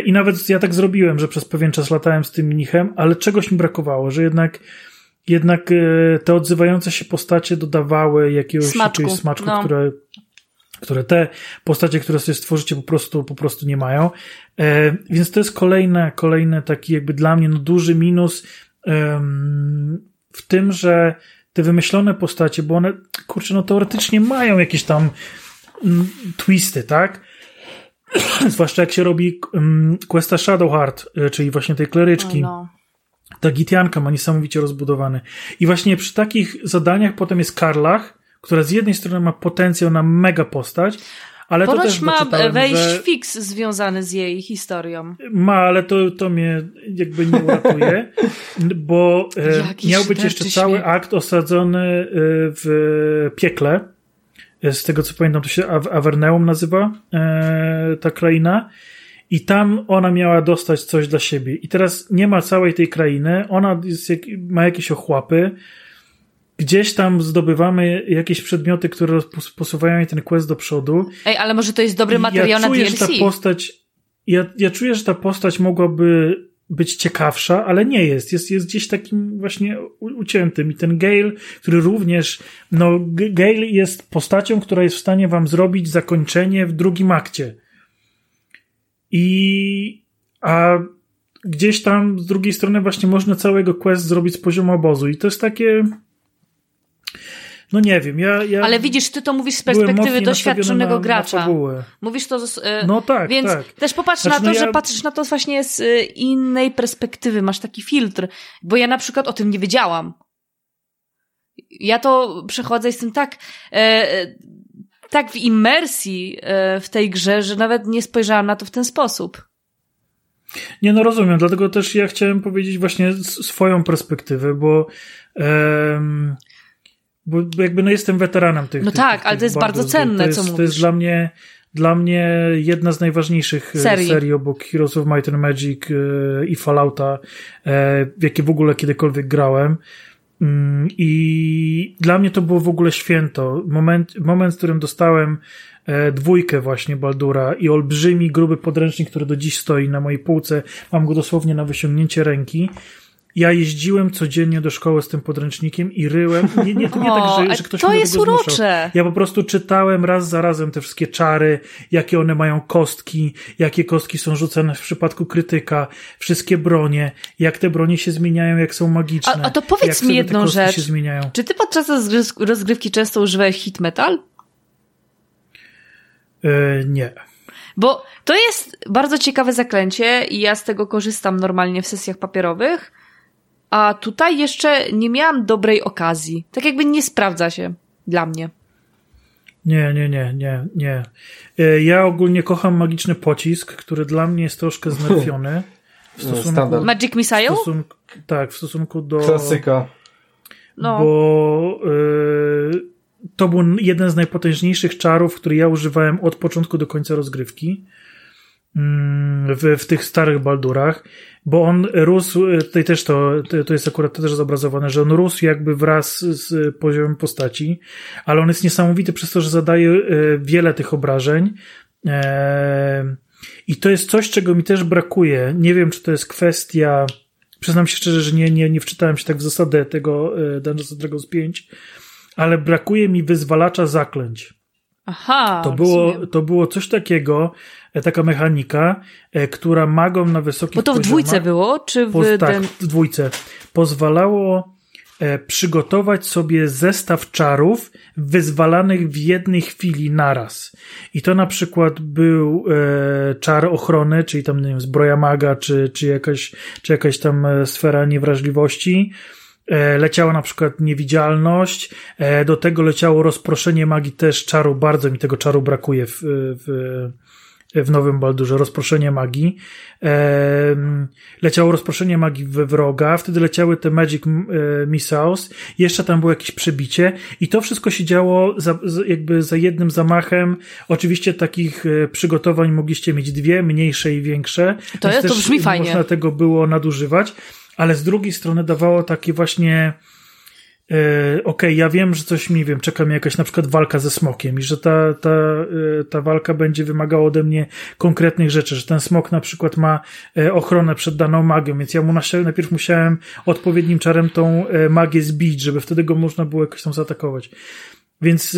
I nawet ja tak zrobiłem, że przez pewien czas latałem z tym mnichem, ale czegoś mi brakowało, że jednak jednak te odzywające się postacie dodawały jakiegoś smaczku, smaczku no. które które te postacie, które sobie stworzycie po prostu, po prostu nie mają. E, więc to jest kolejne, kolejny taki jakby dla mnie no, duży minus w tym, że te wymyślone postacie, bo one, kurczę, no teoretycznie mają jakieś tam mm, twisty, tak? *clears throat* Zwłaszcza jak się robi um, questa Shadowheart, e, czyli właśnie tej kleryczki. no. Ta gitianka ma niesamowicie rozbudowany. I właśnie przy takich zadaniach potem jest Karlach, która z jednej strony ma potencjał na mega postać, ale Ponoć to też ma wejść że... fix związany z jej historią. Ma, ale to, to mnie jakby nie uratuje, *laughs* bo e, miał być jeszcze świat. cały akt osadzony e, w piekle. E, z tego co pamiętam, to się Averneum nazywa ta kraina. I tam ona miała dostać coś dla siebie. I teraz nie ma całej tej krainy. Ona jest, ma jakieś ochłapy gdzieś tam zdobywamy jakieś przedmioty, które posuwają ten quest do przodu. Ej, ale może to jest dobry materiał ja czuję, na DLC? Że ta postać, ja, ja czuję, że ta postać mogłaby być ciekawsza, ale nie jest. Jest, jest gdzieś takim właśnie uciętym. I ten Gale, który również, no, Gale jest postacią, która jest w stanie wam zrobić zakończenie w drugim akcie. I, a gdzieś tam z drugiej strony właśnie można całego quest zrobić z poziomu obozu. I to jest takie, no nie wiem, ja, ja. Ale widzisz, ty to mówisz z perspektywy doświadczonego na, gracza. Na mówisz to z. E, no tak. Więc tak. też popatrz znaczy, na to, no ja... że patrzysz na to właśnie z e, innej perspektywy, masz taki filtr. Bo ja na przykład o tym nie wiedziałam. Ja to przechodzę i jestem tak. E, tak w imersji e, w tej grze, że nawet nie spojrzałam na to w ten sposób. Nie, no rozumiem, dlatego też ja chciałem powiedzieć właśnie swoją perspektywę, bo. Bo jakby no jestem weteranem tych. No tych, tak, tych, ale to jest bardzo cenne, to jest, co mówisz. To jest dla mnie, dla mnie jedna z najważniejszych e, serii, serii obok Heroes of Might and Magic e, i Fallouta, e, jakie w ogóle kiedykolwiek grałem. Mm, I dla mnie to było w ogóle święto. Moment, moment w którym dostałem dwójkę właśnie Baldura i olbrzymi, gruby podręcznik, który do dziś stoi na mojej półce. Mam go dosłownie na wyciągnięcie ręki. Ja jeździłem codziennie do szkoły z tym podręcznikiem i ryłem. Nie, nie, nie *laughs* o, tak, że, że ktoś to mnie jest tego urocze. Zmuszał. Ja po prostu czytałem raz za razem te wszystkie czary, jakie one mają kostki, jakie kostki są rzucane w przypadku krytyka, wszystkie bronie, jak te bronie się zmieniają, jak są magiczne. A, a to powiedz mi jedną rzecz. Się zmieniają. Czy ty podczas rozgrywki często używałeś hit metal? Yy, nie. Bo to jest bardzo ciekawe zaklęcie i ja z tego korzystam normalnie w sesjach papierowych a tutaj jeszcze nie miałam dobrej okazji. Tak jakby nie sprawdza się dla mnie. Nie, nie, nie, nie, nie. E, ja ogólnie kocham magiczny pocisk, który dla mnie jest troszkę *laughs* znerfiony. W stosunku, Magic Missile? W stosunku, tak, w stosunku do... Klasyka. no. bo yy, to był jeden z najpotężniejszych czarów, który ja używałem od początku do końca rozgrywki mm, w, w tych starych Baldurach, bo on rósł, tutaj też to, to jest akurat to też zobrazowane, że on rósł jakby wraz z poziomem postaci, ale on jest niesamowity przez to, że zadaje e, wiele tych obrażeń. E, I to jest coś, czego mi też brakuje. Nie wiem, czy to jest kwestia. Przyznam się szczerze, że nie, nie, nie wczytałem się tak w zasadę tego e, Dungeons Dragons 5, ale brakuje mi wyzwalacza zaklęć. Aha. To było, to było coś takiego, e, taka mechanika, e, która magom na wysokich Bo to w dwójce było, czy w... Po, tak, w dwójce. Pozwalało e, przygotować sobie zestaw czarów wyzwalanych w jednej chwili naraz. I to na przykład był e, czar ochrony, czyli tam, nie wiem, zbroja maga, czy, czy, jakaś, czy jakaś tam sfera niewrażliwości, leciała na przykład niewidzialność, e, do tego leciało rozproszenie magii też czaru, bardzo mi tego czaru brakuje w, w, w nowym Baldurze, rozproszenie magii. E, leciało rozproszenie magii we wroga, wtedy leciały te Magic Missiles, jeszcze tam było jakieś przebicie i to wszystko się działo za, jakby za jednym zamachem. Oczywiście takich przygotowań mogliście mieć dwie, mniejsze i większe. To, jest, to brzmi fajnie. Można tego było nadużywać ale z drugiej strony dawało takie właśnie yy, okej, okay, ja wiem, że coś mi wiem, czeka mnie jakaś na przykład walka ze smokiem i że ta, ta, yy, ta walka będzie wymagała ode mnie konkretnych rzeczy, że ten smok na przykład ma yy, ochronę przed daną magią, więc ja mu najpierw musiałem odpowiednim czarem tą magię zbić, żeby wtedy go można było jakoś tam zaatakować. Więc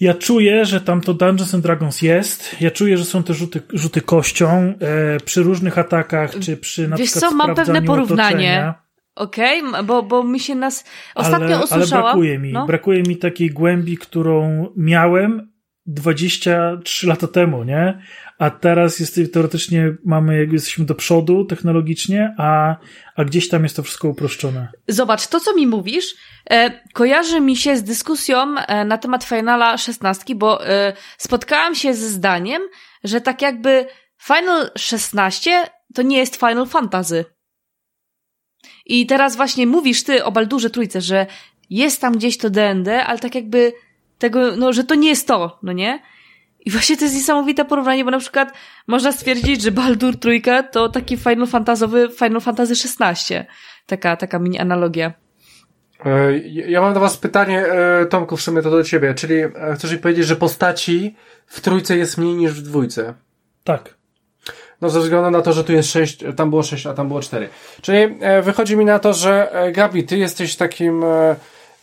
ja czuję, że tam to Dungeons and Dragons jest. Ja czuję, że są te rzuty, rzuty kością e, przy różnych atakach, czy przy na Wiesz przykład co, mam pewne porównanie. Okej, okay, bo, bo mi się nas ostatnio ale, usłyszałam. Ale brakuje mi, no? brakuje mi takiej głębi, którą miałem 23 lata temu, nie? A teraz jest, teoretycznie mamy, jakby jesteśmy do przodu technologicznie, a, a gdzieś tam jest to wszystko uproszczone. Zobacz, to co mi mówisz, e, kojarzy mi się z dyskusją e, na temat Finala 16, bo e, spotkałam się ze zdaniem, że tak jakby Final 16 to nie jest Final Fantasy. I teraz właśnie mówisz ty o Baldurze Trójce, że jest tam gdzieś to D&D, ale tak jakby tego, no, że to nie jest to, no nie? I właśnie to jest niesamowite porównanie, bo na przykład można stwierdzić, że Baldur Trójka to taki Final Fantazowy Final Fantasy XVI. Taka, taka mini analogia. E, ja mam do was pytanie, e, Tomku, w sumie to do ciebie, czyli e, chcesz mi powiedzieć, że postaci w trójce jest mniej niż w dwójce? Tak. No ze względu na to, że tu jest sześć, tam było sześć, a tam było cztery. Czyli wychodzi mi na to, że Gabi, ty jesteś takim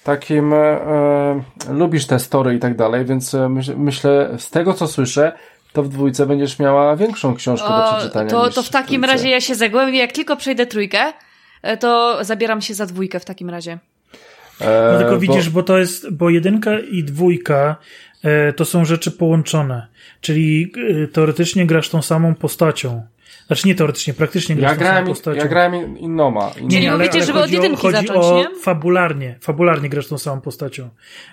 takim e, e, lubisz te story i tak dalej, więc e, myśl, myślę, z tego co słyszę, to w dwójce będziesz miała większą książkę o, do przeczytania. To, to w takim w razie ja się zagłębię, jak tylko przejdę trójkę, e, to zabieram się za dwójkę w takim razie. No tylko widzisz, bo... bo to jest, bo jedynka i dwójka to są rzeczy połączone. Czyli teoretycznie grasz tą samą postacią. Znaczy nie teoretycznie, praktycznie ja grałem, postacią. Ja grałem innoma. Nie, nie, mówicie, ale żeby od jedynki chodzi zacząć, o nie? fabularnie, fabularnie grasz tą samą postacią.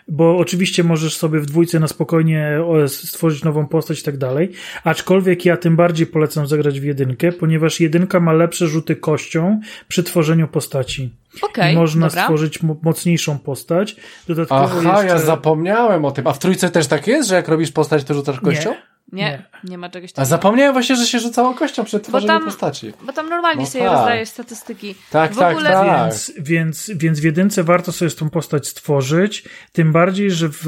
Bo oczywiście możesz sobie w dwójce na spokojnie stworzyć nową postać i tak dalej, aczkolwiek ja tym bardziej polecam zagrać w jedynkę, ponieważ jedynka ma lepsze rzuty kością przy tworzeniu postaci. Okay, I można dobra. stworzyć mocniejszą postać. Dodatkowo Aha, jeszcze... ja zapomniałem o tym. A w trójce też tak jest, że jak robisz postać, to rzucasz kością? Nie. Nie, nie, ma czegoś takiego. A zapomniałem właśnie, że się rzucało kością przy tworzeniu tam, postaci. Bo tam normalnie no sobie tak. rozdajesz statystyki. Tak, w tak, ogóle... tak. Więc, więc, więc w jedynce warto sobie tą postać stworzyć, tym bardziej, że w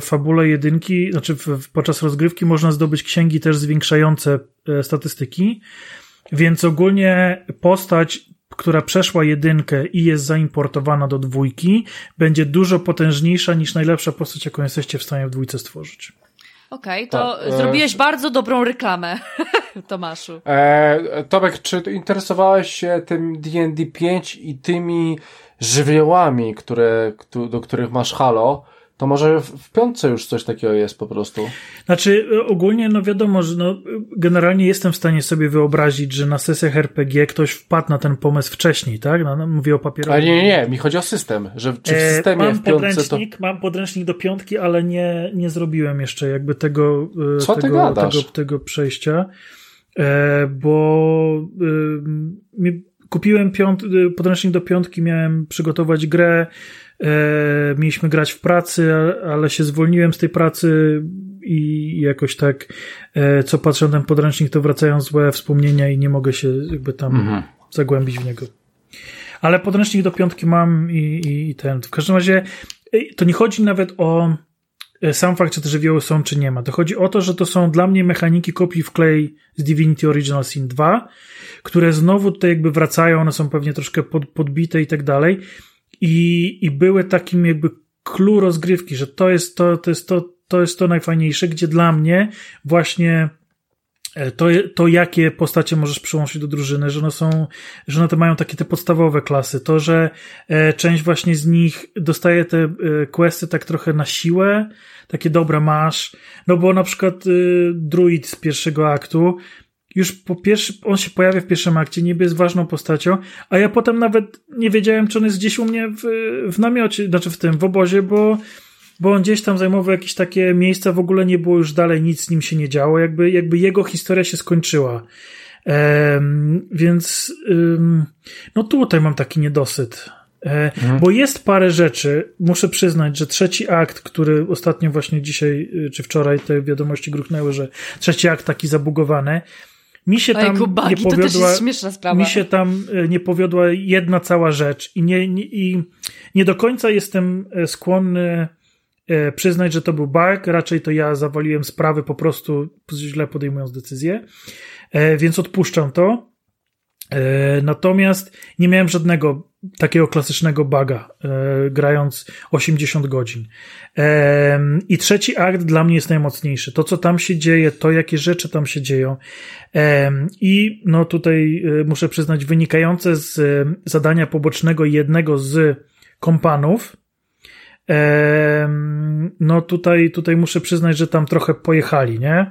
fabule jedynki, znaczy w, podczas rozgrywki można zdobyć księgi też zwiększające e, statystyki, więc ogólnie postać która przeszła jedynkę i jest zaimportowana do dwójki, będzie dużo potężniejsza niż najlepsza postać, jaką jesteście w stanie w dwójce stworzyć. Okej, okay, to tak, zrobiłeś e... bardzo dobrą reklamę, *laughs* Tomaszu. E, Tomek, czy interesowałeś się tym D&D 5 i tymi żywiołami, które, do których masz Halo? To może w piątce już coś takiego jest po prostu. Znaczy, ogólnie, no wiadomo, że no, generalnie jestem w stanie sobie wyobrazić, że na sesjach RPG ktoś wpadł na ten pomysł wcześniej, tak? No, no, mówię o papierowym. Ale nie, nie, nie, mi chodzi o system, że czy w e, systemie mam w piątce podręcznik, to... Mam podręcznik do piątki, ale nie, nie zrobiłem jeszcze jakby tego, e, Co tego, tego, tego przejścia, e, bo kupiłem piąt, podręcznik do piątki, miałem przygotować grę, e, mieliśmy grać w pracy, ale się zwolniłem z tej pracy i jakoś tak, e, co patrzę na ten podręcznik, to wracają złe wspomnienia i nie mogę się jakby tam mhm. zagłębić w niego. Ale podręcznik do piątki mam i, i, i ten. W każdym razie to nie chodzi nawet o e, sam fakt, czy te żywioły są, czy nie ma. To chodzi o to, że to są dla mnie mechaniki kopii w klej z Divinity Original Sin 2, które znowu tutaj jakby wracają, one są pewnie troszkę pod, podbite i tak dalej. I, I były takim jakby clue rozgrywki, że to jest to, to jest to, to jest to najfajniejsze, gdzie dla mnie właśnie e, to, to jakie postacie możesz przyłączyć do drużyny, że one są, że one to mają takie te podstawowe klasy, to, że e, część właśnie z nich dostaje te e, questy tak trochę na siłę, takie dobra masz, no bo na przykład druid z pierwszego aktu już po pierwszy, on się pojawia w pierwszym akcie, niby jest ważną postacią, a ja potem nawet nie wiedziałem, czy on jest gdzieś u mnie w, w namiocie, znaczy w tym, w obozie, bo, bo on gdzieś tam zajmował jakieś takie miejsca, w ogóle nie było już dalej, nic z nim się nie działo, jakby, jakby jego historia się skończyła. Um, więc um, no tutaj mam taki niedosyt. E, mhm. Bo jest parę rzeczy, muszę przyznać, że trzeci akt, który ostatnio właśnie dzisiaj y, czy wczoraj te wiadomości gruchnęły, że trzeci akt taki zabugowany, mi się tam Ojku, nie powiodła, mi się tam e, nie powiodła jedna cała rzecz. I nie, nie, i nie do końca jestem e, skłonny e, przyznać, że to był bug, raczej to ja zawaliłem sprawy po prostu źle podejmując decyzję, więc odpuszczam to. Natomiast nie miałem żadnego takiego klasycznego buga, grając 80 godzin. I trzeci akt dla mnie jest najmocniejszy. To, co tam się dzieje, to, jakie rzeczy tam się dzieją. I no tutaj e, muszę przyznać, wynikające z e, zadania pobocznego jednego z kompanów, no tutaj, tutaj muszę przyznać, że tam trochę pojechali, nie?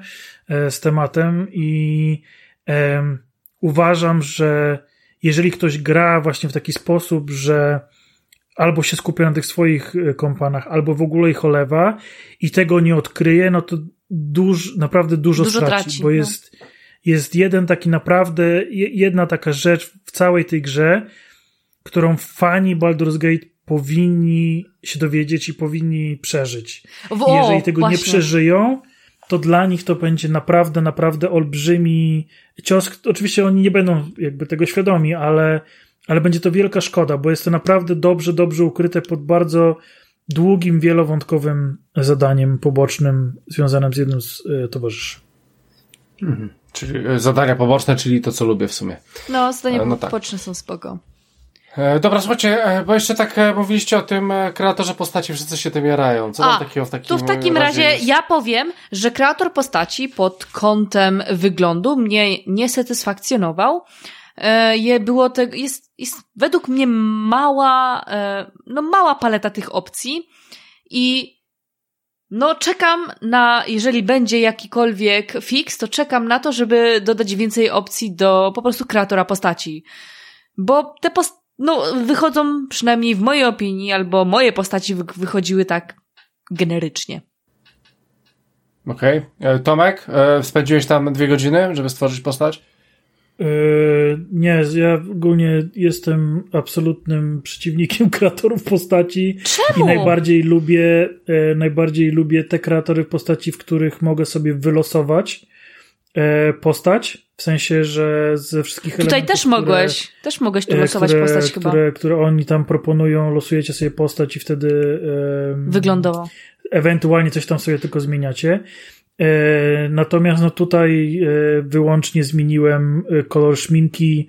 E, z tematem i uważam, że jeżeli ktoś gra właśnie w taki sposób, że albo się skupia na tych swoich e, kompanach, albo w ogóle ich olewa i tego nie odkryje, no to duż, naprawdę dużo, dużo straci, traci, bo no. jest, jest jeden taki naprawdę, jedna taka rzecz w całej tej grze, którą fani Baldur's Gate powinni się dowiedzieć i powinni przeżyć. I jeżeli tego właśnie. nie przeżyją, to dla nich to będzie naprawdę, naprawdę olbrzymi cios. Oczywiście oni nie będą jakby tego świadomi, ale ale będzie to wielka szkoda, bo jest to naprawdę dobrze, dobrze ukryte pod bardzo długim, wielowątkowym zadaniem pobocznym związanym z jednym z y, towarzyszy. Mhm. Czyli e, zadania poboczne, czyli to, co lubię w sumie. No, zadania no, tak. poboczne tak. są spoko. E, dobra, słuchajcie, bo jeszcze tak mówiliście o tym kreatorze postaci, wszyscy się tym jarają. Co A, tam takiego w takim To w takim razie, razie ja powiem, że kreator postaci pod kątem wyglądu mnie nie satysfakcjonował. E, je było te, jest, jest według mnie mała, e, no mała paleta tych opcji i no czekam na, jeżeli będzie jakikolwiek fix, to czekam na to, żeby dodać więcej opcji do po prostu kreatora postaci. Bo te post no, wychodzą przynajmniej w mojej opinii, albo moje postaci wychodziły tak generycznie. Okej. Okay. E, Tomek, spędziłeś tam dwie godziny, żeby stworzyć postać? Yy, nie, ja ogólnie jestem absolutnym przeciwnikiem *laughs* kreatorów postaci. Czemu? I najbardziej lubię, e, najbardziej lubię te kreatory postaci, w których mogę sobie wylosować e, postać. W sensie, że ze wszystkich Tutaj elementów. Też mogłeś, które, też mogłeś tu e, losować które, postać które, chyba. Które oni tam proponują, losujecie sobie postać i wtedy. Wyglądowo. Ewentualnie coś tam sobie tylko zmieniacie. E, natomiast no tutaj e, wyłącznie zmieniłem kolor szminki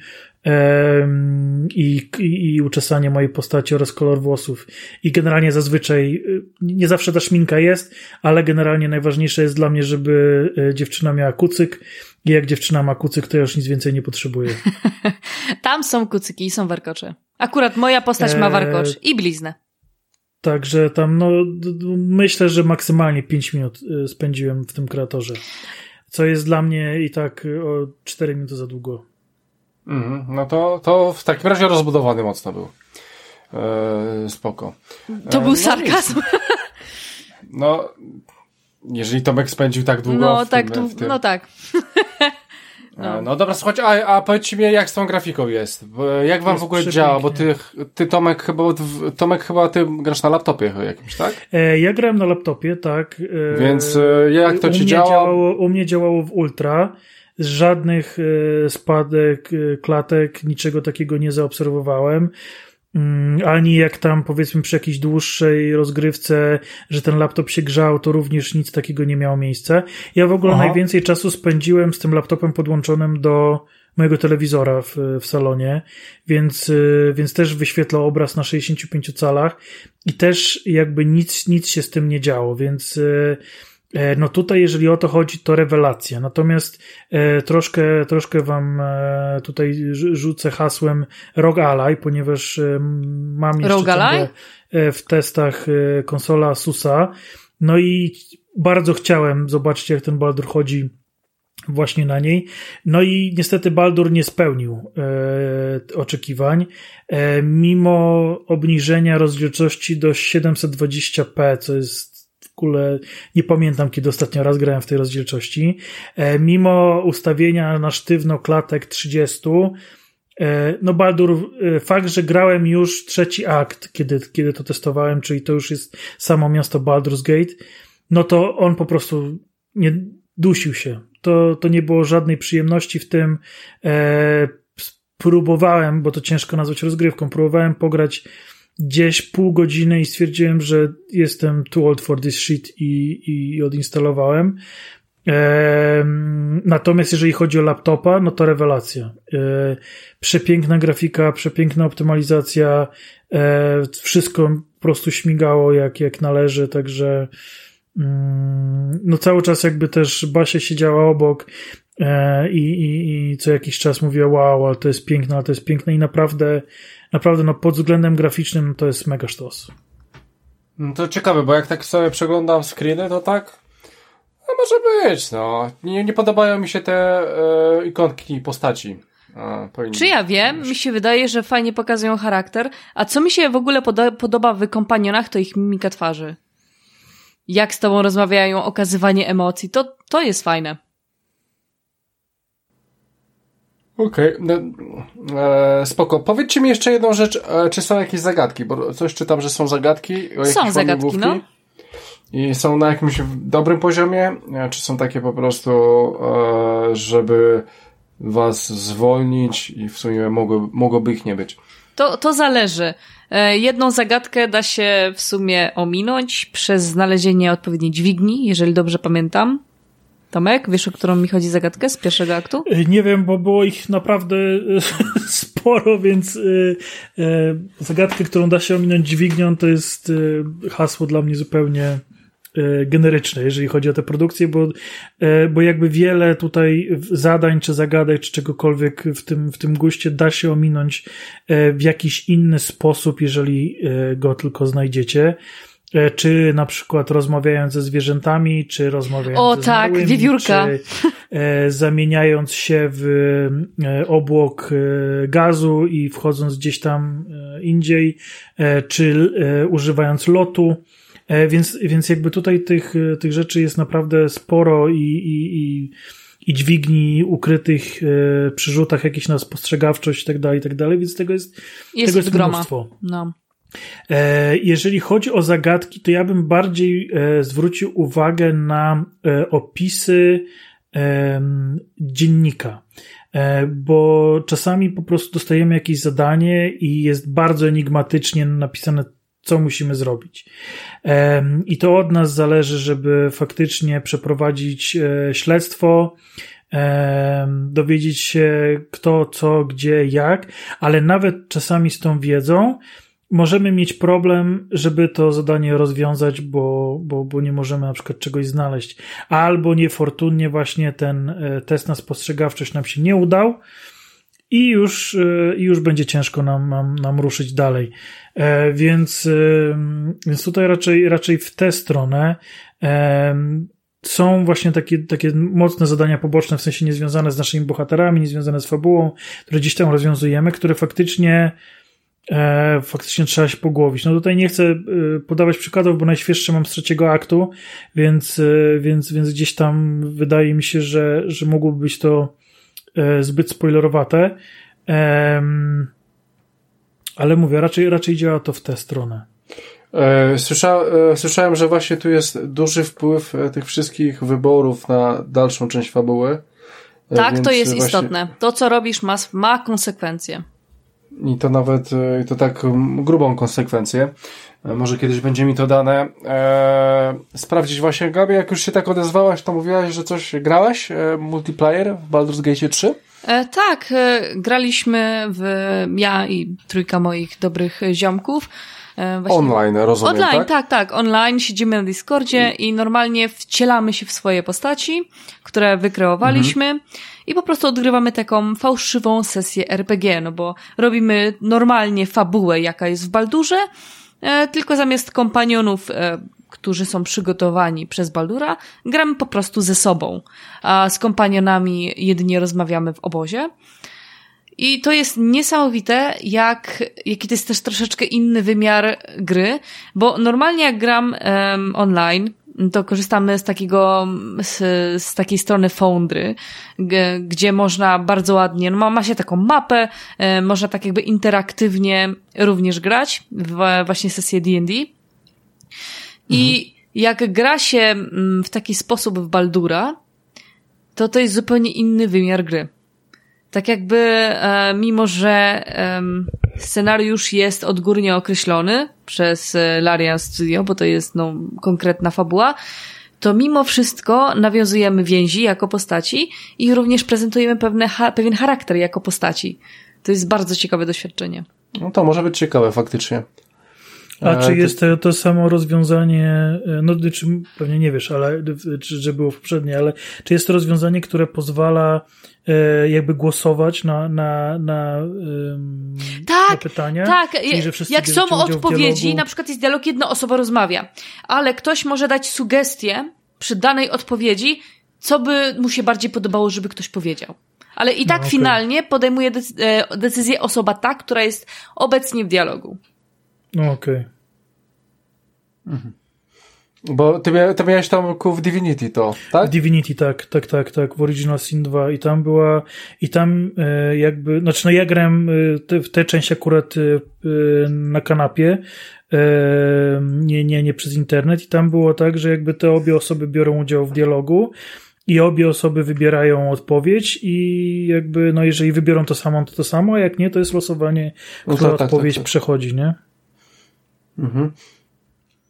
i, i, i uczesanie mojej postaci oraz kolor włosów. I generalnie zazwyczaj, nie zawsze ta szminka jest, ale generalnie najważniejsze jest dla mnie, żeby dziewczyna miała kucyk i jak dziewczyna ma kucyk, to ja już nic więcej nie potrzebuję. *laughs* Tam są kucyki i są warkocze. Akurat moja postać ma warkocz i bliznę. Także tam, no, myślę, że maksymalnie 5 minut y, spędziłem w tym kreatorze. Co jest dla mnie i tak y, o 4 minuty za długo. Mm, no to, to w takim razie rozbudowany mocno był. Eee, spoko. To był e, no sarkazm. *laughs* No, jeżeli Tomek spędził tak długo. No, w tak, tym, w tym... no tak. No, *laughs* no dobra, słuchajcie, a, a powiedzcie mi, jak z tą grafiką jest? Jak wam jest w ogóle działa? Bo ty, ty Tomek, chyba, Tomek, chyba ty grasz na laptopie jakimś, tak? E, ja grałem na laptopie, tak. E, Więc e, jak to ci działa? Działało, u mnie działało w Ultra. Żadnych spadek, klatek, niczego takiego nie zaobserwowałem. Mm, ani jak tam powiedzmy przy jakiejś dłuższej rozgrywce, że ten laptop się grzał, to również nic takiego nie miało miejsca. Ja w ogóle Aha. najwięcej czasu spędziłem z tym laptopem podłączonym do mojego telewizora w, w salonie, więc, y, więc też wyświetla obraz na 65 calach i też jakby nic, nic się z tym nie działo, więc E, no tutaj, jeżeli o to chodzi, to rewelacja. Natomiast e, troszkę, troszkę wam e, tutaj rzucę hasłem Rog Ally, ponieważ e, mam jeszcze e, w testach e, konsola Asusa. No i bardzo chciałem zobaczyć, jak ten Baldur chodzi właśnie na niej. No i niestety Baldur nie spełnił e, oczekiwań. E, mimo obniżenia rozdzielczości do 720p, co jest ogóle nie pamiętam, kiedy ostatnio raz grałem w tej rozdzielczości. E, mimo ustawienia na sztywno klatek 30, e, no Baldur, e, fakt, że grałem już trzeci akt, kiedy, kiedy to testowałem, czyli to już jest samo miasto Baldur's Gate, no to on po prostu nie dusił się. To, to nie było żadnej przyjemności w tym. próbowałem, bo to ciężko nazwać rozgrywką, próbowałem pograć gdzieś pół godziny i stwierdziłem, że jestem too old for this shit i, i odinstalowałem. Natomiast jeżeli chodzi o laptopa, no to rewelacja. E, przepiękna grafika, przepiękna optymalizacja, e, wszystko po prostu śmigało jak, jak należy, także mm, no cały czas jakby też Basia siedziała obok e, i, i, i co jakiś czas mówiła wow, ale to jest piękne, ale to jest piękne i naprawdę naprawdę no, pod względem graficznym to jest mega sztos. No to ciekawe, bo jak tak sobie przeglądam screeny, to tak no może być, no. Nie, nie podobają mi się te e, ikonki postaci. A, Czy ja wiem? Mi się wydaje, że fajnie pokazują charakter. A co mi się w ogóle podo podoba w kompanionach, to ich mimika twarzy. Jak z tobą rozmawiają, okazywanie emocji, to, to jest fajne. Okej, okay. no, e, spoko. Powiedzcie mi jeszcze jedną rzecz, e, czy są jakieś zagadki, bo coś czytam, że są zagadki. Są zagadki, no. I są na jakimś dobrym poziomie, e, czy są takie po prostu, e, żeby was zwolnić i w sumie mogło, mogłoby ich nie być? To, to zależy. E, jedną zagadkę da się w sumie ominąć przez znalezienie odpowiedniej dźwigni, jeżeli dobrze pamiętam. Tomek, wiesz, o którą mi chodzi zagadkę z pierwszego aktu? E, nie wiem, bo było ich naprawdę e, *laughs* sporo, więc e, zagadkę, którą da się ominąć dźwignią, to jest hasło dla mnie zupełnie generyczne, jeżeli chodzi o tę produkcję, bo, bo jakby wiele tutaj zadań, czy zagadek, czy czegokolwiek w tym, w tym guście da się ominąć w jakiś inny sposób, jeżeli go tylko znajdziecie. E, czy na przykład rozmawiając ze zwierzętami, czy rozmawiając o, ze tak, małymi, wiewiórka. czy e, zamieniając się w e, obłok e, gazu i wchodząc gdzieś tam e, indziej, e, czy używając lotu. Więc, więc jakby tutaj tych, tych rzeczy jest naprawdę sporo i, i, i, i dźwigni ukrytych przy rzutach, jakieś na spostrzegawczość i tak dalej, i tak dalej, więc tego jest, jest tego jest mnóstwo. No. E, jeżeli chodzi o zagadki, to ja bym bardziej e, zwrócił uwagę na e, opisy dziennika, bo czasami po prostu dostajemy jakieś zadanie i jest bardzo enigmatycznie napisane, co musimy zrobić. I to od nas zależy, żeby faktycznie przeprowadzić śledztwo, dowiedzieć się kto, co, gdzie, jak, ale nawet czasami z tą wiedzą możemy mieć problem, żeby to zadanie rozwiązać, bo, bo, bo nie możemy na przykład czegoś znaleźć. Albo niefortunnie właśnie ten e, test na spostrzegawczość nam się nie udał i już, e, już będzie ciężko nam, nam, nam ruszyć dalej. E, więc, więc tutaj raczej, raczej w tę stronę są właśnie takie, takie mocne zadania poboczne, w sensie niezwiązane z naszymi bohaterami, niezwiązane z fabułą, które gdzieś tam rozwiązujemy, które faktycznie e, faktycznie trzeba się pogłowić. No tutaj nie chcę e, podawać przykładów, bo najświeższe mam z trzeciego aktu, więc, e, więc, więc gdzieś tam wydaje mi się, że, że mogłoby być to zbyt spoilerowate. Ale mówię, raczej, raczej działa to w tę stronę. E, słysza, e, słyszałem, że właśnie tu jest duży wpływ e, tych wszystkich wyborów na dalszą część fabuły. Tak, to jest właśnie... istotne. To, co robisz, ma, ma konsekwencje. I to nawet, i to tak grubą konsekwencję. Może kiedyś będzie mi to dane. Eee, sprawdzić właśnie, Gabi, jak już się tak odezwałaś, to mówiłaś, że coś grałaś? E, multiplayer w Baldur's Gate 3? E, tak, e, graliśmy w ja i trójka moich dobrych ziomków. E, właśnie, online, rozumiem, Online, tak? tak, tak. Online siedzimy na Discordzie i, i normalnie wcielamy się w swoje postaci, które wykreowaliśmy mhm. i po prostu odgrywamy taką fałszywą sesję RPG, no bo robimy normalnie fabułę, jaka jest w Baldurze, e, tylko zamiast kompanionów e, którzy są przygotowani przez Baldura, gramy po prostu ze sobą, a z kompanionami jedynie rozmawiamy w obozie. I to jest niesamowite, jak, jaki to jest też troszeczkę inny wymiar gry, bo normalnie jak gram um, online, to korzystamy z takiego, z, z takiej strony Foundry, gdzie można bardzo ładnie, no ma się taką mapę, e, można tak jakby interaktywnie również grać w właśnie sesję D&D. I mhm. jak gra się mm, w taki sposób w Baldura, to to jest zupełnie inny wymiar gry. Tak jakby, e, mimo że e, scenariusz jest odgórnie określony przez e, Larian Studio, bo to jest no, konkretna fabuła, to mimo wszystko nawiązujemy więzi jako postaci i również prezentujemy pewne, ha pewien charakter jako postaci. To jest bardzo ciekawe doświadczenie. No to może być ciekawe faktycznie. A czy jest to, to samo rozwiązanie, e, no czy pewnie nie wiesz, ale czy, że było poprzednie, ale czy jest to rozwiązanie, które pozwala e, jakby głosować na, na, na, tak, na pytania? Tak, Czyli, jak są odpowiedzi, na przykład jest dialog, jedna osoba rozmawia, ale ktoś może dać sugestię przy danej odpowiedzi, co by mu się bardziej podobało, żeby ktoś powiedział. Ale i tak no, okay. finalnie podejmuje e, decyzję osoba ta, która jest obecnie w dialogu. No okej. Okay. Mhm. Bo ty, mia ty miałeś tam w Divinity to, tak? Divinity, tak, tak, tak, tak, w Original Sin 2 i tam była, i tam e, jakby, znaczy no ja grałem e, te, w tę część akurat e, na kanapie, e, nie, nie, nie przez internet i tam było tak, że jakby te obie osoby biorą udział w dialogu i obie osoby wybierają odpowiedź i jakby, no jeżeli wybiorą to samo, to to samo, a jak nie, to jest losowanie, która no tak, tak, odpowiedź tak, tak. przechodzi, nie? Mhm.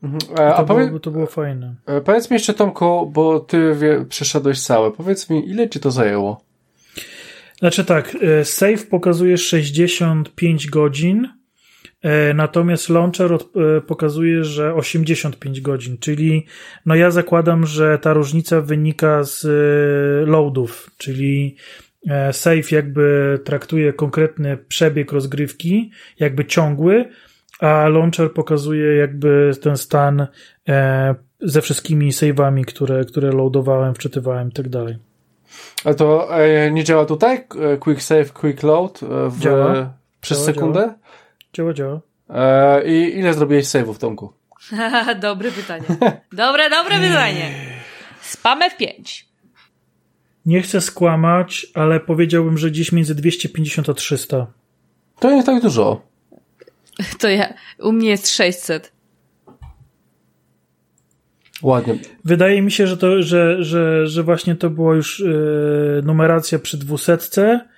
Mhm. E, a to, powie... było, to było fajne. E, powiedz mi jeszcze, Tomku, bo ty wie, przeszedłeś całe. Powiedz mi, ile ci to zajęło? Znaczy tak, e, save pokazuje 65 godzin, natomiast launcher pokazuje, że 85 godzin, czyli no ja zakładam, że ta różnica wynika z loadów, czyli save jakby traktuje konkretny przebieg rozgrywki, jakby ciągły, a launcher pokazuje jakby ten stan e, ze wszystkimi save'ami, które, które loadowałem, wczytywałem i tak dalej. A to e, nie działa tutaj? E, quick save, quick load w, działa. przez działa, sekundę? Działa, działa. E, I ile zrobiłeś save'ów, Tomku? *laughs* dobre pytanie. Dobre, dobre pytanie. Spam F5. Nie chcę skłamać, ale powiedziałbym, że gdzieś między 250 a 300. To nie tak dużo. *laughs* To ja, u mnie jest 600. Ładnie. Wydaje mi się, że to, że, że, że właśnie to była już yy, numeracja przy dwusetce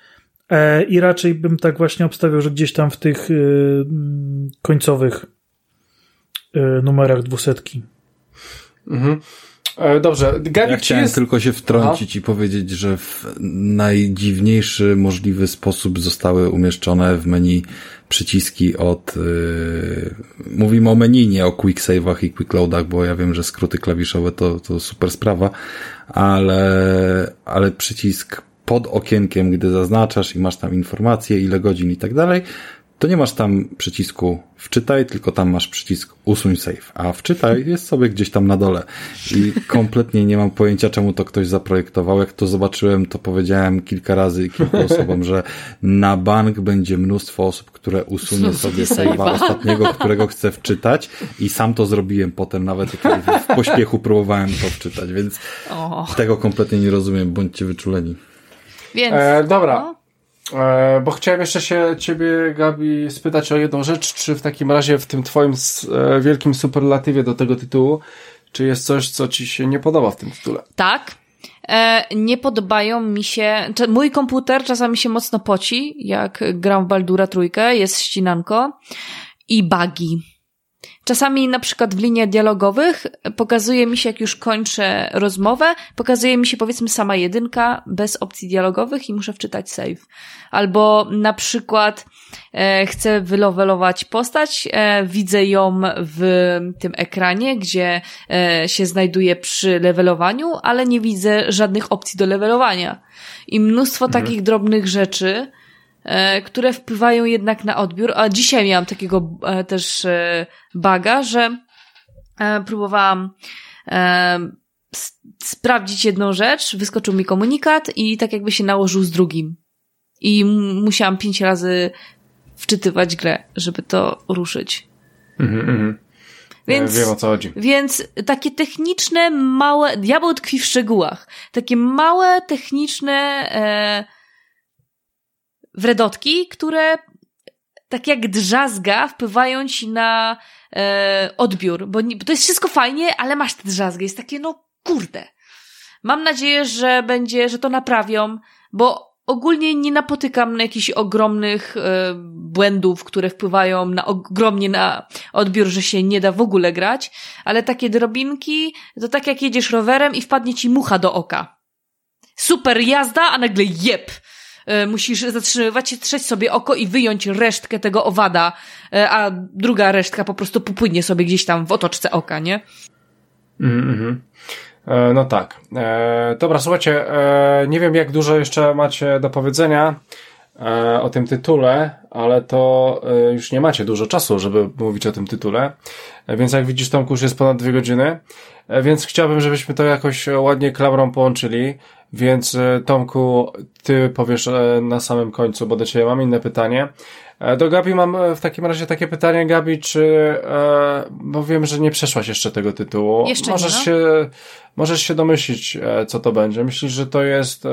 e, i raczej bym tak właśnie obstawiał, że gdzieś tam w tych yy, końcowych numerach dwusetki. Mhm. E, dobrze, Gabik ja chciałem jest... tylko się wtrącić i powiedzieć, że w najdziwniejszy możliwy sposób zostały umieszczone w menu przyciski od yy... mówimy o menu, nie o quick save'ach i quick loadach, bo ja wiem, że skróty klawiszowe to, to super sprawa, ale, ale przycisk pod okienkiem, gdy zaznaczasz i masz tam informacje, ile godzin i tak dalej, to nie masz tam przycisku wczytaj, tylko tam masz przycisk usuń save, a wczytaj jest sobie gdzieś tam na dole i kompletnie nie mam pojęcia, czemu to ktoś zaprojektował. Jak to zobaczyłem, to powiedziałem kilka razy kilku osobom, że na bank będzie mnóstwo osób, które usunie sobie save'a ostatniego, którego chcę wczytać i sam to zrobiłem potem, nawet kiedy w pośpiechu próbowałem to wczytać, więc tego kompletnie nie rozumiem, bądźcie wyczuleni. Więc. E, dobra. No. E, bo chciałem jeszcze się ciebie, Gabi, spytać o jedną rzecz. Czy w takim razie w tym twoim e, wielkim superlatywie do tego tytułu, czy jest coś, co ci się nie podoba w tym tytule? Tak. E, nie podobają mi się. Mój komputer czasami się mocno poci, jak gram w Baldura trójkę, jest ścinanko i bugi. Czasami na przykład w liniach dialogowych pokazuje mi się, jak już kończę rozmowę, pokazuje mi się powiedzmy sama jedynka bez opcji dialogowych i muszę wczytać save. Albo na przykład e, chcę wylowelować postać, e, widzę ją w tym ekranie, gdzie e, się znajduje przy levelowaniu, ale nie widzę żadnych opcji do levelowania. I mnóstwo mhm. takich drobnych rzeczy, które wpływają jednak na odbiór. A dzisiaj miałam takiego e, też e, baga, że próbowałam sprawdzić jedną rzecz, wyskoczył mi komunikat i tak jakby się nałożył z drugim. I musiałam pięć razy wczytywać grę, żeby to ruszyć. Mhm, mhm. Więc, Wiem o co chodzi. Więc takie techniczne, małe, diabeł tkwi w szczegółach. Takie małe, techniczne e, wredotki, które tak jak drzazga wpływają ci na e, odbiór, bo, nie, bo to jest wszystko fajnie, ale masz te drzazgę, jest takie no kurde. Mam nadzieję, że będzie, że to naprawią, bo ogólnie nie napotykam na jakichś ogromnych e, błędów, które wpływają na ogromnie na odbiór, że się nie da w ogóle grać, ale takie drobinki to tak jak jedziesz rowerem i wpadnie ci mucha do oka. Super jazda, a nagle jeb musisz zatrzymywać się, trzeć sobie oko i wyjąć resztkę tego owada, e, a druga resztka po prostu popłynie sobie gdzieś tam w otoczce oka, nie? Mhm. E, no tak. E, dobra, słuchajcie, e, nie wiem jak dużo jeszcze macie do powiedzenia e, o tym tytule, ale to już nie macie dużo czasu, żeby mówić o tym tytule. Więc jak widzisz, Tomku, już jest ponad dwie godziny. Więc chciałbym, żebyśmy to jakoś ładnie klamrą połączyli. Więc e, Tomku, ty powiesz e, na samym końcu, bo do ciebie mam inne pytanie. E, do Gabi mam w takim razie takie pytanie, Gabi, czy, bo wiem, że nie przeszłaś jeszcze tego tytułu. Jeszcze możesz nie, no? się, możesz się domyślić, co to będzie. Myślisz, że to jest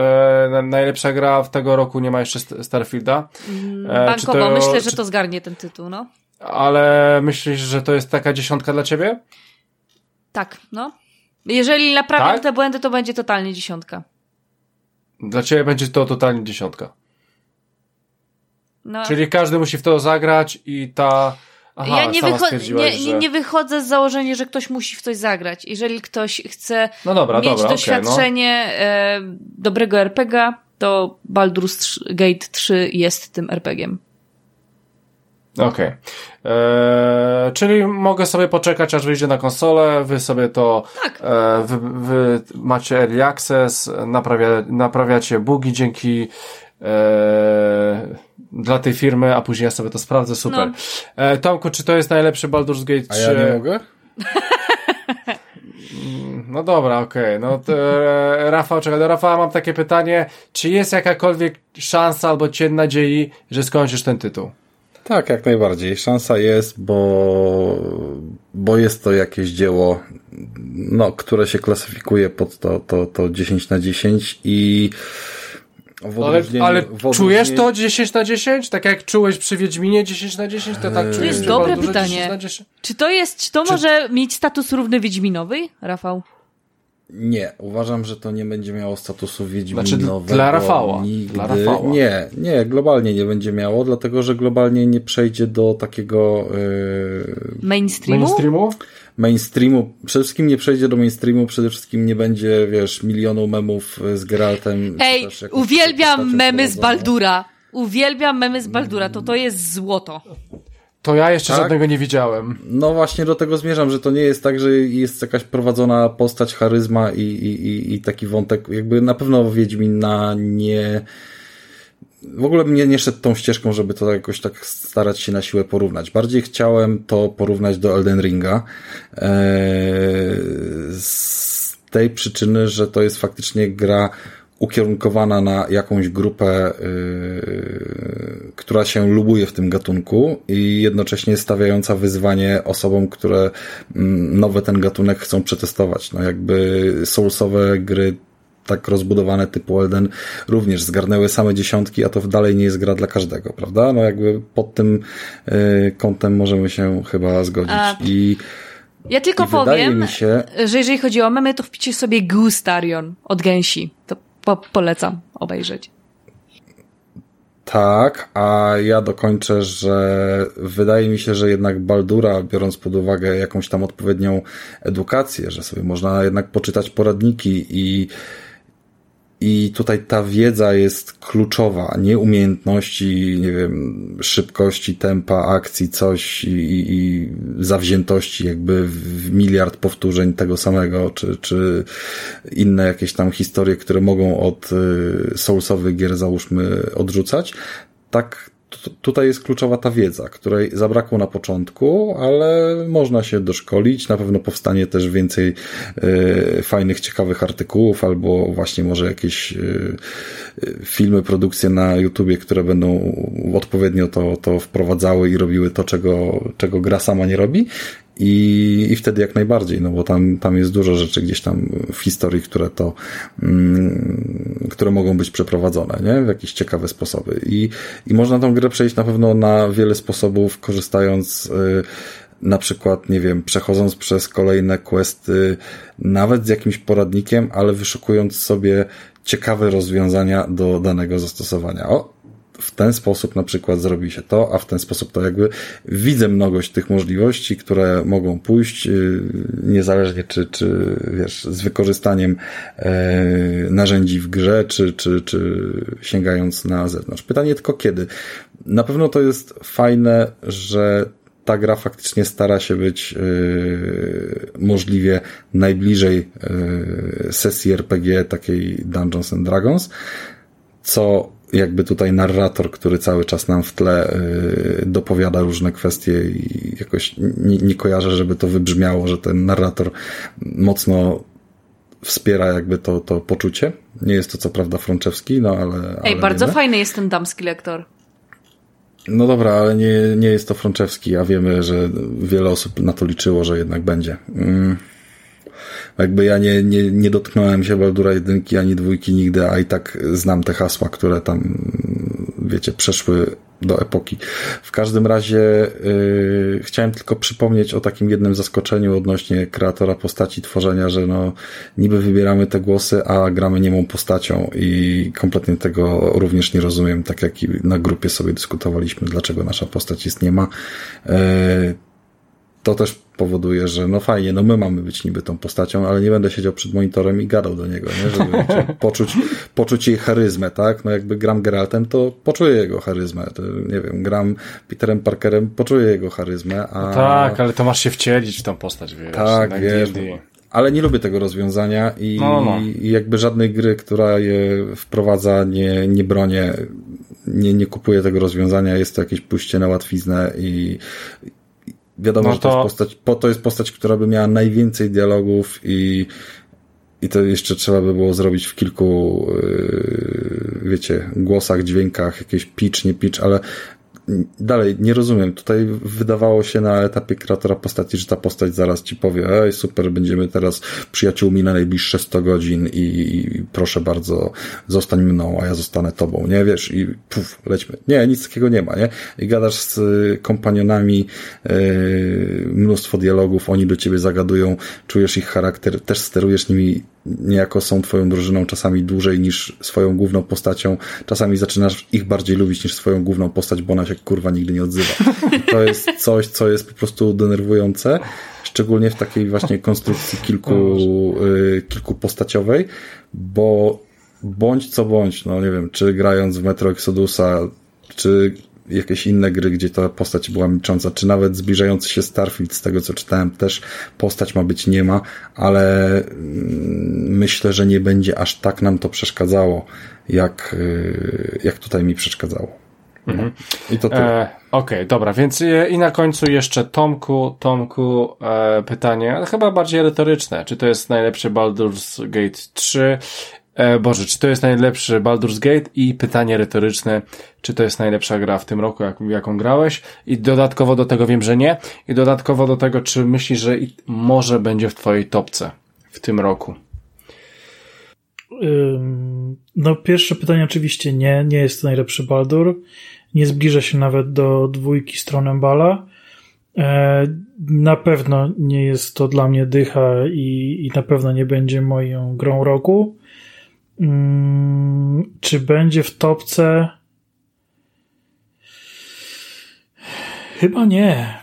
najlepsza gra w tego roku, nie ma jeszcze Starfielda? Mm, bankowo, to, myślę, że czy... to zgarnie ten tytuł, no. Ale myślisz, że to jest taka dziesiątka dla ciebie? Tak, no. Jeżeli naprawię tak? te błędy, to będzie totalnie dziesiątka. Dla ciebie będzie to totalnie dziesiątka. No. Czyli każdy musi w to zagrać i ta. Aha, ja nie, wycho- nie, że... nie wychodzę z założenia, że ktoś musi w coś zagrać. Jeżeli ktoś chce no dobra, mieć dobra, doświadczenie okay, no. e, dobrego RPGa, to Baldur's Gate 3 jest tym RPGiem. Okej. Okay. Eee, czyli mogę sobie poczekać, aż wyjdzie na konsolę, wy sobie to tak. e, wy, wy macie early access, naprawia, naprawiacie bugi dzięki e, dla tej firmy, a później ja sobie to sprawdzę, super. No. E, Tomku, czy to jest najlepszy Baldur's Gate 3? A ja nie mogę? No dobra, okej. Okay. No to, e, Rafał, czekaj, do Rafała mam takie pytanie. Czy jest jakakolwiek szansa albo cień nadziei, że skończysz ten tytuł? Tak, jak najbardziej. Szansa jest, bo, bo jest to jakieś dzieło, no, które się klasyfikuje pod to, to, to 10 na 10 i ale, ale czujesz to 10 na 10? Tak jak czułeś przy Wiedźminie 10 na 10, to tak czujesz To jest dobre pytanie. Czy to jest, czy to czy... może mieć status równy Wiedźminowy, Rafał? Nie, uważam, że to nie będzie miało statusu Wiedźminowego. Znaczy dla Rafała. Nigdy. Dla Rafała. Nie, nie, globalnie nie będzie miało, dlatego że globalnie nie przejdzie do takiego yy... mainstreamu. mainstreamu? Mainstreamu. Przede wszystkim nie przejdzie do mainstreamu, przede wszystkim nie będzie, wiesz, milionu memów z Geraltem. Ej, uwielbiam memy z Baldura. Uwielbiam memy z Baldura, to to jest złoto. To ja jeszcze tak? żadnego nie widziałem. No właśnie do tego zmierzam, że to nie jest tak, że jest jakaś prowadzona postać, charyzma i, i, i, taki wątek. Jakby na pewno Wiedźmin na nie... W ogóle mnie nie szedł tą ścieżką, żeby to jakoś tak starać się na siłę porównać. Bardziej chciałem to porównać do Elden Ringa. Eee, z tej przyczyny, że to jest faktycznie gra ukierunkowana na jakąś grupę, yy, która się lubuje w tym gatunku i jednocześnie stawiająca wyzwanie osobom, które yy, nowe ten gatunek chcą przetestować. No jakby soulsowe gry tak rozbudowane typu Elden również zgarnęły same dziesiątki, a to dalej nie jest gra dla każdego, prawda? No jakby pod tym y, kątem możemy się chyba zgodzić. A... I ja tylko powiem, się... że jeżeli chodzi o memy, to wpicie sobie Gustarion od gęsi. To po polecam obejrzeć. Tak, a ja dokończę, że wydaje mi się, że jednak Baldura, biorąc pod uwagę jakąś tam odpowiednią edukację, że sobie można jednak poczytać poradniki i i tutaj ta wiedza jest kluczowa, nie umiejętności, nie wiem, szybkości, tempa, akcji, coś i, i zawziętości jakby w miliard powtórzeń tego samego, czy, czy inne jakieś tam historie, które mogą od y, soulsowych gier załóżmy odrzucać. Tak, tutaj jest kluczowa ta wiedza, której zabrakło na początku, ale można się doszkolić. Na pewno powstanie też więcej y, fajnych, ciekawych artykułów, albo właśnie może jakieś y, filmy, produkcje na YouTubie, które będą odpowiednio to, to wprowadzały i robiły to, czego, czego gra sama nie robi. I, I wtedy jak najbardziej, no bo tam, tam jest dużo rzeczy gdzieś tam w historii, które to, mm, które mogą być przeprowadzone, nie? W jakieś ciekawe sposoby. I, i można tą grę przejść na pewno na wiele sposobów, korzystając y, na przykład, nie wiem, przechodząc przez kolejne questy, nawet z jakimś poradnikiem, ale wyszukując sobie ciekawe rozwiązania do danego zastosowania. O, w ten sposób na przykład zrobi się to, a w ten sposób to jakby widzę mnogość tych możliwości, które mogą pójść, y, niezależnie czy, czy wiesz, z wykorzystaniem e, narzędzi w grze, czy, czy, czy sięgając na zewnątrz. Pytanie tylko kiedy. Na pewno to jest fajne, że ta gra faktycznie stara się być yy, możliwie najbliżej yy, sesji RPG takiej Dungeons and Dragons, co jakby tutaj narrator, który cały czas nam w tle yy, dopowiada różne kwestie i jakoś nie, nie kojarzę, żeby to wybrzmiało, że ten narrator mocno wspiera jakby to, to poczucie. Nie jest to co prawda Frączewski, no ale... Ej, ale bardzo wiemy. fajny jest ten damski lektor. No dobra, ale nie, nie jest to Frączewski, a wiemy, że wiele osób na to liczyło, że jednak będzie. Mm. Jakby ja nie, nie, nie dotknąłem się Baldura jedynki ani dwójki nigdy, a i tak znam te hasła, które tam, wiecie, przeszły do epoki. W każdym razie yy, chciałem tylko przypomnieć o takim jednym zaskoczeniu odnośnie kreatora postaci tworzenia, że no niby wybieramy te głosy, a gramy niemą postacią i kompletnie tego również nie rozumiem, tak jak i na grupie sobie dyskutowaliśmy, dlaczego nasza postać jest niema. Yy, to też powoduje, że no fajnie, no my mamy być niby tą postacią, ale nie będę siedział przed monitorem i gadał do niego, nie? żeby *laughs* wiecie, poczuć, poczuć jej charyzmę, tak? No jakby gram Geraltem, to poczuję jego charyzmę. To, nie wiem, gram Peterem Parkerem, poczuję jego charyzmę, a... No tak, ale to masz się wcielić w tą postać, wiesz. Tak, wiesz. Ale nie lubię tego rozwiązania i, no, no. i jakby żadnej gry, która je wprowadza, nie, nie bronię, nie, nie kupuję tego rozwiązania, jest to jakieś pójście na łatwiznę i Wiadomo, no to... że to jest postać, po to jest postać, która by miała najwięcej dialogów i, i to jeszcze trzeba by było zrobić w kilku, yy, wiecie, głosach, dźwiękach, jakieś pitch, nie pitch, ale dalej nie rozumiem. Tutaj wydawało się na etapie kreatora postaci, że ta postać zaraz ci powie, ej, super, będziemy teraz przyjaciółmi na najbliższe 100 godzin i, i proszę bardzo, zostań mną, a ja zostanę tobą, nie? Wiesz, i puf, lećmy. Nie, nic takiego nie ma, nie? I gadasz z kompanionami, yy, mnóstwo dialogów, oni do ciebie zagadują, czujesz ich charakter, też sterujesz nimi niejako są twoją drużyną czasami dłużej niż swoją główną postacią. Czasami zaczynasz ich bardziej lubić niż swoją główną postać, bo ona się kurwa nigdy nie odzywa. I to jest coś, co jest po prostu denerwujące, szczególnie w takiej właśnie konstrukcji kilku, y, kilku postaciowej, bo bądź co bądź, no nie wiem, czy grając w Metro Exodusa, czy jakieś inne gry, gdzie ta postać była milcząca, czy nawet zbliżający się Starfield, z tego co czytałem, też postać ma być nie ma, ale mm, myślę, że nie będzie aż tak nam to przeszkadzało, jak, y, jak tutaj mi przeszkadzało. Mhm. I to tyle. E, Okej, okay, dobra, więc e, i na końcu jeszcze Tomku, Tomku e, pytanie, chyba bardziej retoryczne. Czy to jest najlepszy Baldur's Gate 3 E, Boże, czy to jest najlepszy Baldur's Gate? I pytanie retoryczne, czy to jest najlepsza gra w tym roku, jak, jaką grałeś? I dodatkowo do tego wiem, że nie. I dodatkowo do tego, czy myślisz, że może będzie w twojej topce w tym roku? No, pierwsze pytanie oczywiście nie, nie jest to najlepszy Baldur. Nie zbliża się nawet do dwójki stron Bala. E, na pewno nie jest to dla mnie dycha i, i na pewno nie będzie moją grą roku. Hmm, czy będzie w topce? Chyba nie.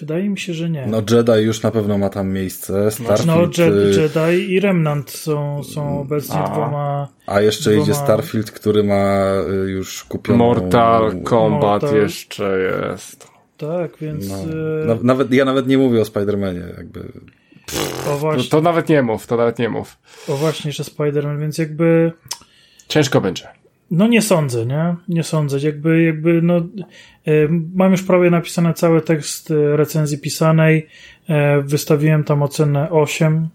Wydaje mi się, że nie. No Jedi już na pewno ma tam miejsce. Starfield... No Jedi, Jedi i Remnant są, są obecnie a. dwoma... A jeszcze dwoma... idzie Starfield, który ma y, już kupioną... Mortal Kombat Mortal... jeszcze jest. Tak, więc... No. E, nawet, ja nawet nie mówię o Spider-Manie, jakby... O właśnie. To, to, nawet nie mów, to nawet nie mów. O właśnie, że Spider-Man, więc jakby... Ciężko będzie. No nie sądzę, nie? Nie sądzę. Jakby, jakby no, e, mam już prawie napisany cały tekst e, recenzji pisanej. E, wystawiłem tam ocenę 8.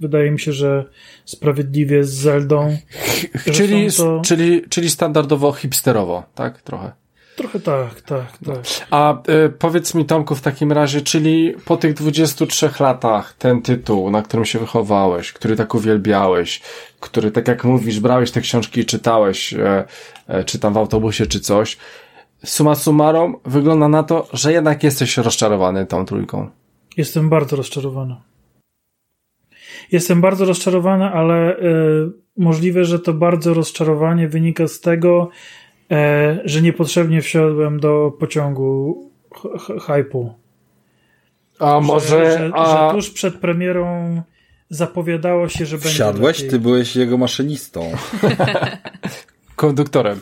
Wydaje mi się, że sprawiedliwie z Zeldą. Czyli, to... czyli, czyli standardowo hipsterowo, tak? Trochę. Trochę tak, tak, tak. A y, powiedz mi Tomku w takim razie, czyli po tych 23 latach ten tytuł, na którym się wychowałeś, który tak uwielbiałeś, który tak jak mówisz, brałeś te książki i czytałeś, e, e, czy tam w autobusie, czy coś, suma summarum wygląda na to, że jednak jesteś rozczarowany tą trójką. Jestem bardzo rozczarowany. Jestem bardzo rozczarowany, ale y, możliwe, że to bardzo rozczarowanie wynika z tego, e, że niepotrzebnie wsiadłem do pociągu hypu. A może. Że, a... że tuż przed premierą zapowiadało się, że będzie. Wsiadłeś? Ty byłeś jego maszynistą. *laughs* Konduktorem.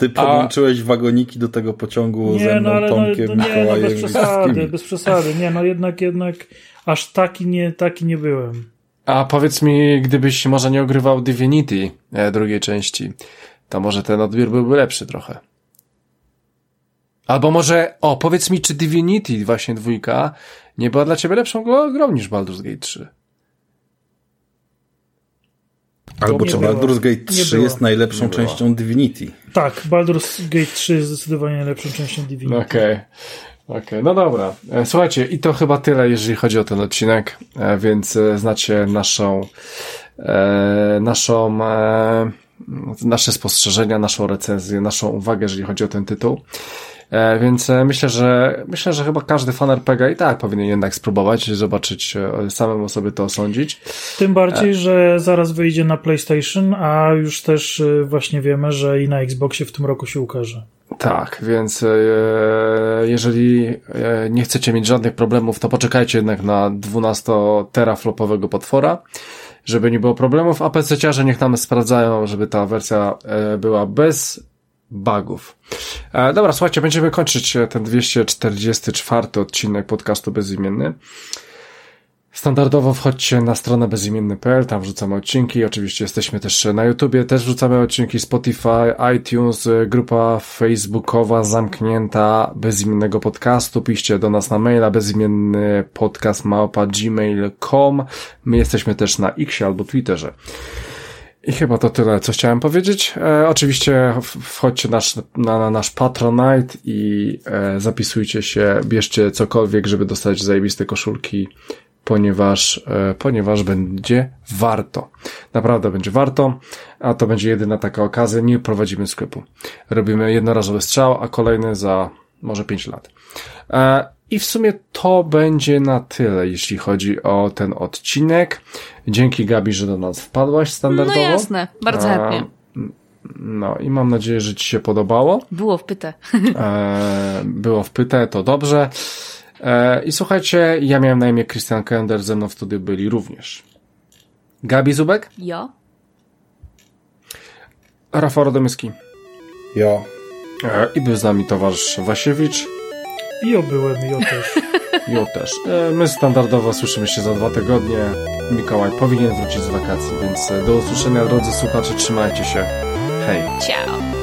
Ty podłączyłeś a... wagoniki do tego pociągu nie, ze mną, no, ale Tomkiem, no, nie, no, bez przesady, bez przesady. Nie, no jednak, jednak aż taki nie, taki nie byłem. A powiedz mi, gdybyś może nie ogrywał Divinity e, drugiej części, to może ten odbiór byłby lepszy trochę. Albo może, o, powiedz mi, czy Divinity właśnie dwójka nie była dla ciebie lepszą grą niż Baldur's Gate 3? Albo czy Baldur's Gate 3 jest najlepszą częścią Divinity? Tak, Baldur's Gate 3 jest zdecydowanie najlepszą częścią Divinity. Okej. Okay. Okej, okay, no dobra. E, słuchajcie, i to chyba tyle, jeżeli chodzi o ten odcinek, e, więc e, znacie naszą, naszą, nasze spostrzeżenia, naszą recenzję, naszą uwagę, jeżeli chodzi o ten tytuł. E, więc e, myślę, że myślę, że chyba każdy fan RPG i tak powinien jednak spróbować, zobaczyć, e, samemu sobie to osądzić. Tym bardziej, że zaraz wyjdzie na PlayStation, a już też właśnie wiemy, że i na Xboxie w tym roku się ukaże. Tak, więc jeżeli nie chcecie mieć żadnych problemów, to poczekajcie jednak na 12 teraflopowego potwora, żeby nie było problemów, a PC-ciarze niech nam sprawdzają, żeby ta wersja była bez bugów. E, dobra, słuchajcie, będziemy kończyć e, ten 244 odcinek podcastu Bezimienny. Standardowo wchodźcie na stronę bezimienny.pl, tam wrzucamy odcinki. Oczywiście jesteśmy też na YouTubie, też wrzucamy odcinki Spotify, iTunes, grupa facebookowa zamknięta bezimiennego podcastu. Piszcie do nas na maila bezimienny podcast małpa gmail.com. My jesteśmy też na X albo Twitterze. I chyba to tyle, co chciałem powiedzieć. E, oczywiście wchodźcie nasz, na, na nasz Patronite i e, zapisujcie się, bierzcie cokolwiek, żeby dostać zajebiste koszulki, ponieważ, e, ponieważ będzie warto. Naprawdę będzie warto, a to będzie jedyna taka okazja. Nie prowadzimy sklepu. Robimy jednorazowy strzał, a kolejny za może 5 lat. E, i w sumie to będzie na tyle, jeśli chodzi o ten odcinek. Dzięki Gabi, że do nas wpadłaś standardowo. No jasne, bardzo chętnie. No i mam nadzieję, że Ci się podobało. Było wpyte. E, było wpyte, to dobrze. E, I słuchajcie, ja miałem na imię Christian Kender, ze mną w studiu byli również Gabi Zubek. Ja. Rafał Radomyski. Ja. E, I był z nami towarzysz Wasiewicz. I obyłem, ja też. *laughs* Ja też. E, my standardowo słyszymy się za dwa tygodnie. Mikołaj powinien wrócić z wakacji, więc do usłyszenia drodzy słuchacze, trzymajcie się. Hej. Ciao.